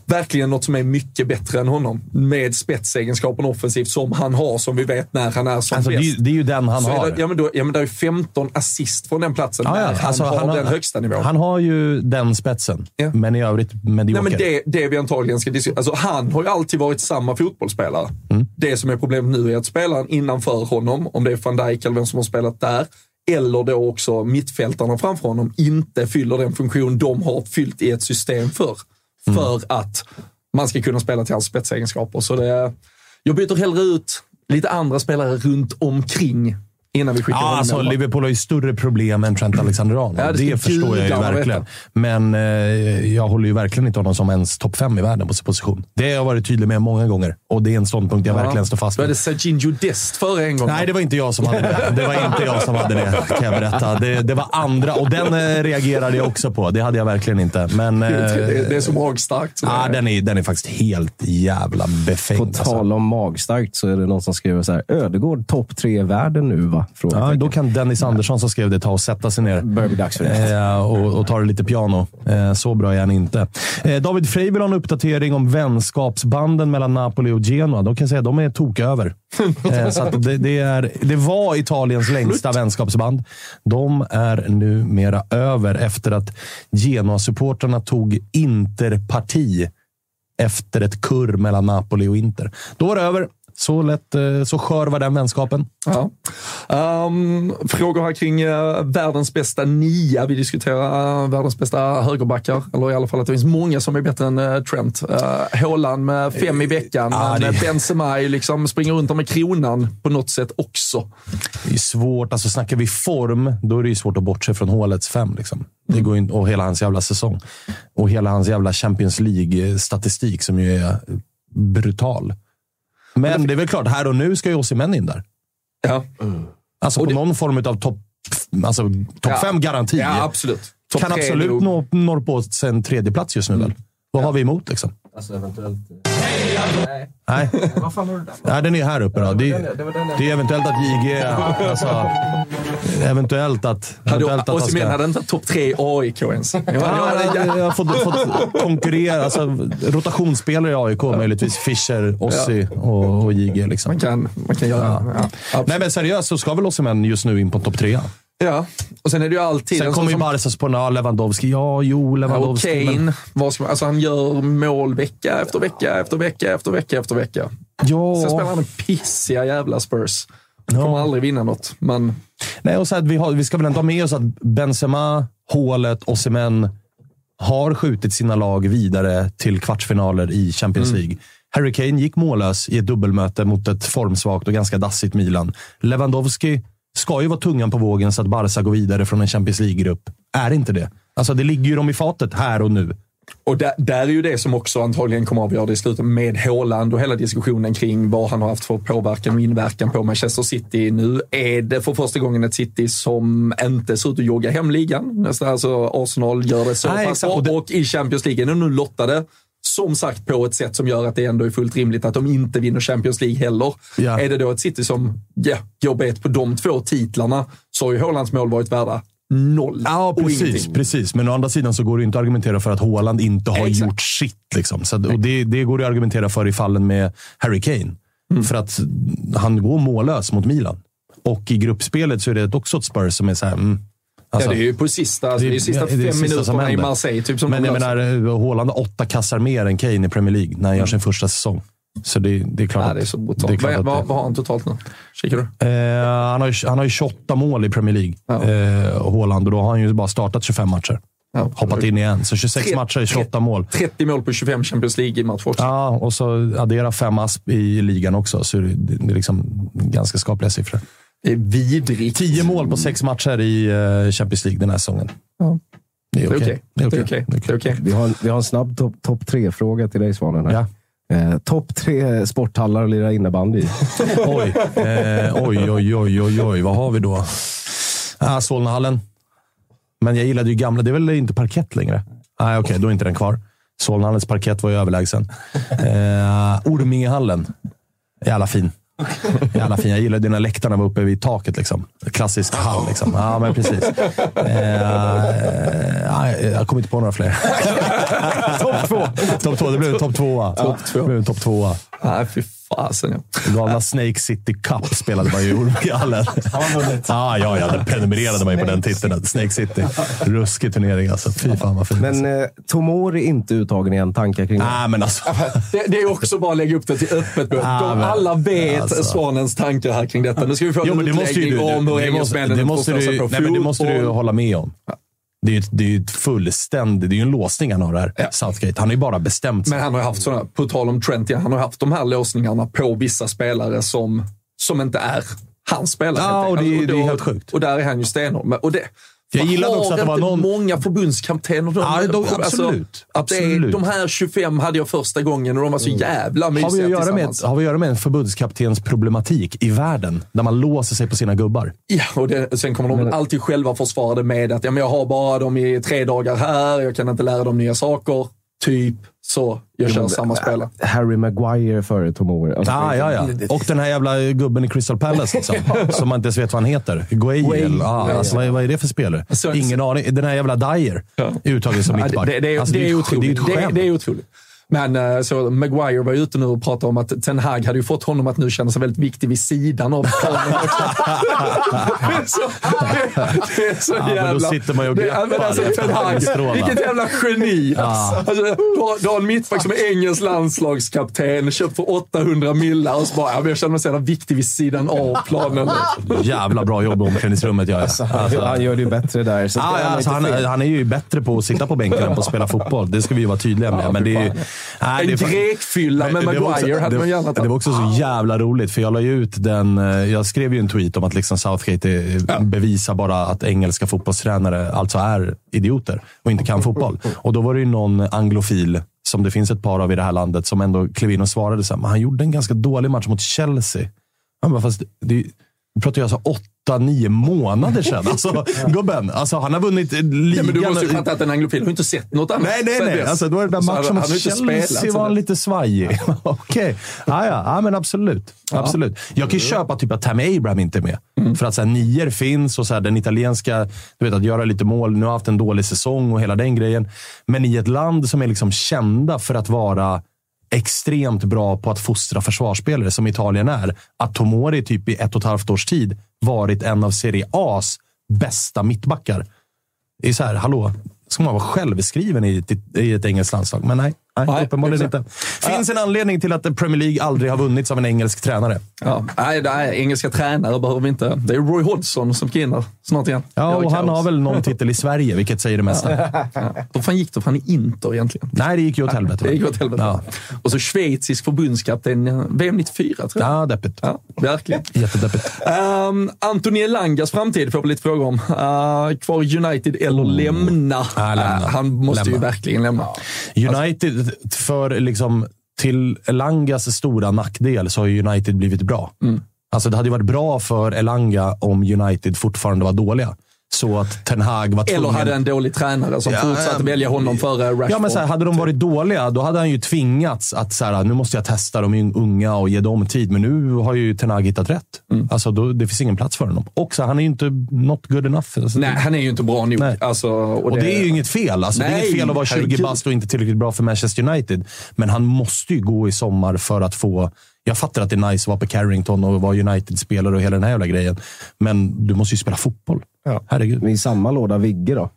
verkligen något som är mycket bättre än honom med spetsegenskapen offensivt som han har, som vi vet när han är som Alltså, bäst. det är ju den han har. Det, ja, men då, ja, men det är ju 15 assist från den platsen Ja, ja, när han alltså, har den högsta nivån. Han har ju den spetsen, men i övrigt medioker. Nej, men det, det vi antagligen ska diskutera. Alltså, han har ju alltid varit samma fotbollsspelare. Mm. Det som är problemet nu är att spelaren innanför honom, om det är van Dijk eller vem som har spelat där, eller då också mittfältarna framför honom, inte fyller den funktion de har fyllt i ett system för. Mm. För att man ska kunna spela till hans spetsegenskaper. Så det, jag byter hellre ut lite andra spelare runt omkring innan vi skickar Ja, honom. alltså, fall. Liverpool har ju större problem än Trent Alexander-Arnold. Ja, det det förstår jag ju verkligen. Men eh, jag håller ju verkligen inte honom som ens topp fem i världen på sin position. Det har jag varit tydlig med många gånger och det är en ståndpunkt jag verkligen står fast vid. det Serginho Dest före en gång. Nej, det var inte jag som hade det. Det var inte jag som hade det, kan jag berätta. Det, det var andra och den eh, reagerade jag också på. Det hade jag verkligen inte. Men, eh, Det, det, är så magstarkt. så ja, det- den, är, den är faktiskt helt jävla befängd. På alltså. tal om magstarkt så är det någon som skriver så här. Ödegård topp tre i världen nu, va? Ja, Frågetecken. då kan Dennis Andersson som skrev det ta och sätta sig ner. börjar bli dags för det. Eh, och, och ta det lite piano. Eh, så bra är han inte. Eh, David Frey vill ha en uppdatering om vänskapsbanden mellan Napoli och Genoa. De kan säga att de är toköver. Så det, det, är, det var Italiens längsta vänskapsband. De är numera över efter att Genoa-supportrarna tog Interparti efter ett kurr mellan Napoli och Inter. Då var det över. Så, lätt, eh, så skör var den vänskapen. Ja. Um, frågor här kring uh, världens bästa nia. Vi diskuterar uh, världens bästa högerbackar. Eller i alla fall att det finns många som är bättre än uh, Trent. Haaland med fem i veckan. Men det- Benzema liksom springer runt med kronan på något sätt också. Det är svårt. Alltså, snackar vi form, då är det svårt att bortse från hålets fem. Liksom. Det går in, och hela hans jävla säsong. Och hela hans jävla Champions League-statistik som ju är brutal. Men det är väl klart, här och nu ska ju Osimhen in där. Ja, Alltså på någon form av topp alltså, top Ja. fem garanti. ja absolut. Topp kan absolut nå, nå på en tredje plats just nu väl? Vad har vi emot liksom? Alltså eventuellt... Nej. Vad fan var det där? Nej, den är här uppe då. Det, Det var den jag- det är eventuellt att JG... Alltså, eventuellt att... Eventuellt att Osimhen hade inte topp tre i AIK ens. Jag, Ja, jag, jag, jag har fått, fått konkurrera. Alltså, rotationsspelare i AIK, möjligtvis Fischer, Ossi och, och JG. Liksom. man, kan, man kan göra Ja. ja. Nej, men seriöst så ska väl Osimhen just nu in på topp tre. Ja. Och sen är det ju alltid... Sen en kommer ju som- Barca på ja, Lewandowski. Ja, jo, Ja, och Lewandowski. men- Kane, vad ska man, alltså han gör mål vecka efter vecka efter vecka efter vecka efter vecka. Sen spelar Ja, han en pissiga jävla Spurs. kommer aldrig vinna något. Men... Nej, och så här, vi, har, vi ska väl ändå ha med oss att Benzema, Hålet, Osimhen har skjutit sina lag vidare till kvartsfinaler i Champions Mm. League. Harry Kane gick mållös i ett dubbelmöte mot ett formsvagt och ganska dassigt Milan. Lewandowski ska ju vara tungan på vågen så att Barca går vidare från en Champions League-grupp. Är inte det? Alltså, det ligger ju dem i fatet här och nu. Och där, där är ju det som också antagligen kommer att avgöra det i slutet med Haaland och hela diskussionen kring vad han har haft för påverkan och inverkan på Manchester City. Nu är det för första gången ett City som inte ser ut att jogga hem ligan. Nästan, alltså Arsenal gör det så Nej, pass bra. Och det- Och i Champions League är de nu lottade. Som sagt på ett sätt som gör att det ändå är fullt rimligt att de inte vinner Champions League heller. Ja. Är det då ett City som ja, går bet på de två titlarna så har ju Haalands mål varit värda noll Ja, precis. precis. Men å andra sidan så går det inte att argumentera för att Haaland inte har Exakt. gjort sitt. Liksom. Så, och det, det går det att argumentera för i fallen med Harry Kane. Mm. För att han går mållös mot Milan. Och i gruppspelet så är det också ett Spurs som är så här... Mm, alltså, ja, det är ju på sista, alltså, det sista det det fem sista som minuterna i. Marseille. Typ, som Men jag menar, Haaland har åtta kassar mer än Kane i Premier League när han gör sin första säsong. Så det, det är klart att... det är så det brutalt. Vad, vad, det- vad har han totalt nu? Kikar du? Eh, han, har ju, han har ju 28 mål i Premier League, Ja. eh, Haaland, och då har han ju bara startat 25 matcher. Ja. Hoppat in igen. Så 26 Tre- matcher, 28 mål. 30 mål på 25 Champions League-matcher också. Ja, och så addera fem asp i ligan också, så det, det är liksom ganska skapliga siffror. Är vidrigt. 10 mål på sex matcher i eh, Champions League den här säsongen. Ja. Det är okej. okej. Vi har, en- vi har en snabb topp top tre-fråga till dig, Svanen. här. Ja. Eh, topp tre sporthallar att lira innebandy i. Oj. Eh, oj, oj, oj, oj, oj. Vad har vi då? Ah, Solnahallen. Men jag gillade ju gamla. Det är väl inte parkett längre? Nej, okej. då är inte den kvar. Solnahallens parkett var ju överlägsen. Eh, Ormingehallen. Jävla fin. Jävla fin. Jag gillade när läktarna var uppe vid taket. Liksom. Klassisk hall. Liksom. Ja, men precis. Eh, ja, jag kommer inte på några fler. topp två. Topp två. Det blev en topp tvåa. Topp två. Det blev en topp tvåa. Fy fasen. Ja. Galna Snake City Cup spelade man ju i Ormingehallen. Ja, ja, ja. Den prenumererade man ju på den titeln. Snake City. Ruskig turnering alltså. Fy fan vad fint. Men eh, Tomori är inte uttagen igen. Tankar kring det? Nej, men alltså. Det, det är också bara att lägga upp det till öppet. Ah, De men- alla vet alltså. Svanens tankar här kring detta. Nu ska vi få en men det måste ju utläggning du, om hur det måste, engelsmännen det måste uppfostrar sig du, på nej, men det måste du hålla med om. Det är ju ett, det är ett fullständigt... Det är en låsning han har här. Ja. Southgate. Han har ju bara bestämt sig. Men han har haft sådana, på tal om Trent, ja, han har haft de här låsningarna på vissa spelare som, som inte är hans spelare. Ja, och det är- enkelt. det är då- helt sjukt. Och där är han ju stenhård. Och det, Jag gillade också att det var någon- många förbundskaptener. Ja, de- alltså, absolut. att det är, Absolut. de här 25 hade jag första gången och de var så jävla mysiga Har vi, att göra med, har vi att göra med en förbundskaptens problematik i världen? Där man låser sig på sina gubbar. Ja, och det, sen kommer de alltid själva försvara det med att ja, men jag har bara dem i tre dagar här, jag kan inte lära dem nya saker. Typ så. Jag kör samma spelare. Harry Maguire före Tomori. Alltså, Ah, ja, ja. Och den här jävla gubben i Crystal Palace liksom, som man inte ens vet vad han heter. Guayle. Ah, alltså, vad, är- vad är det för spelare? Så- Ingen aning. Den här jävla Dyer är uttagen som Ja, mittback. det, det, Alltså, det, är. Det är det, det är otroligt. Men eh, så Maguire var ute nu och pratade om att Ten Hag hade ju fått honom att nu känna sig väldigt viktig vid sidan av planen också. det är så, det är så Ja, men då jävla... sitter man ju och ja, greppar. alltså, Ten Hag, vilket jävla geni! Alltså, du, har, du har en mittback som är engelsk landslagskapten, köpt för 800 millar och så bara, ja, men jag känner mig så jävla viktig vid sidan av planen. Jävla bra jobb i omklädningsrummet gör jag. Alltså, han gör det ju bättre där. Så Ja, spelar ja, han alltså, han, han är ju bättre på att sitta på bänken än på att spela fotboll. Det ska vi ju vara tydliga med. men det är, ju- nej, En det grekfylla med det Maguire också- hade man det, gärna det tagit. var också så jävla roligt, för jag la ut den... eh, Jag skrev ju en tweet om att liksom Southgate är, bevisar bara att engelska fotbollstränare alltså är idioter och inte kan fotboll. Och då var det ju någon anglofil, som det finns ett par av i det här landet, som ändå klev in och svarade så här, han gjorde en ganska dålig match mot Chelsea. Han bara, fast det, vi pratar ju alltså åtta, nio månader sedan. Alltså, gubben, alltså, han har vunnit ligan. Ja, men du måste ju fatta att en anglofil har inte sett något annat. Nej, nej, nej. Alltså, då är det den Så där matchen han- mot han Chelsea spelat var dess. lite svajig. Okej. Ja, ja. ja, men absolut. absolut. Jag kan ju köpa typ att Tammy Abraham inte är med. Mm. För att så här, nior finns och så här, den italienska, du vet att göra lite mål. Nu har haft en dålig säsong och hela den grejen. Men i ett land som är liksom kända för att vara extremt bra på att fostra försvarsspelare, som Italien är. Att Tomori typ i ett och ett halvt års tid varit en av Serie A's bästa mittbackar. Det är så här, hallå, ska man vara självskriven i ett, i ett engelskt landslag? Men nej, Nej, uppenbarligen är inte. Finns en anledning till att Premier League aldrig har vunnits av en engelsk tränare. Ja. Nej, nej, engelska tränare behöver vi inte. Det är Roy Hodgson som ska in där snart igen. Ja, och han har väl någon titel i Sverige, vilket säger det mesta. Hur fan gick det för han i Inter egentligen? Nej, det gick ju åt helvete. Det gick åt helvete. Ja. Och så schweizisk förbundskapten eh, VM 94, tror jag. Ja, deppigt. Ja, verkligen. Jättedeppigt. Um, Antoni Elangas framtid får vi lite frågor om. Uh, kvar United eller lämna? Ja, lämna. Uh, han måste ju Lämna. verkligen lämna. United, för liksom, till Elangas stora nackdel så har United blivit bra. Mm. Alltså det hade varit bra för Elanga om United fortfarande var dåliga. Så att Ten Hag var tvungen... Eller hade en dålig tränare som Ja, fortsatte ja. välja honom före Rashford. Ja, men så här, hade de varit dåliga, då hade han ju tvingats att så här, nu måste jag testa de unga och ge dem tid. Men nu har ju Ten Hag hittat rätt. Mm. Alltså, då, det finns ingen plats för honom. Och så, han är ju inte not good enough. Alltså, Nej, han är ju inte bra nog. Nej. Alltså, och, och det, är ju inget fel. Alltså, det är Nej, inget fel att vara 20 herregud. bast och inte tillräckligt bra för Manchester United. Men han måste ju gå i sommar för att få... Jag fattar att det är nice att vara på Carrington och vara United-spelare och hela den här jävla grejen. Men du måste ju spela fotboll. Herregud. I samma låda Vigge då?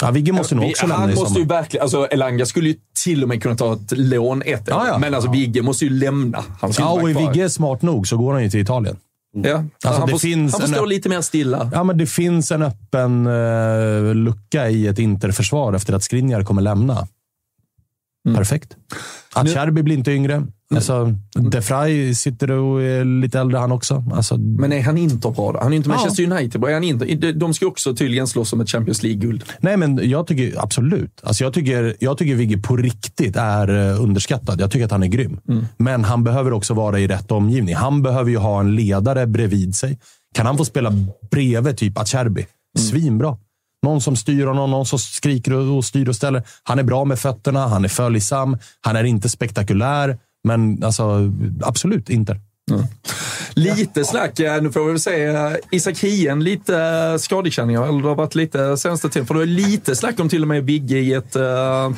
Ja, Vigge måste nog Vi- också lämna han i måste ju verkligen, alltså Elanga skulle ju till och med kunna ta ett lån ett Ja, ja. Men alltså Vigge måste ju lämna. Han Ja, och är. Vigge smart nog så går han ju till Italien. Ja. Alltså, han det får, finns han får en stå lite mer stilla. Ja, men det finns en öppen eh, lucka i ett interförsvar efter att Skriniar kommer lämna. Mm. Perfekt. Acerbi blir inte yngre. Alltså, De Vrij sitter och är lite äldre han också. Alltså, Men är han inte bra då? Han är inte Ja. Manchester United bra. Är han inte? De- ska också tydligen slåss om ett Champions League-guld. nej, men jag tycker absolut. Alltså, jag, tycker, jag tycker Vigge på riktigt är eh, underskattad. Jag tycker att han är grym. Men han behöver också vara i rätt omgivning. Han behöver ju ha en ledare bredvid sig. Kan han få spela bredvid typ Acerbi? Svinbra. Någon som styr honom, någon som skriker och och styr och ställer. Han är bra med fötterna, han är följsam, han är inte spektakulär. Men alltså, absolut inte. Lite snack, eh, nu får vi väl se. eh, Isak Hien, lite eh, skadekänningar. Eller det har varit lite senaste tiden. För det är lite snack om till och med Vigge i ett,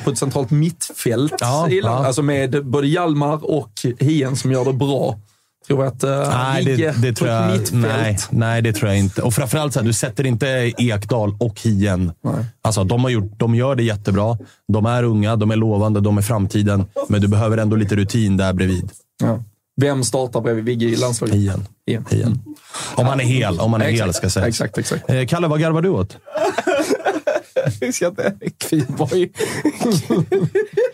på ett centralt mittfält. Ja, ja. Alltså med både Hjalmar och Hien som gör det bra. Tror att uh, Nej, det, det tror jag, nej, nej, det tror jag inte. Och framförallt, så här, du sätter inte Ekdal och Hien. Alltså, de, har gjort, de gör det jättebra. De är unga, de är lovande, de är framtiden. Men du behöver ändå lite rutin där bredvid. Ja. Vem startar bredvid Vigge i landslaget? Hien. Hien. Hien. Om han är hel, om han är Exakt, hel ska sägas. Exakt, exakt. Eh, Kalle, vad garvar du åt? Kviborg...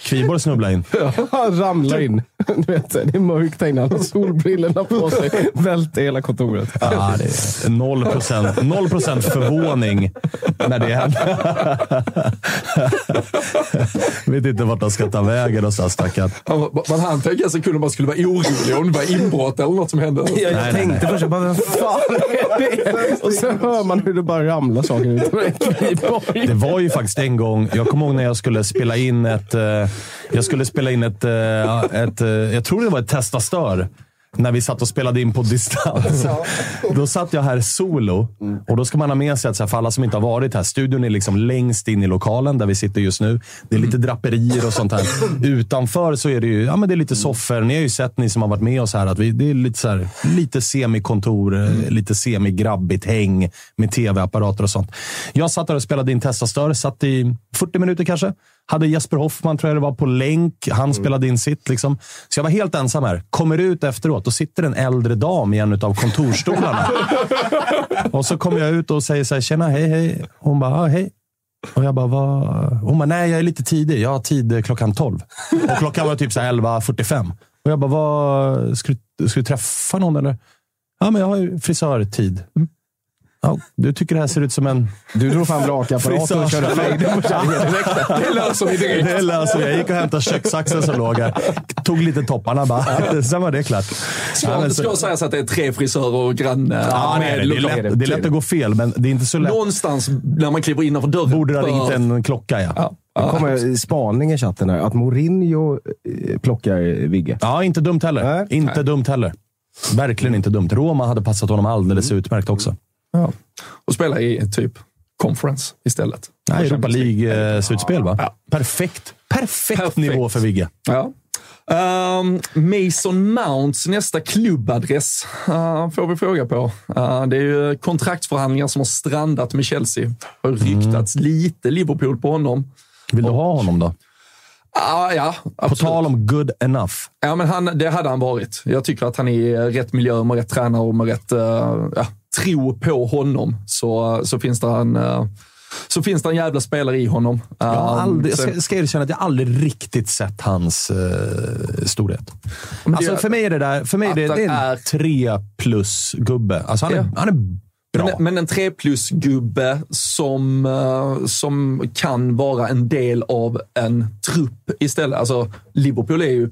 Kviborg snubblade in. Han ramlar in. Du vet, det är mörkt där inne. Han har solbrillorna på sig. Välter hela kontoret. Ja, det är noll procent, noll procent förvåning när det händer. Vet inte vart de ska ta vägen någonstans, stackarn. Han, man hann tänka sig kunde man skulle vara orolig om det var inbrott eller något som hände. Jag nej, tänkte nej. först, jag bara, vem fan är det? Och sen hör man hur det bara ramlar saker ut Kviborg. Det var ju faktiskt en gång, jag kommer ihåg när jag skulle spela in ett... Eh, jag skulle spela in ett... Eh, ett, ett jag tror det var ett Testa Stör. När vi satt och spelade in på distans. Då satt jag här solo. Och då ska man ha med sig att, här, för alla som inte har varit här, studion är liksom längst in i lokalen där vi sitter just nu. Det är lite draperier och sånt här. Utanför så är det ju ja, men det är lite soffor. Ni har ju sett, ni som har varit med oss här, att vi, det är lite, så här, lite semikontor, eh, lite semigrabbigt häng med tv-apparater och sånt. Jag satt där och spelade in Testastör. Satt i 40 minuter kanske. Hade Jesper Hoffman, tror jag det var, på länk. Han spelade in sitt. Liksom. Så jag var helt ensam här. Kommer ut efteråt och sitter en äldre dam i en av kontorstolarna. och så kommer jag ut och säger så här, tjena, hej, hej. Hon bara, ah, hej. Och jag bara, vad? Hon bara, nej, jag är lite tidig. Jag har tid klockan 12. Och klockan var typ så här 11.45. Och jag bara, vad? Ska du, ska du träffa någon eller? Ja, men jag har ju frisörtid. Ja, du tycker det här ser ut som en... Du drog fram rakapparaten och körde fejden på kärringen direkt. Det löser vi direkt. Det löser jag. Jag gick och hämtade köksaxen som låg här. Tog lite topparna bara. Sen var det klart. Ska, Ja, det så- ska sägas att det är tre frisörer och granne. Ja, nej, nej, det, är lätt, det är lätt att gå fel, men det är inte så lätt. Någonstans när man kliver innanför dörren. Borde det ha ringt en klocka, ja. Ja. Det kommer spaning i chatten här. Att Mourinho eh, plockar Vigge. Ja, inte dumt heller. Nej. Inte dumt heller. Verkligen inte dumt. Roma hade passat honom alldeles utmärkt också. Ja. Och spela i typ conference istället. Nej, Europa League-slutspel, va? Ja. Perfekt. Perfekt. Perfekt. nivå för Vigge. Ja. Ehm, Mason Mounts nästa klubbadress uh, får vi fråga på. Uh, det är ju kontraktsförhandlingar som har strandat med Chelsea. har ryktats lite Liverpool på honom. Vill du ha honom då? Ja, ja På absolut. tal om good enough. Ja, men han, det hade han varit. Jag tycker att han är i rätt miljö med rätt tränare och med rätt eh, ja, tro på honom. Så, så, finns det en, eh, så finns det en jävla spelare i honom. Jag, har Um, aldrig, jag ska, ska erkänna att jag aldrig riktigt sett hans eh, storhet. Alltså för mig är det där, för mig är det, det är en är- tre plus-gubbe. Alltså han, är, Ja. han är bra. Men, men en 3 plus-gubbe som, eh, som kan vara en del av en trupp istället. Alltså, Liverpool är ju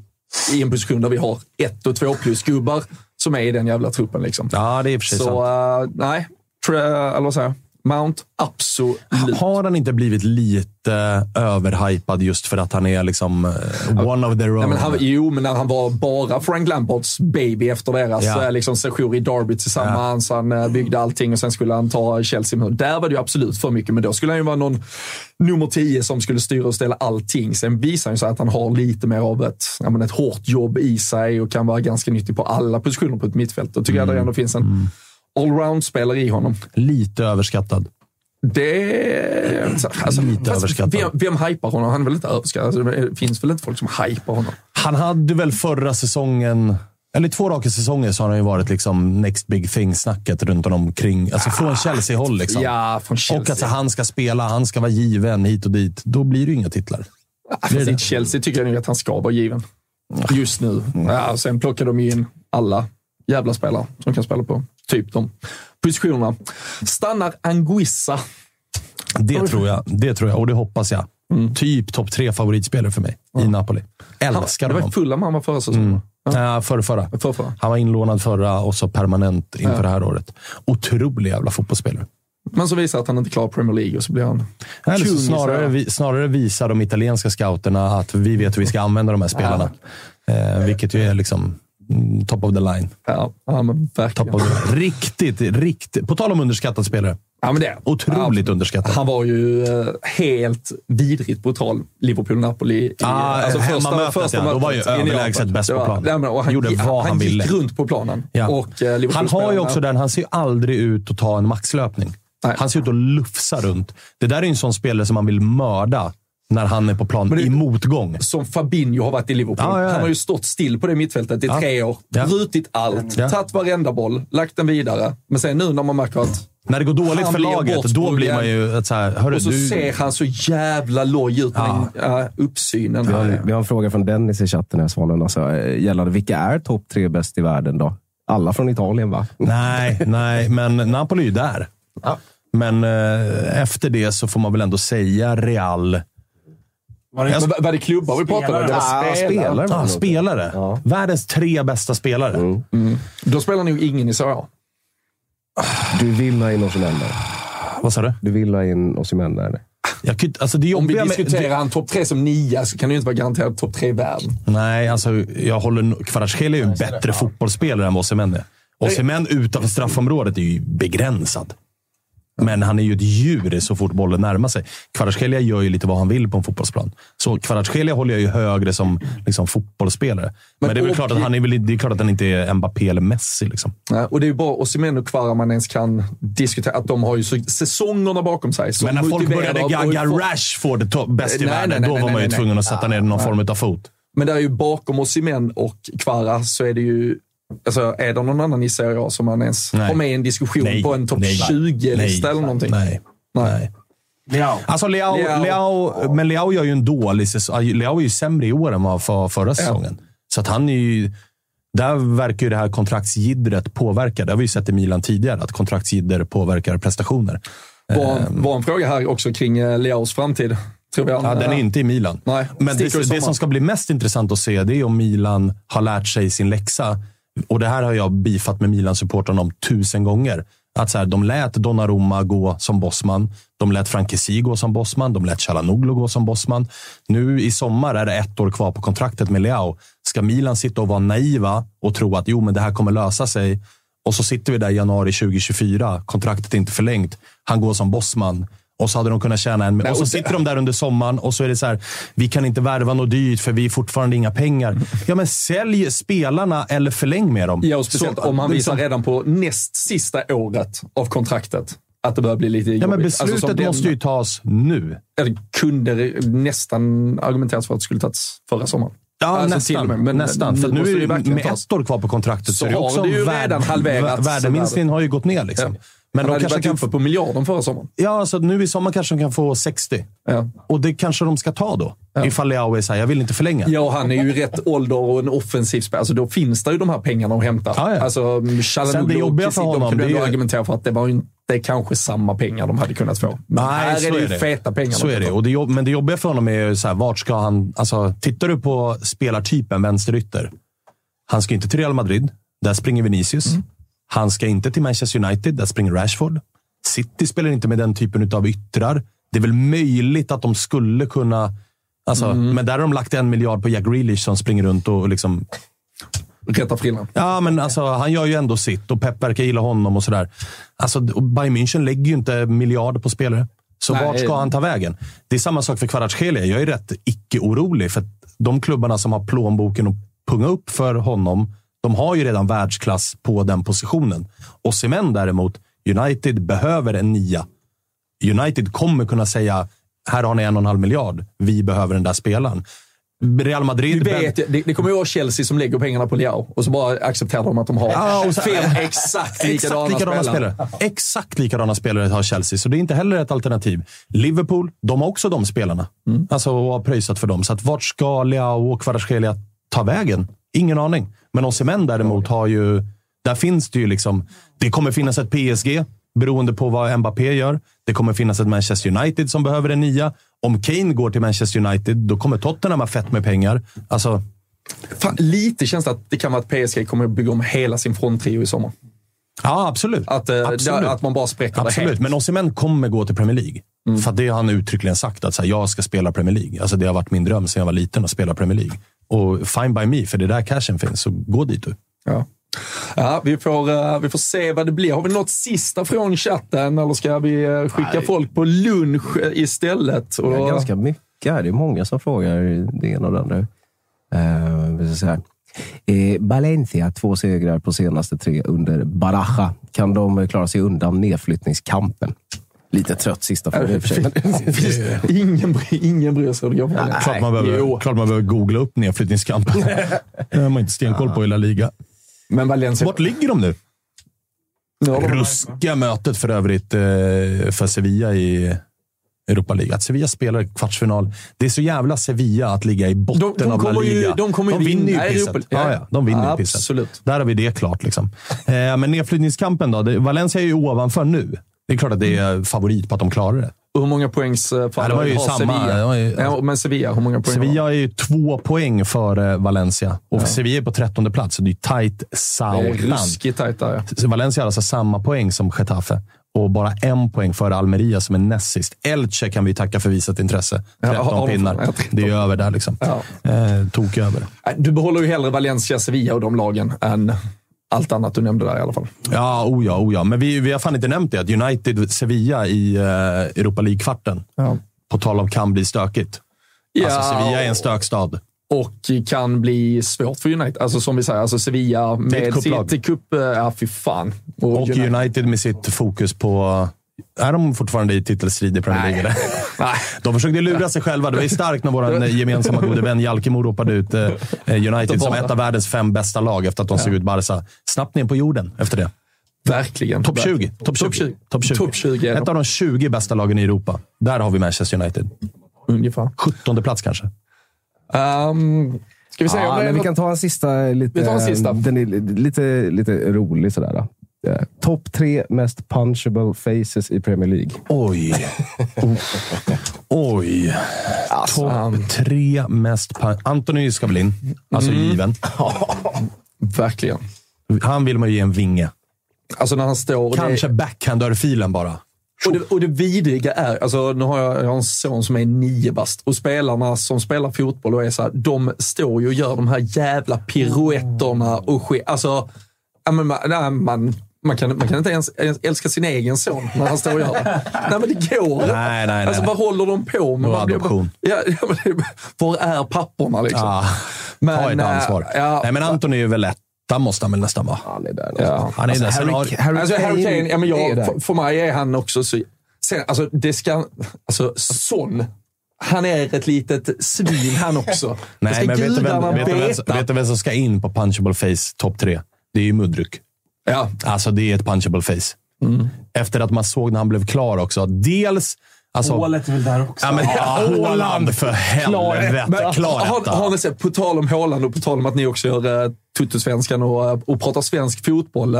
i en position där vi har ett och två plus-gubbar som är i den jävla truppen. Liksom. ja, det är för sig sant. Så eh, nej, Tre, eller vad säger jag? Mount, absolut. Har han inte blivit lite överhypad just för att han är liksom eh, one of their own? Nej, men han, jo, men när han var bara Frank Lampards baby efter deras Ja. eh, liksom, session i Derby tillsammans. Han eh, byggde allting och sen skulle han ta Chelsea. med. Där var det ju absolut för mycket, men då skulle han ju vara någon nummer 10 som skulle styra och ställa allting. Sen visar han ju sig att han har lite mer av ett, ja, men ett hårt jobb i sig och kan vara ganska nyttig på alla positioner på ett mittfält. Då tycker jag att det ändå finns en allround-spelare i honom. Lite överskattad. Det... Alltså, Lite överskattad. Vem, vem hypar honom? Han är väl inte överskattad? Alltså, det finns väl inte folk som hypar honom? Han hade väl förra säsongen, eller två raka säsonger, så har han ju varit liksom next big thing-snacket runt honom kring, alltså från Chelsea-håll. Liksom. Ja, från Chelsea. Och att så, han ska spela, han ska vara given hit och dit. Då blir det ju inga titlar. Fast i Chelsea tycker jag nog att han ska vara given. Just nu. Ja, sen plockar de in alla jävla spelare som kan spela på typ de positionerna. Stannar Anguissa. Det tror jag, det tror jag och det hoppas jag. Typ topp tre favoritspelare för mig i Napoli. Älskar det var honom. fulla han var förra säsongen. Ja, förra, förra. Förra. Han var inlånad förra och så permanent inför Ja. det här året. Otrolig jävla fotbollsspelare. Men så visar att han inte klarar Premier League och så blir han Eller så snarare, vi, snarare visar de italienska scouterna att vi vet hur vi ska använda de här spelarna. Eh, vilket ju är liksom mm, top of the line. Ja, ja men verkligen. Riktigt, riktigt. På tal om underskattad spelare. Ja, men det. Otroligt underskattad. Han var ju eh, helt vidrigt brutal, Liverpool-Napoli. Ah, alltså, hemmamötet, ja. Då var ju överlägset bäst på var- plan. Nej, men, och han, Gjorde vad han han ville. gick runt på planen. Ja. Och, Liverpool han har ju också den, han ser ju aldrig ut att ta en maxlöpning. Nej. Han ser ut att lufsa runt. Det där är ju en sån spelare som man vill mörda när han är på plan det- i motgång. som Fabinho har varit i Liverpool. Ja, ja, ja. Han har ju stått still på det mittfältet i Ja. tre år. Ja. Brutit allt. Ja. Tagit varenda boll. Lagt den vidare. Men sen nu när man märker att... När det går dåligt Han för laget, då blir man ju ett så här, hörru, Och så du, ser han så jävla loj ut med Ja. ja, uppsynen. Vi har, vi har en fråga från Dennis i chatten här, Svanen. Alltså, eh, gällande vilka är topp tre bäst i världen då? Alla från Italien, va? Nej, nej, men Napoli är ju där. Men eh, efter det så får man väl ändå säga Real. Var det, var det klubbar vi pratade om? Det var spelare. spelare. Ah, spelare. Ja. Världens tre bästa spelare. Då spelar nog ingen i Serie A. Du vill ha in Osimhen där. Vad sa du? Du vill ha in Osimhen där. Jag, kunde- alltså det Om vi jobbiga med, diskuterar han topp tre som nia så kan det ju inte vara garanterat topp tre i världen. Nej, alltså jag håller... Kvaratskhelia är ju en bättre fotbollsspelare än vad Osimhen är. Osimhen utanför straffområdet är ju begränsad. Men han är ju ett djur så fort bollen närmar sig. Kvaratskhelia gör ju lite vad han vill på en fotbollsplan. Så Kvaratskhelia håller jag ju högre som liksom, fotbollsspelare. Men, det är och- klart att han, är väl, det är klart att han inte är Mbappé eller Messi. Liksom. Nej, och det är ju bara Osimhen och Kvara man ens kan diskutera. Att de har ju så, säsongerna bakom sig. Men när folk började gagga och- Rashford bäst i Nej, världen, nej, nej, då var man ju tvungen att sätta ner någon form av fot. Men där är ju bakom Osimhen och Kvara så är det ju... Alltså, är det någon annan i Serie A som man ens Nej. har med i en diskussion Nej, på en topp nej, 20-lista nej, eller någonting? Nej. Nej. Nej. Alltså Leao, Leao. Leao, men Leao gör ju en dålig säsong. Leao är ju sämre i år än vad för förra säsongen. Så att han är ju... Där verkar ju det här kontraktsjiddret påverka. Det har vi ju sett i Milan tidigare, att kontraktsjidder påverkar prestationer. Var, var en fråga här också kring eh, Leaos framtid. Tror han, Ja, den är inte i Milan. Nej, Men det, det som ska bli mest intressant att se, det är om Milan har lärt sig sin läxa. Och det här har jag bifat med Milan-supportrarna om tusen gånger. Att så här, de lät Donnarumma gå som bossman. De lät Frankesi gå som bossman. De lät Chalanoglu gå som bossman. Nu i sommar är det ett år kvar på kontraktet med Leao. Ska Milan sitta och vara naiva och tro att jo, men det här kommer lösa sig? Och så sitter vi där i januari 2024. Kontraktet är inte förlängt. Han går som bossman. Och så hade de kunnat tjäna en... Nej, och så och det- sitter de där under sommaren och så är det så här, vi kan inte värva något dyrt för vi är fortfarande inga pengar. Ja, men sälj spelarna eller förläng med dem. Ja, och speciellt Så- om han visar liksom- redan på näst sista året av kontraktet. att det börjar bli lite jobbigt. Ja, men Alltså, beslutet den- måste ju tas nu. Eller kunde det nästan argumenteras för att det skulle tagits förra sommaren. Ja, Alltså, nästan. med. Men nästan. För nu är det det med tas. ett år kvar på kontraktet Så är det också det ju värd- redan halverats. vä- Värdeminskningen har ju gått ner. Liksom. Men de kanske kan uppe på miljarden förra sommaren. Ja, så nu i sommar kanske de kan få 60. Ja. Och det kanske de ska ta då. Ifall Leao är såhär, jag vill inte förlänga. Ja, han är ju i rätt ålder och en offensiv spelare. Alltså, då finns det ju de här pengarna att hämta. Ja, ja. Alltså, Sen det jobbiga för Kisil, de honom, kunde det är ju- argumentera för att det var inte kanske samma pengar de hade kunnat få. Men här är det ju feta pengar. Så är det. Och det jobb, men det jobbiga för honom är ju så här, vart ska han... Alltså, tittar du på spelartypen vänsterytter. Han ska inte till Real Madrid. Där springer Vinicius. Mm. Han ska inte till Manchester United. Där springer Rashford. City spelar inte med den typen av yttrar. Det är väl möjligt att de skulle kunna... Alltså, Mm. Men där har de lagt en miljard på Jack Grealish som springer runt och liksom Rätta frillan. Ja, men alltså, han gör ju ändå sitt och Pep verkar gilla honom och sådär. Alltså, Bayern München lägger ju inte miljarder på spelare. Så Nej. vart ska han ta vägen? Det är samma sak för Kvaratskhelia. Jag är rätt icke-orolig, för de klubbarna som har plånboken att punga upp för honom, de har ju redan världsklass på den positionen. Och Semen däremot, United behöver en nia. United kommer kunna säga, här har ni en och en halv miljard. Vi behöver den där spelaren. Real Madrid... vet, ju- det, det kommer ju vara Chelsea som lägger pengarna på Leao och så bara accepterar de att de har Ja, och så- fem exakt likadana, Exakt likadana spelare. spelare. Exakt likadana spelare har Chelsea, så det är inte heller ett alternativ. Liverpool, de har också de spelarna. Mm. Alltså, och har pröjsat för dem. Så att vart ska Leao och Kvaratskhelia ta vägen? Ingen aning. Men Osimhen däremot har ju... Där finns det ju liksom... Det kommer finnas ett PSG, beroende på vad Mbappé gör. Det kommer finnas ett Manchester United som behöver en nia. Om Kane går till Manchester United, då kommer Tottenham ha fett med pengar. Alltså, Fan, lite känns det att det kan vara att PSG kommer att bygga om hela sin fronttrio i sommar. Ja, absolut. Att, eh, Absolut. att man bara spräcker det Absolut, helt. men Osimhen kommer gå till Premier League. För att det har han uttryckligen sagt, att så här, jag ska spela Premier League. Alltså, det har varit min dröm sedan jag var liten att spela Premier League. Och fine by me, för det är där cashen finns. Så gå dit du. Ja. Ja, vi, får, eh, vi får se vad det blir. Har vi något sista från chatten eller ska vi eh, skicka folk på lunch eh, istället? Och, Det är ganska mycket här. Det är många som frågar det ena och det andra. Här. Eh, Valencia, två segrar på senaste tre under Baraja. Kan de klara sig undan nedflyttningskampen? Lite trött sista fråga i och för sig. men- ingen, bry- ingen bryr sig hur det går. Klart man, behöver, klart man behöver googla upp nedflyttningskampen. det har man inte stenkoll på i La Liga. Men Valencia... Vart ligger de nu? De- Ruskiga mötet för övrigt eh, för Sevilla i Europa League. Att Sevilla spelar kvartsfinal. Det är så jävla Sevilla att ligga i botten De- de av La kommer ju- Liga. de kommer ju vinner vinna ju pisset. ja. Ja, ja, de vinner ju pisset. Absolut. Där har vi det klart. Liksom. Eh, men nedflyttningskampen då? Det, Valencia är ju ovanför nu. Det är klart att det är favorit på att de klarar det. Och hur många poängs eh, Ja, det var ju har samma. Sevilla? Ju- ja, men Sevilla, hur många poäng har Sevilla är ju två poäng före Valencia. Och Sevilla är på trettonde plats, så det är tajt de? Det är ruskigt tajt där. ja. Valencia har alltså samma poäng som Getafe och bara en poäng före Almeria som är näst sist. Elche kan vi tacka för visat intresse. Ja, 13 har de- pinnar. ja, 13. Det är över där liksom. Ja. Eh, tok över. Nej, Du behåller ju hellre Valencia, Sevilla och de lagen än allt annat du nämnde där i alla fall. Ja, oh ja, oh ja. Men vi, vi har fan inte nämnt det. Att United-Sevilla i eh, Europa League-kvarten. Ja. På tal om kan bli stökigt. Alltså, Ja, Sevilla är en stökstad. Och kan bli svårt för United. Alltså som vi säger, alltså Sevilla med sitt cup... Ja, fy fan. Och United. med sitt fokus på... Är de fortfarande i titelstrid i Premier League? Nej. De försökte lura sig själva. Det var ju starkt när vår gemensamma gode vän Jalkemo ropade ut eh, United som ett av världens fem bästa lag efter att de såg ut Barca. Snabbt ner på jorden efter det. Verkligen. Topp 20. Topp 20. Topp 20. Topp 20. Topp 20 är de. Ett av de 20 bästa lagen i Europa. Där har vi Manchester United. Ungefär. 17 plats kanske. Um, ska vi se Ja, om det men vi något- kan ta en sista. Lite, Vi tar en sista. Den är lite, lite rolig sådär. då. Eh, Topp tre mest punchable faces i Premier League. Oj. Oj. Topp tre mest... Anthony ska väl in. Alltså Mm. given. Verkligen. Han vill man ju ge en vinge. Alltså när han står... och Kanske Det, backhand-örfilen bara. och, det, och det vidriga är, alltså nu har jag, jag har en son som är nio bast och spelarna som spelar fotboll och är så här, de står ju och gör de här jävla piruetterna och ske, Alltså, man, man, man, kan, man kan inte ens, älska sin egen son när han står och gör det. Nej, men det går inte. Nej, nej, nej. Alltså vad håller de på med? Bara- adoption. Ja, ja, men det, var är papporna liksom? Ja. Ta ett eh, ansvar. Ja, Nej, men Anthony är väl ett Där måste han väl nästan vara. Han är där. Ja. Han är Alltså, där. Harry, har- Harry, Alltså, Harry Kane, ja, men jag, för, för mig är han också så... Sen, alltså, det ska... Alltså, Son. Han är ett litet svin han också. Nej, men vet du, vem, vet, du vem, vet du vem som ska in på punchable face topp tre? Det är ju Mudryk. Ja. Alltså, det är ett punchable face. Mm. Efter att man såg när han blev klar också. Dels... Alltså, Målet är väl där också. Ja, men Haaland för helvete. Men, Klar sett, på tal om Haaland och på tal om att ni också gör uh, Tuttosvenskan och, och pratar svensk fotboll.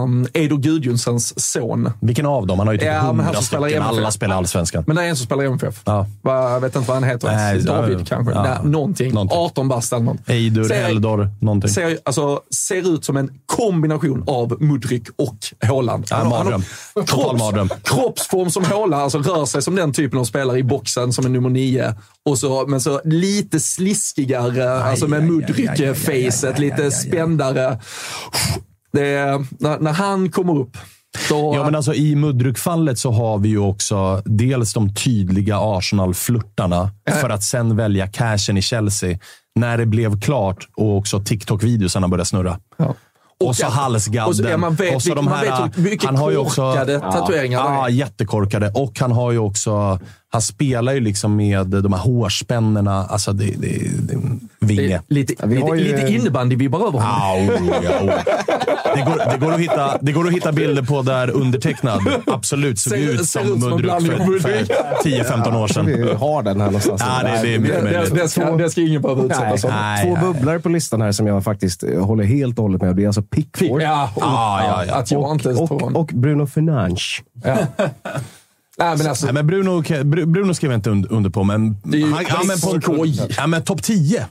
Um, Edo Gudjonsens son. Vilken av dem? Han har ju typ Ja, han hundra stycken. Alla spelar allsvenskan. Men det är en som spelar i MFF. Ja. Jag vet inte vad han heter. Nej. David ja, kanske? ja. Nej, någonting. Någonting. 18 bast eller något. Eidur, Ser- Eldor, någonting. Ser, alltså, ser ut som en kombination av Mudryk och Haaland. Ja, Han han mardröm. Total kropps- mardröm. Kroppsform som Haaland, alltså rör sig som den typen av spelare i boxen som är nummer nio. Och så, men så lite sliskigare, alltså med Mudryk-facet, lite spändare. Det är, när, när han kommer upp, då... Ja, men alltså, I Mudryk-fallet så har vi ju också dels de tydliga Arsenal-flörtarna för att sen välja cashen i Chelsea när det blev klart och också TikTok-videosarna började snurra. Och, så Och- halsgadden. och så- ja, man vet och så vilka- man vet mycket korkade tatueringar det är. Ja, jättekorkade. Och han har ju också... Han spelar ju liksom med de här hårspännorna. Alltså, det, det, det, vinge. Lite, vi lite, ju- lite innebandy-vibbar över honom. Au, ja, det, går, det, går att hitta, det går att hitta bilder på där undertecknad absolut såg ut som av för, Mudryk. för 10-15 år sedan. Vi har den här någonstans. Ja, det, det Det, det, det, ska, det ska ingen behöva utsättas för. Två nej. bubblare på listan här som jag faktiskt eh, håller helt och hållet med. Det är alltså Pickford Ja, Ja, ja, ja. Och Bruno Fernandes. Nej, men alltså, Nej, men Bruno, Bru- Bruno skrev jag inte und- under på, men... är ju han, ja, men på, skoj. ja, men topp 10.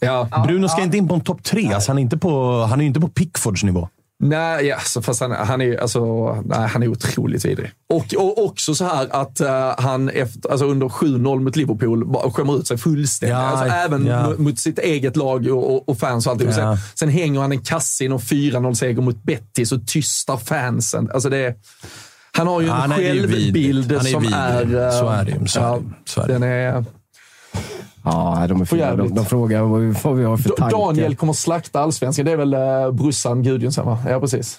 ja. Bruno ska inte in på en topp 3. Alltså, han är inte på, han är ju inte på Pickfords nivå. Nej, ja, så fast han, han, är, alltså, nej, han är otroligt vidrig. Och, och också så här att eh, han efter, alltså under 7-0 mot Liverpool skämmer ut sig fullständigt. Ja, alltså, även ja. mot, sitt eget lag och, och, och fans och allting. Och Ja. Sen, sen hänger han en kasse i någon 4-0-seger mot Betis och tystar fansen. Alltså det, är- han har ju en Han självbild är som är... eh, Så är det ju, så ja, så är det. Den är... Ja, de är fina. De, de frågar vad vi, har för tankar. Daniel kommer slakta allsvenskan. Det är väl uh, brorsan Gudjonsson, va? Ja, precis.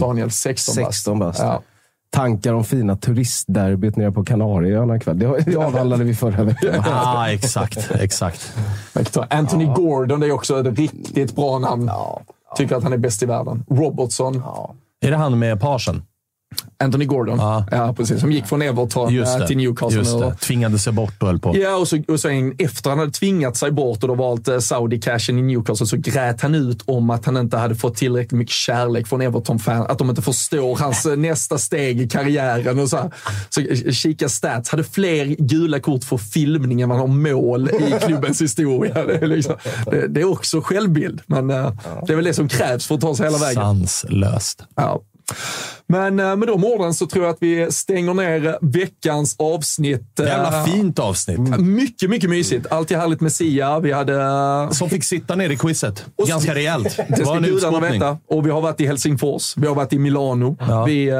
Daniel, 16 bast. 16 bast. Ja. Tankar om fina turistderbyt nere på Kanarieöarna ikväll. Det, det avhandlade vi förra veckan. Ja, exakt. exakt. Anthony Gordon, det är också ett riktigt bra namn. Tycker att han är bäst i världen. Robertson. Är det han med parsen? Anthony Gordon. Ja. Ja. precis. Som gick från Everton eh, det. till Newcastle. Just det. Tvingade sig bort och höll på. Ja, och så, och så en, efter han hade tvingat sig bort och då valt eh, Saudi-cashen i Newcastle så grät han ut om att han inte hade fått tillräckligt mycket kärlek från Everton-fan. Att de inte förstår hans eh, nästa steg i karriären. Och så, här. så kika stats. Hade fler gula kort för filmning än man har mål i klubbens historia. Det är, liksom, det, det är också självbild, men det är väl det som krävs för att ta sig hela vägen. Sanslöst. Ja. Men med de orden så tror jag att vi stänger ner veckans avsnitt. Jävla Eh, fint avsnitt. Mycket, mycket mysigt. Alltid härligt med Sia. Vi hade... eh, Som fick sitta ner i quizet. Och- Ganska rejält. Det Det var ska en gudarna veta. Och vi har varit i Helsingfors. Vi har varit i Milano. Vi, eh,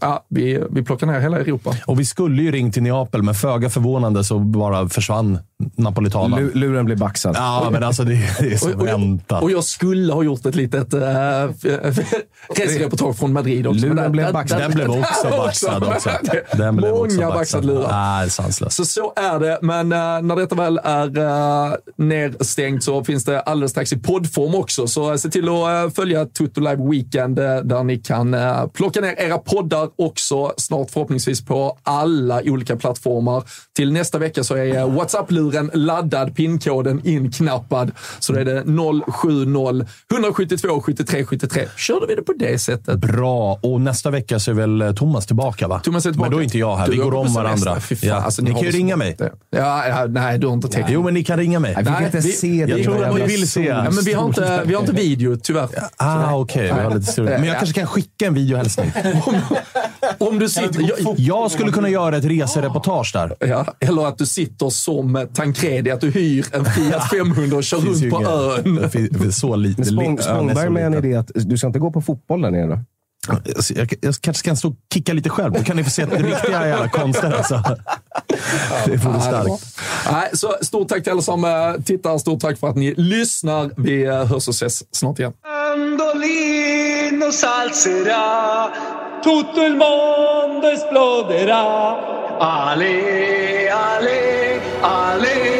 ja, vi, vi plockar ner hela Europa. Och vi skulle ju ringt till Neapel, men föga förvånande så bara försvann napolitanen. Lu- Luren blir baxad. Ja, men alltså det, det är så Och, väntat. och jag skulle ha gjort ett litet äh, resereportage från Madrid också. Luren där- blev baxad. Den blev också baxad också. Den blev Många baxad. baxadlurar. Nej, sanslöst. Så så är det, men eh, när detta väl är uh, nedstängt så finns det alldeles strax i poddform också. Så eh, se till att eh, följa Toto Live Weekend eh, där ni kan eh, plocka ner era poddar också snart förhoppningsvis på alla olika plattformar. Till nästa vecka så är eh, WhatsApp-luren laddad, pinkoden inknappad. Så då är det 070 172 73 73. Körde vi det på det sättet? Bra. Och nästa vecka så är väl eh, Thomas tillbaka, va? Thomas är tillbaka. Men då är inte jag här. Du Vi går om varandra. Ja. alltså, ni kan ju ringa mig. Ja, ja, nej, du har inte täckning. Jo, men ni kan ringa mig. Nej, vi kan inte vi- se jag det. tror Jävla de vill se. Ja, men vi, har inte, vi har inte video, tyvärr. Ah, okej. Lite strul. Men jag kanske kan skicka en videohälsning. Om du sitter... Jag, Jag skulle kunna göra ett resereportage där. ja, eller att du sitter som Tancredi, att du hyr en Fiat 500 och kör runt på ön. Det finns Så lite. Spång, Spångberg med en idé att du ska inte gå på fotboll där nere då? Jag, jag, jag kanske kan stå och kicka lite själv. Då kan ni få se det riktiga jävla konster. Alltså. Det vore starkt. Nej, så stort tack till alla som eh, tittar. Stort tack för att ni lyssnar. Vi eh, hörs och ses snart igen. mandolino salzerà, tutto il mondo esploderà. Ale, ale, ale,